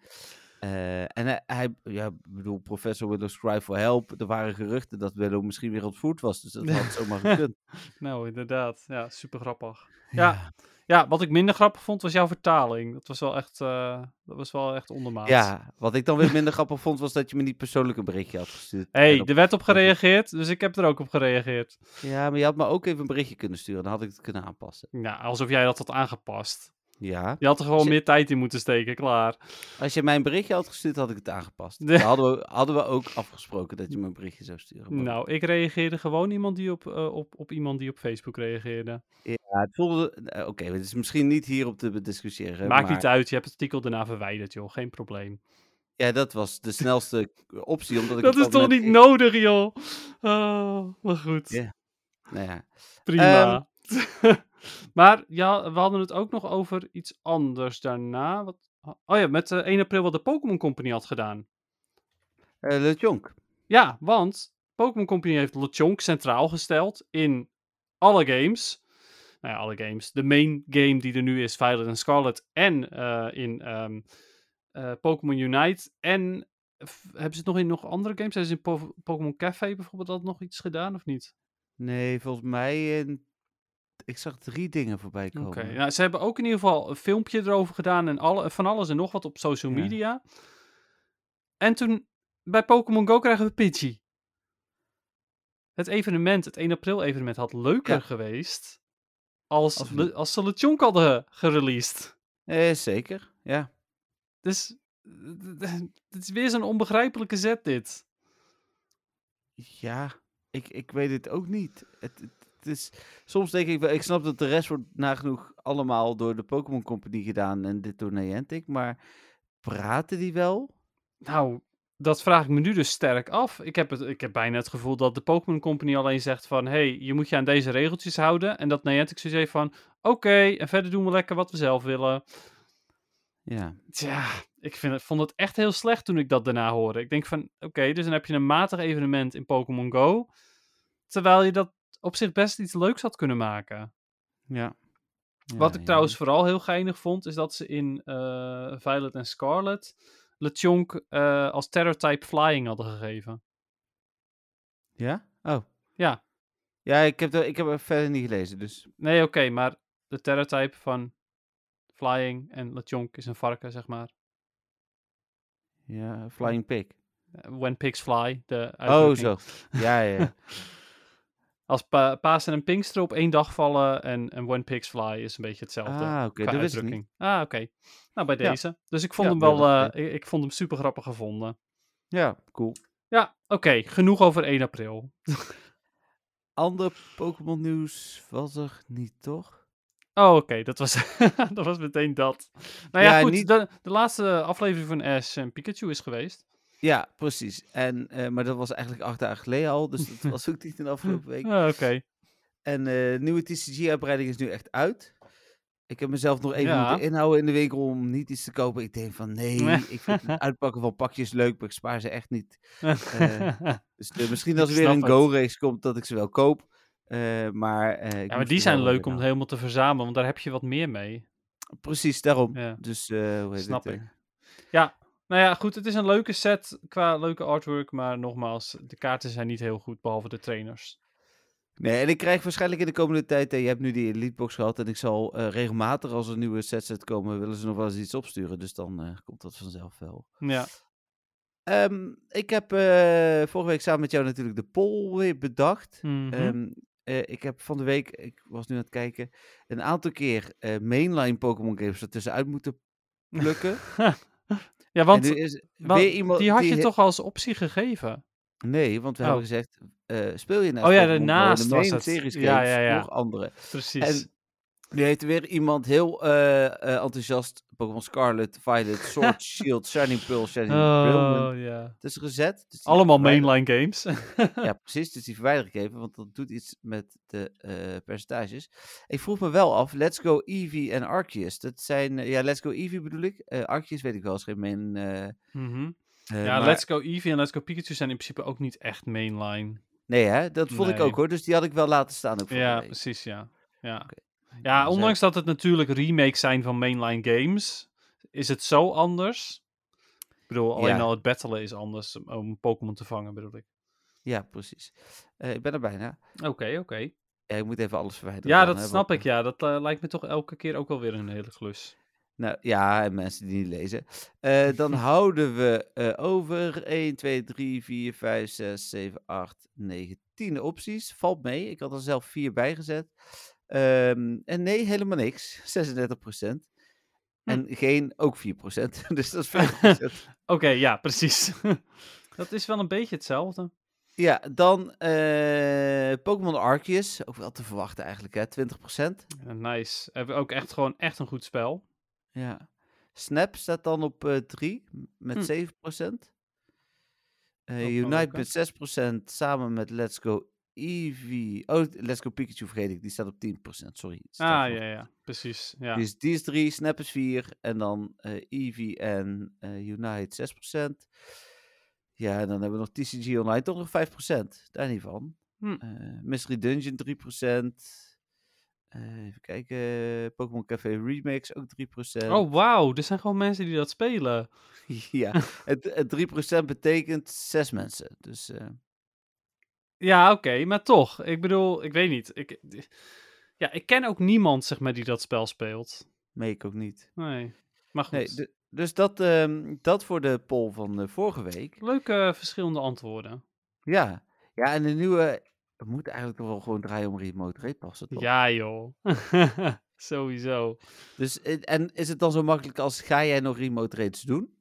Eh, en hij, hij, ja, bedoel, professor Willow Cry for Help. Er waren geruchten dat Willow misschien weer ontvoerd was, dus dat had zomaar gekund. Nou, inderdaad. Ja, super grappig. Ja. Ja, wat ik minder grappig vond was jouw vertaling. Dat was wel echt, eh, dat was wel echt ondermaats. Ja, wat ik dan weer minder grappig vond, was dat je me niet persoonlijk een berichtje had gestuurd. hey, En op- er werd op gereageerd, dus ik heb er ook op gereageerd. Ja, maar je had me ook even een berichtje kunnen sturen, dan had ik het kunnen aanpassen. Ja, alsof jij dat had aangepast. Ja, Je had er gewoon meer tijd in moeten steken, klaar. als je mij een berichtje had gestuurd, had ik het aangepast. Dan hadden we, hadden we ook afgesproken dat je een berichtje zou sturen. Nou, ik reageerde gewoon iemand die op, eh, op, op iemand die op Facebook reageerde. Ja, het voelde... eh, Oké, het is misschien niet hierop te discussiëren. Maakt maar... niet uit, je hebt het artikel daarna verwijderd, joh. Geen probleem. Ja, dat was de snelste optie, omdat ik... Dat is toch niet nodig, joh? Oh, maar goed. Ja. Nou ja, Prima. maar ja, we hadden het ook nog over iets anders daarna. Wat... Oh ja, met eh 1 april wat de Pokémon Company had gedaan. eh LeJonk. Ja, want Pokémon Company heeft LeChonk centraal gesteld in alle games. Nou ja, alle games. De main game die er nu is, Violet en Scarlet. En eh, in eh, Pokémon Unite. En hebben ze het nog in nog andere games? Hebben ze in Po- Pokémon Café bijvoorbeeld dat nog iets gedaan of niet? Nee, volgens mij... in- Ik zag drie dingen voorbij komen. Oké, nou, ze hebben ook in ieder geval een filmpje erover gedaan en alle, van alles en nog wat op social Ja. media. En toen bij Pokémon Go krijgen we Pidgey. het evenement, het 1 april evenement, had leuker Ja. geweest als, Als we- als ze LeChonk hadden gereleased. Eh, zeker, ja. Dus het is weer zo'n onbegrijpelijke zet dit. Ja, ik, ik weet het ook niet. Het is, soms denk ik wel, ik snap dat de rest wordt nagenoeg allemaal door de Pokémon Company gedaan en dit door Niantic, maar praten die wel? Nou, dat vraag ik me nu dus sterk af. Ik heb, het, ik heb bijna het gevoel dat de Pokémon Company alleen zegt van... hey, je moet je aan deze regeltjes houden. En dat Niantic zoiets heeft van... Oké, en verder doen we lekker wat we zelf willen. Ja, Tja, ik vind het, vond het echt heel slecht toen ik dat daarna hoorde. Ik denk van, oké, dus dan heb je een matig evenement in Pokémon Go. Terwijl je dat op zich best iets leuks had kunnen maken. ja. Wat ik trouwens vooral heel geinig vond, is dat ze in eh, Violet en Scarlet LeChonk eh als Terror-type Flying hadden gegeven. Ja? Oh. Ja. Ja, ik heb, er, ik heb er verder niet gelezen, dus... Nee, oké, maar de Terror-type van Flying en LeChonk is een varken, zeg maar. Ja, Flying Pig. When pigs fly, de Oh, zo. Ja, ja. Als pa Pasen en Pinkster op één dag vallen en, en When Pigs Fly is een beetje hetzelfde. Ah, oké, qua dat wist ik uitdrukking. Ah, oké. Nou, bij Ja. deze. Dus ik vond Ja, hem wel, eh, ik, ik vond hem super grappig gevonden. Ja, cool. Ja, oké. genoeg over 1 april. Ander Pokémon nieuws was er niet, toch? Oh, oké. Dat, was dat was meteen dat. Nou ja, Ja, goed. niet- De, de laatste aflevering van Ash en Pikachu is geweest. Ja, precies. En, eh, maar dat was eigenlijk acht dagen geleden al, dus dat was ook niet in de afgelopen week. Ah, oké. En de nieuwe TCG-uitbreiding is nu echt uit. Ik heb mezelf nog even Ja. moeten inhouden in de winkel om niet iets te kopen. Ik denk van nee, ik vind het uitpakken van pakjes leuk, maar ik spaar ze echt niet. Dus eh, misschien als er weer een. Go-race komt, dat ik ze wel koop. Maar, ja, maar die zijn leuk om helemaal te verzamelen, want daar heb je wat meer mee. Precies, daarom. Ja. Dus, hoe heet Snap het? ik. Ja, nou ja, goed. Het is een leuke set qua leuke artwork, maar nogmaals, de kaarten zijn niet heel goed, behalve de trainers. Nee, en ik krijg waarschijnlijk in de komende tijd, eh, je hebt nu die Elite Box gehad en ik zal eh, regelmatig als er nieuwe sets uitkomen, willen ze nog wel eens iets opsturen. Dus dan eh, komt dat vanzelf wel. Ja. Ehm, ik heb vorige week samen met jou natuurlijk de poll weer bedacht. Mhm. Ehm, eh, ik heb van de week, ik was nu aan het kijken, een aantal keer mainline Pokémon games ertussenuit moeten plukken. ja, want, is want iemand die had je he- toch als optie gegeven? Nee, want we Oh. hebben gezegd, eh, speel je nou Oh ja, daarnaast was het. series Ja, ja, ja. nog andere. Precies. En nu heeft er weer iemand heel eh, eh, enthousiast Pokémon Scarlet, Violet, Sword, Shield, Shining Pearl, Shining oh, ja. tussen gezet. Dus Allemaal mainline games. Ja, precies. Dus die verwijder ik even, want dat doet iets met de eh, percentages. Ik vroeg me wel af, Let's Go Eevee en Arceus. Dat zijn, ja, Let's Go Eevee bedoel ik. Arceus weet ik wel, is geen main... eh, Ja, maar- Let's Go Eevee en Let's Go Pikachu zijn in principe ook niet echt mainline. Nee, hè? Dat vond ik ook hoor. Dus die had ik wel laten staan ook voor Ja, precies, ja. Ja. Ja Dus, ondanks dat het natuurlijk remakes zijn van mainline games, is het zo anders. Ik bedoel, alleen Ja. al het battlen is anders om- om Pokémon te vangen, bedoel ik. Ja, precies. Eh, ik ben er bijna. Oké, oké. Ja, ik moet even alles verwijderen. Ja, dan, dat hè, snap want- ik, ja. Dat eh, lijkt me toch elke keer ook wel weer een hele klus. Nou ja, en mensen die niet lezen. Eh, dan houden we eh, over 1, 2, 3, 4, 5, 6, 7, 8, 9, 10 opties. Valt mee. Ik had er zelf 4 bij gezet. Ehm, en nee, helemaal niks. 36% En geen ook 4% dus dat is 40 Oké, ja, precies. dat is wel een beetje hetzelfde. Ja, dan eh, Pokémon Arceus. Ook wel te verwachten eigenlijk, hè. 20 Ja, nice. Hebben we ook echt gewoon echt een goed spel. Ja. Snap staat dan op 3 met Hm. 7 Eh, wel Unite leuk, hè? met 6% samen met Let's Go Eevee. Oh, Let's Go Pikachu vergeet ik. Die staat op 10% Sorry. Ah, ja, ja. Precies, ja. Dus die is 3, Snap is 4. En dan eh Eevee en eh, Unite 6% Ja, en dan hebben we nog TCG Online toch nog 5% Daar niet van. Hm. Eh, Mystery Dungeon 3% Eh, even kijken. Pokémon Café Remix ook 3% Oh, wauw. Er zijn gewoon mensen die dat spelen. Ja, het, het 3% betekent 6 mensen. Dus eh, Ja, oké, maar toch. Ik bedoel, ik weet niet. Ik, ja, ik ken ook niemand, zeg maar, die dat spel speelt. mee ik ook niet. Nee. Maar goed. Nee, de- dus dat, ehm, dat voor de poll van de vorige week. Leuke verschillende antwoorden. Ja, ja en de nieuwe we moeten eigenlijk toch wel gewoon draaien om remote rate passen, toch? Ja, joh. Sowieso. Dus, eh, en is het dan zo makkelijk als, ga jij nog remote rates doen?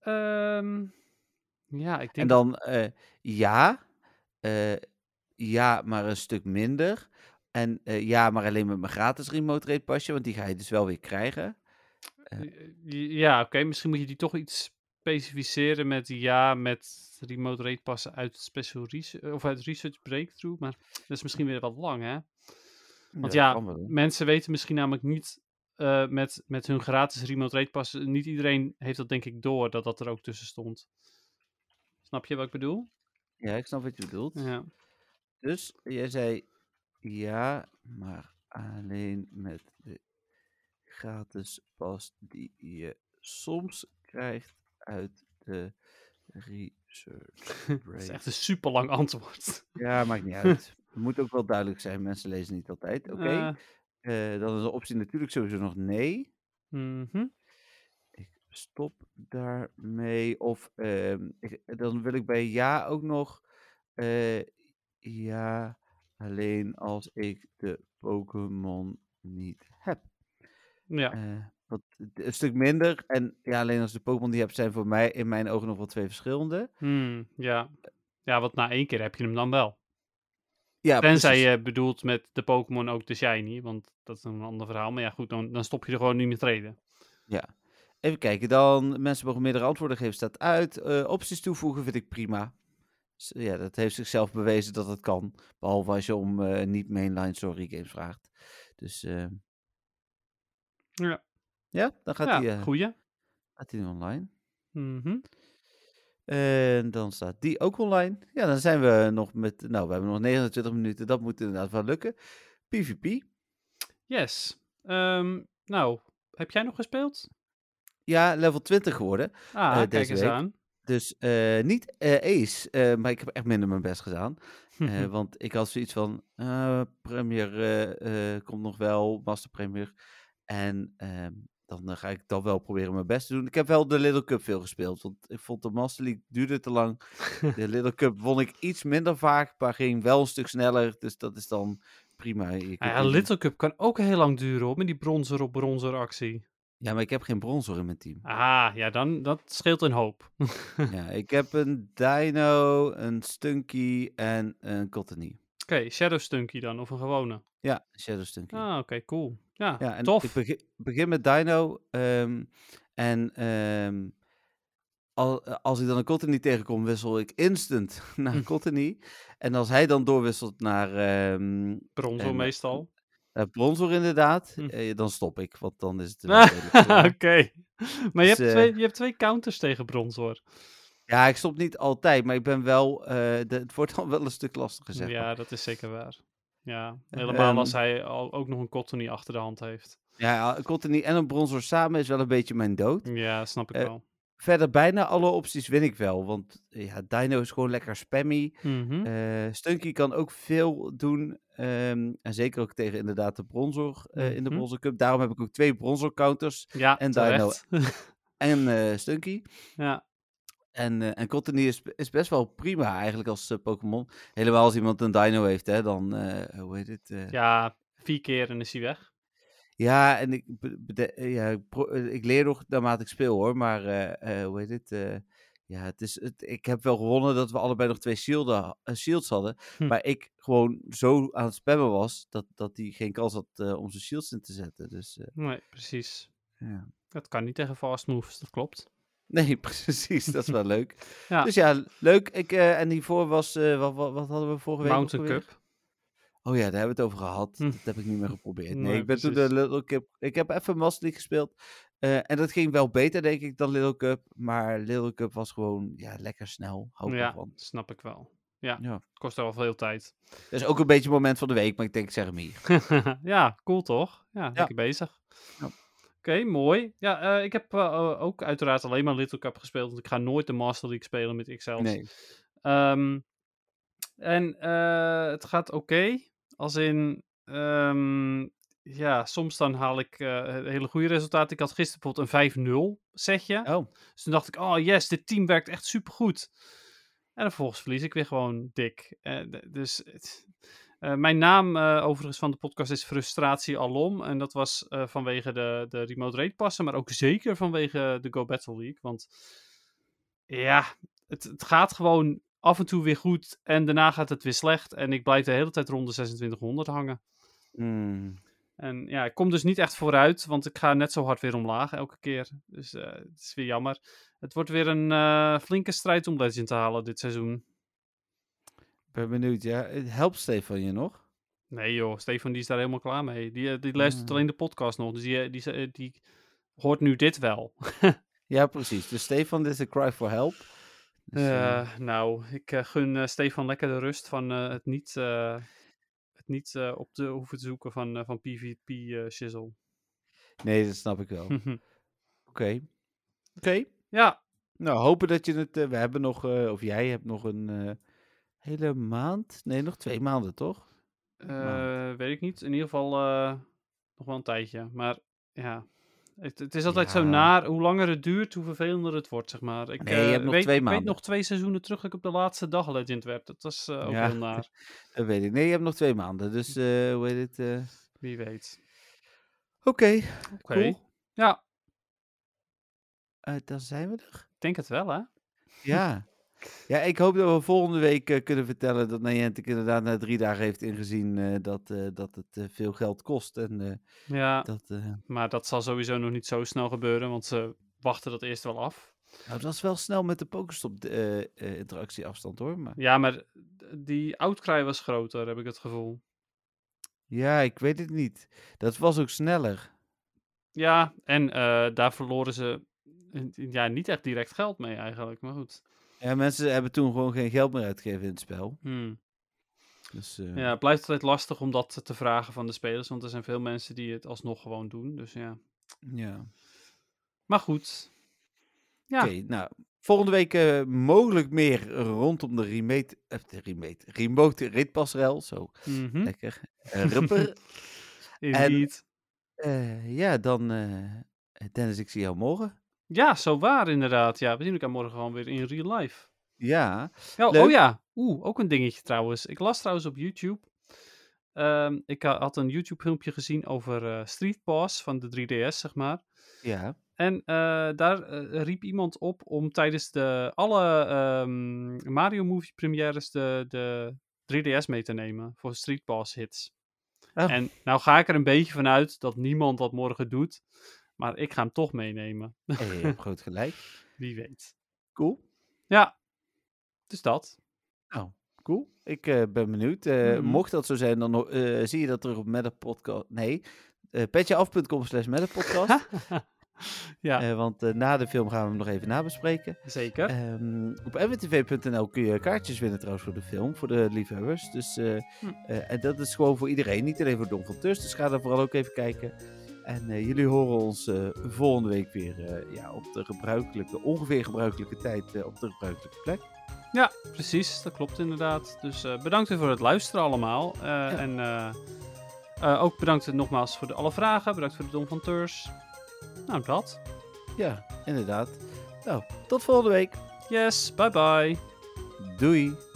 Ehm, ja, ik En denk... dan, eh, ja, eh, ja, maar een stuk minder. En eh, ja, maar alleen met mijn gratis remote rate pasje, want die ga je dus wel weer krijgen. Eh, Ja, oké. Misschien moet je die toch iets specificeren met ja, met remote rate passen uit special research, of uit research breakthrough. Maar dat is misschien weer wat lang, hè? Want ja, mensen weten misschien namelijk niet met, met hun gratis remote rate passen. Niet iedereen heeft dat denk ik door dat dat er ook tussen stond. Snap je wat ik bedoel? Ja, ik snap wat je bedoelt. Ja. Dus jij zei ja, maar alleen met de gratis pas die je soms krijgt uit de research. Dat is echt een super lang antwoord. Ja, maakt niet uit. Het moet ook wel duidelijk zijn. Mensen lezen niet altijd. Oké. Eh, Eh, dan is de optie natuurlijk sowieso nog nee. Ik stop daarmee. Of ehm, ik, dan wil ik bij ja ook nog. eh, ja, alleen als ik de Pokémon niet heb. Ja. Eh, wat, een stuk minder. En ja, alleen als de Pokémon die je hebt, zijn voor mij in mijn ogen nog wel twee verschillende. Hmm, ja. Ja, want na één keer heb je hem dan wel. Ja, Tenzij precies. je bedoelt met de Pokémon ook de Shiny, want dat is een ander verhaal. Maar ja, goed, dan, dan stop je er gewoon niet meer treden. Ja. Even kijken, dan mensen mogen meerdere antwoorden geven, staat uit. Eh, opties toevoegen vind ik prima. Ja, dat heeft zichzelf bewezen dat het kan. Behalve als je om eh, niet mainline story games vraagt. Dus eh, Ja, ja, dan gaat ja hij eh, goeie. gaat hij online. Mhm. En dan staat die ook online. Ja, dan zijn we nog met, nou, we hebben nog 29 minuten. Dat moet inderdaad wel lukken. PvP. Yes. Ehm, nou, heb jij nog gespeeld? Ja, level 20 geworden. Ah, kijk deze eens week. aan. Dus eh, niet eh, ace, maar ik heb echt minder mijn best gedaan. Want ik had zoiets van, Premier komt nog wel, Master Premier. En ehm, dan ga ik dan wel proberen mijn best te doen. Ik heb wel de Little Cup veel gespeeld, want ik vond de Master League duurde te lang. De Little Cup won ik iets minder vaak, maar ging wel een stuk sneller. Dus dat is dan prima. Ah ja, Little Cup kan ook heel lang duren hoor, met die bronzer op bronzer actie. Ja, maar ik heb geen bronzer in mijn team. Ah, ja, dan, dat scheelt een hoop. Ja, ik heb een Dino, een Stunky en een Cottony. Oké, Shadow Stunky dan, of een gewone. Ja, Shadow Stunky. Ah, oké, cool. Ja, Ja, en tof. ik begin, begin met Dino. ehm, en ehm, al, als ik dan een Cottony tegenkom, wissel ik instant naar Hm. Cottony. En als hij dan doorwisselt naar ehm Bronzo en- meestal. Eh, Bronzor inderdaad, Hm. eh, dan stop ik. Want dan is het... Oké. Maar je, Dus, hebt eh, twee, je hebt twee counters tegen Bronzor. ja, ik stop niet altijd, maar ik ben wel... eh, de, het wordt dan wel een stuk lastiger, zeg ja, maar. dat is zeker waar. Ja, helemaal als Ehm, hij al, ook nog een Cottony achter de hand heeft. Ja, een Cottony en een Bronzor samen is wel een beetje mijn dood. Ja, snap ik Eh, wel. Verder bijna alle opties win ik wel, want ja, Dino is gewoon lekker spammy. Eh Stunky kan ook veel doen. ehm, en zeker ook tegen inderdaad de bronzor eh, in de Mhm. bronzor cup. Daarom heb ik ook twee bronzor counters. ja, en terecht. En eh Stunky. ja, En, eh en Cottony is, is best wel prima eigenlijk als eh, Pokémon. Helemaal als iemand een dino heeft, hè. Dan, eh, hoe heet het? eh, ja. ja, vier keer en is hij weg. En ik, eh, ja, ik, eh, ik leer nog naarmate ik speel, hoor. Maar, eh, hoe heet het? eh, ja, het is, het, ik heb wel gewonnen dat we allebei nog twee shielden, shields hadden. Hm. Maar ik gewoon zo aan het spammen was, dat, dat hij geen kans had om zijn shields in te zetten. Dus, Nee, precies. ja. Dat kan niet tegen fast moves, dat klopt. Nee, precies. Dat is wel leuk. Ja. Dus ja, leuk. Ik, en hiervoor was, wat, wat, wat hadden we vorige week? Mountain? Cup. Oh ja, daar hebben we het over gehad. Hm. Dat heb ik niet meer geprobeerd. Nee, Nee, ik ben toen de. Little Cup... Ik heb even Master League gespeeld. eh, en dat ging wel beter, denk ik, dan Little Cup. Maar Little Cup was gewoon ja, lekker snel. Hou Ja, ervan. snap ik wel. Ja, Ja. kost wel veel tijd. Dat is ook een beetje het moment van de week, maar ik denk, ik zeg hem hier. ja, cool toch? Ja, lekker bezig. Ja. Oké, mooi. Ja, eh, ik heb eh, ook uiteraard alleen maar Little Cup gespeeld, want ik ga nooit de Master League spelen met XL's. Nee. Ehm, en eh, het gaat oké. Als in, ehm, ja, soms dan haal ik eh, hele goede resultaten. Ik had gisteren bijvoorbeeld een 5-0 setje. Oh, Dus toen dacht ik, oh yes, dit team werkt echt supergoed. En vervolgens verlies ik weer gewoon dik. Eh, dus het- mijn naam overigens van de podcast is Frustratie Alom. En dat was vanwege de, de remote rate passen, maar ook zeker vanwege de Go Battle League. Want ja, het, het gaat gewoon af en toe weer goed en daarna gaat het weer slecht. En ik blijf de hele tijd rond de 2600 hangen. Hmm. En ja, ik kom dus niet echt vooruit, want ik ga net zo hard weer omlaag elke keer. Dus eh, het is weer jammer. Het wordt weer een eh, flinke strijd om Legend te halen dit seizoen. Ik ben benieuwd, ja. Helpt Stefan je nog? Nee joh, Stefan die is daar helemaal klaar mee. Die, eh, die luistert Ah. alleen de podcast nog, dus die, eh, die, die, die hoort nu dit wel. Ja, precies. Dus Stefan, dit is een cry for help. Dus, eh, Eh, nou, ik eh, gun Stefan lekker de rust van het niet, het niet op te hoeven te zoeken van, van PvP eh shizzle. nee, dat snap ik wel. Oké. Oké. ja, Nou, hopen dat je het... we hebben nog... of jij hebt nog een hele maand? Nee, nog twee maanden, toch? Weet ik niet. In ieder geval nog wel een tijdje. Maar ja, het, het is altijd zo naar. Hoe langer het duurt, hoe vervelender het wordt, zeg maar. Ik, Nee, je eh, hebt nog weet, twee ik weet maanden. nog twee seizoenen terug dat ik op de laatste dag Legend werd. Dat was eh, ook Ja. heel naar. Dat weet ik. Nee, je hebt nog twee maanden. Dus, eh hoe heet het? Wie weet. Oké. Oké. Cool. Ja, dan zijn we er. ik denk het wel, hè? Ja. Ja, ik hoop dat we volgende week eh, kunnen vertellen dat Niantic inderdaad na drie dagen heeft ingezien eh, dat, eh, dat het veel geld kost. En Ja, dat, maar dat zal sowieso nog niet zo snel gebeuren, want ze wachten dat eerst wel af. nou, dat was wel snel met de Pokestop eh, eh, interactieafstand hoor. Maar Ja, maar die outcry was groter, heb ik het gevoel. ja, ik weet het niet. Dat was ook sneller. Ja, en daar verloren ze ja, niet echt direct geld mee eigenlijk, maar goed. Ja, mensen hebben toen gewoon geen geld meer uitgegeven in het spel. Hmm. Dus, eh, Ja, het blijft altijd lastig om dat te vragen van de spelers, want er zijn veel mensen die het alsnog gewoon doen. Dus ja. ja. Maar goed. Ja, Oké, nou, volgende week eh, mogelijk meer rondom de remate, eh, de remate, remote ritpasrel, zo, mhm, lekker, uh, rupper. Eh, ja, dan, Dennis, ik zie jou morgen. Ja, zo waar inderdaad. Ja, we zien elkaar morgen gewoon weer in real life. Ja, Ja, oh ja, oeh, ook een dingetje trouwens. Ik las trouwens op YouTube. ehm, ik ha- had een YouTube filmpje gezien over eh, Street Pass van de 3DS, zeg maar. ja, En eh, daar eh, riep iemand op om tijdens de, alle ehm, Mario Movie premières de, de 3DS mee te nemen voor Street Pass hits. Oh. En nou ga ik er een beetje vanuit dat niemand dat morgen doet, maar ik ga hem toch meenemen. hey, je hebt groot gelijk. Wie weet. Cool. Ja, dus dat. Nou, cool. Ik eh, ben benieuwd. Eh, Mhm. Mocht dat zo zijn, dan eh, zie je dat terug op Metapodcast. Nee, petjeaf.com slash Metapodcast. ja, want na de film gaan we hem nog even nabespreken. zeker. Ehm, op mwtv.nl kun je kaartjes winnen trouwens voor de film, voor de liefhebbers. Dus, Hm. en dat is gewoon voor iedereen, niet alleen voor Don van. Dus ga daar vooral ook even kijken. En eh, jullie horen ons eh, volgende week weer eh, ja, op de gebruikelijke, ongeveer gebruikelijke tijd op de gebruikelijke plek. Ja, precies. Dat klopt inderdaad. Dus bedankt weer voor het luisteren allemaal. En ook bedankt nogmaals voor de, alle vragen. Bedankt voor de Don van Teurs. Nou, dat. Ja, inderdaad. Nou, tot volgende week. Yes, bye bye. Doei.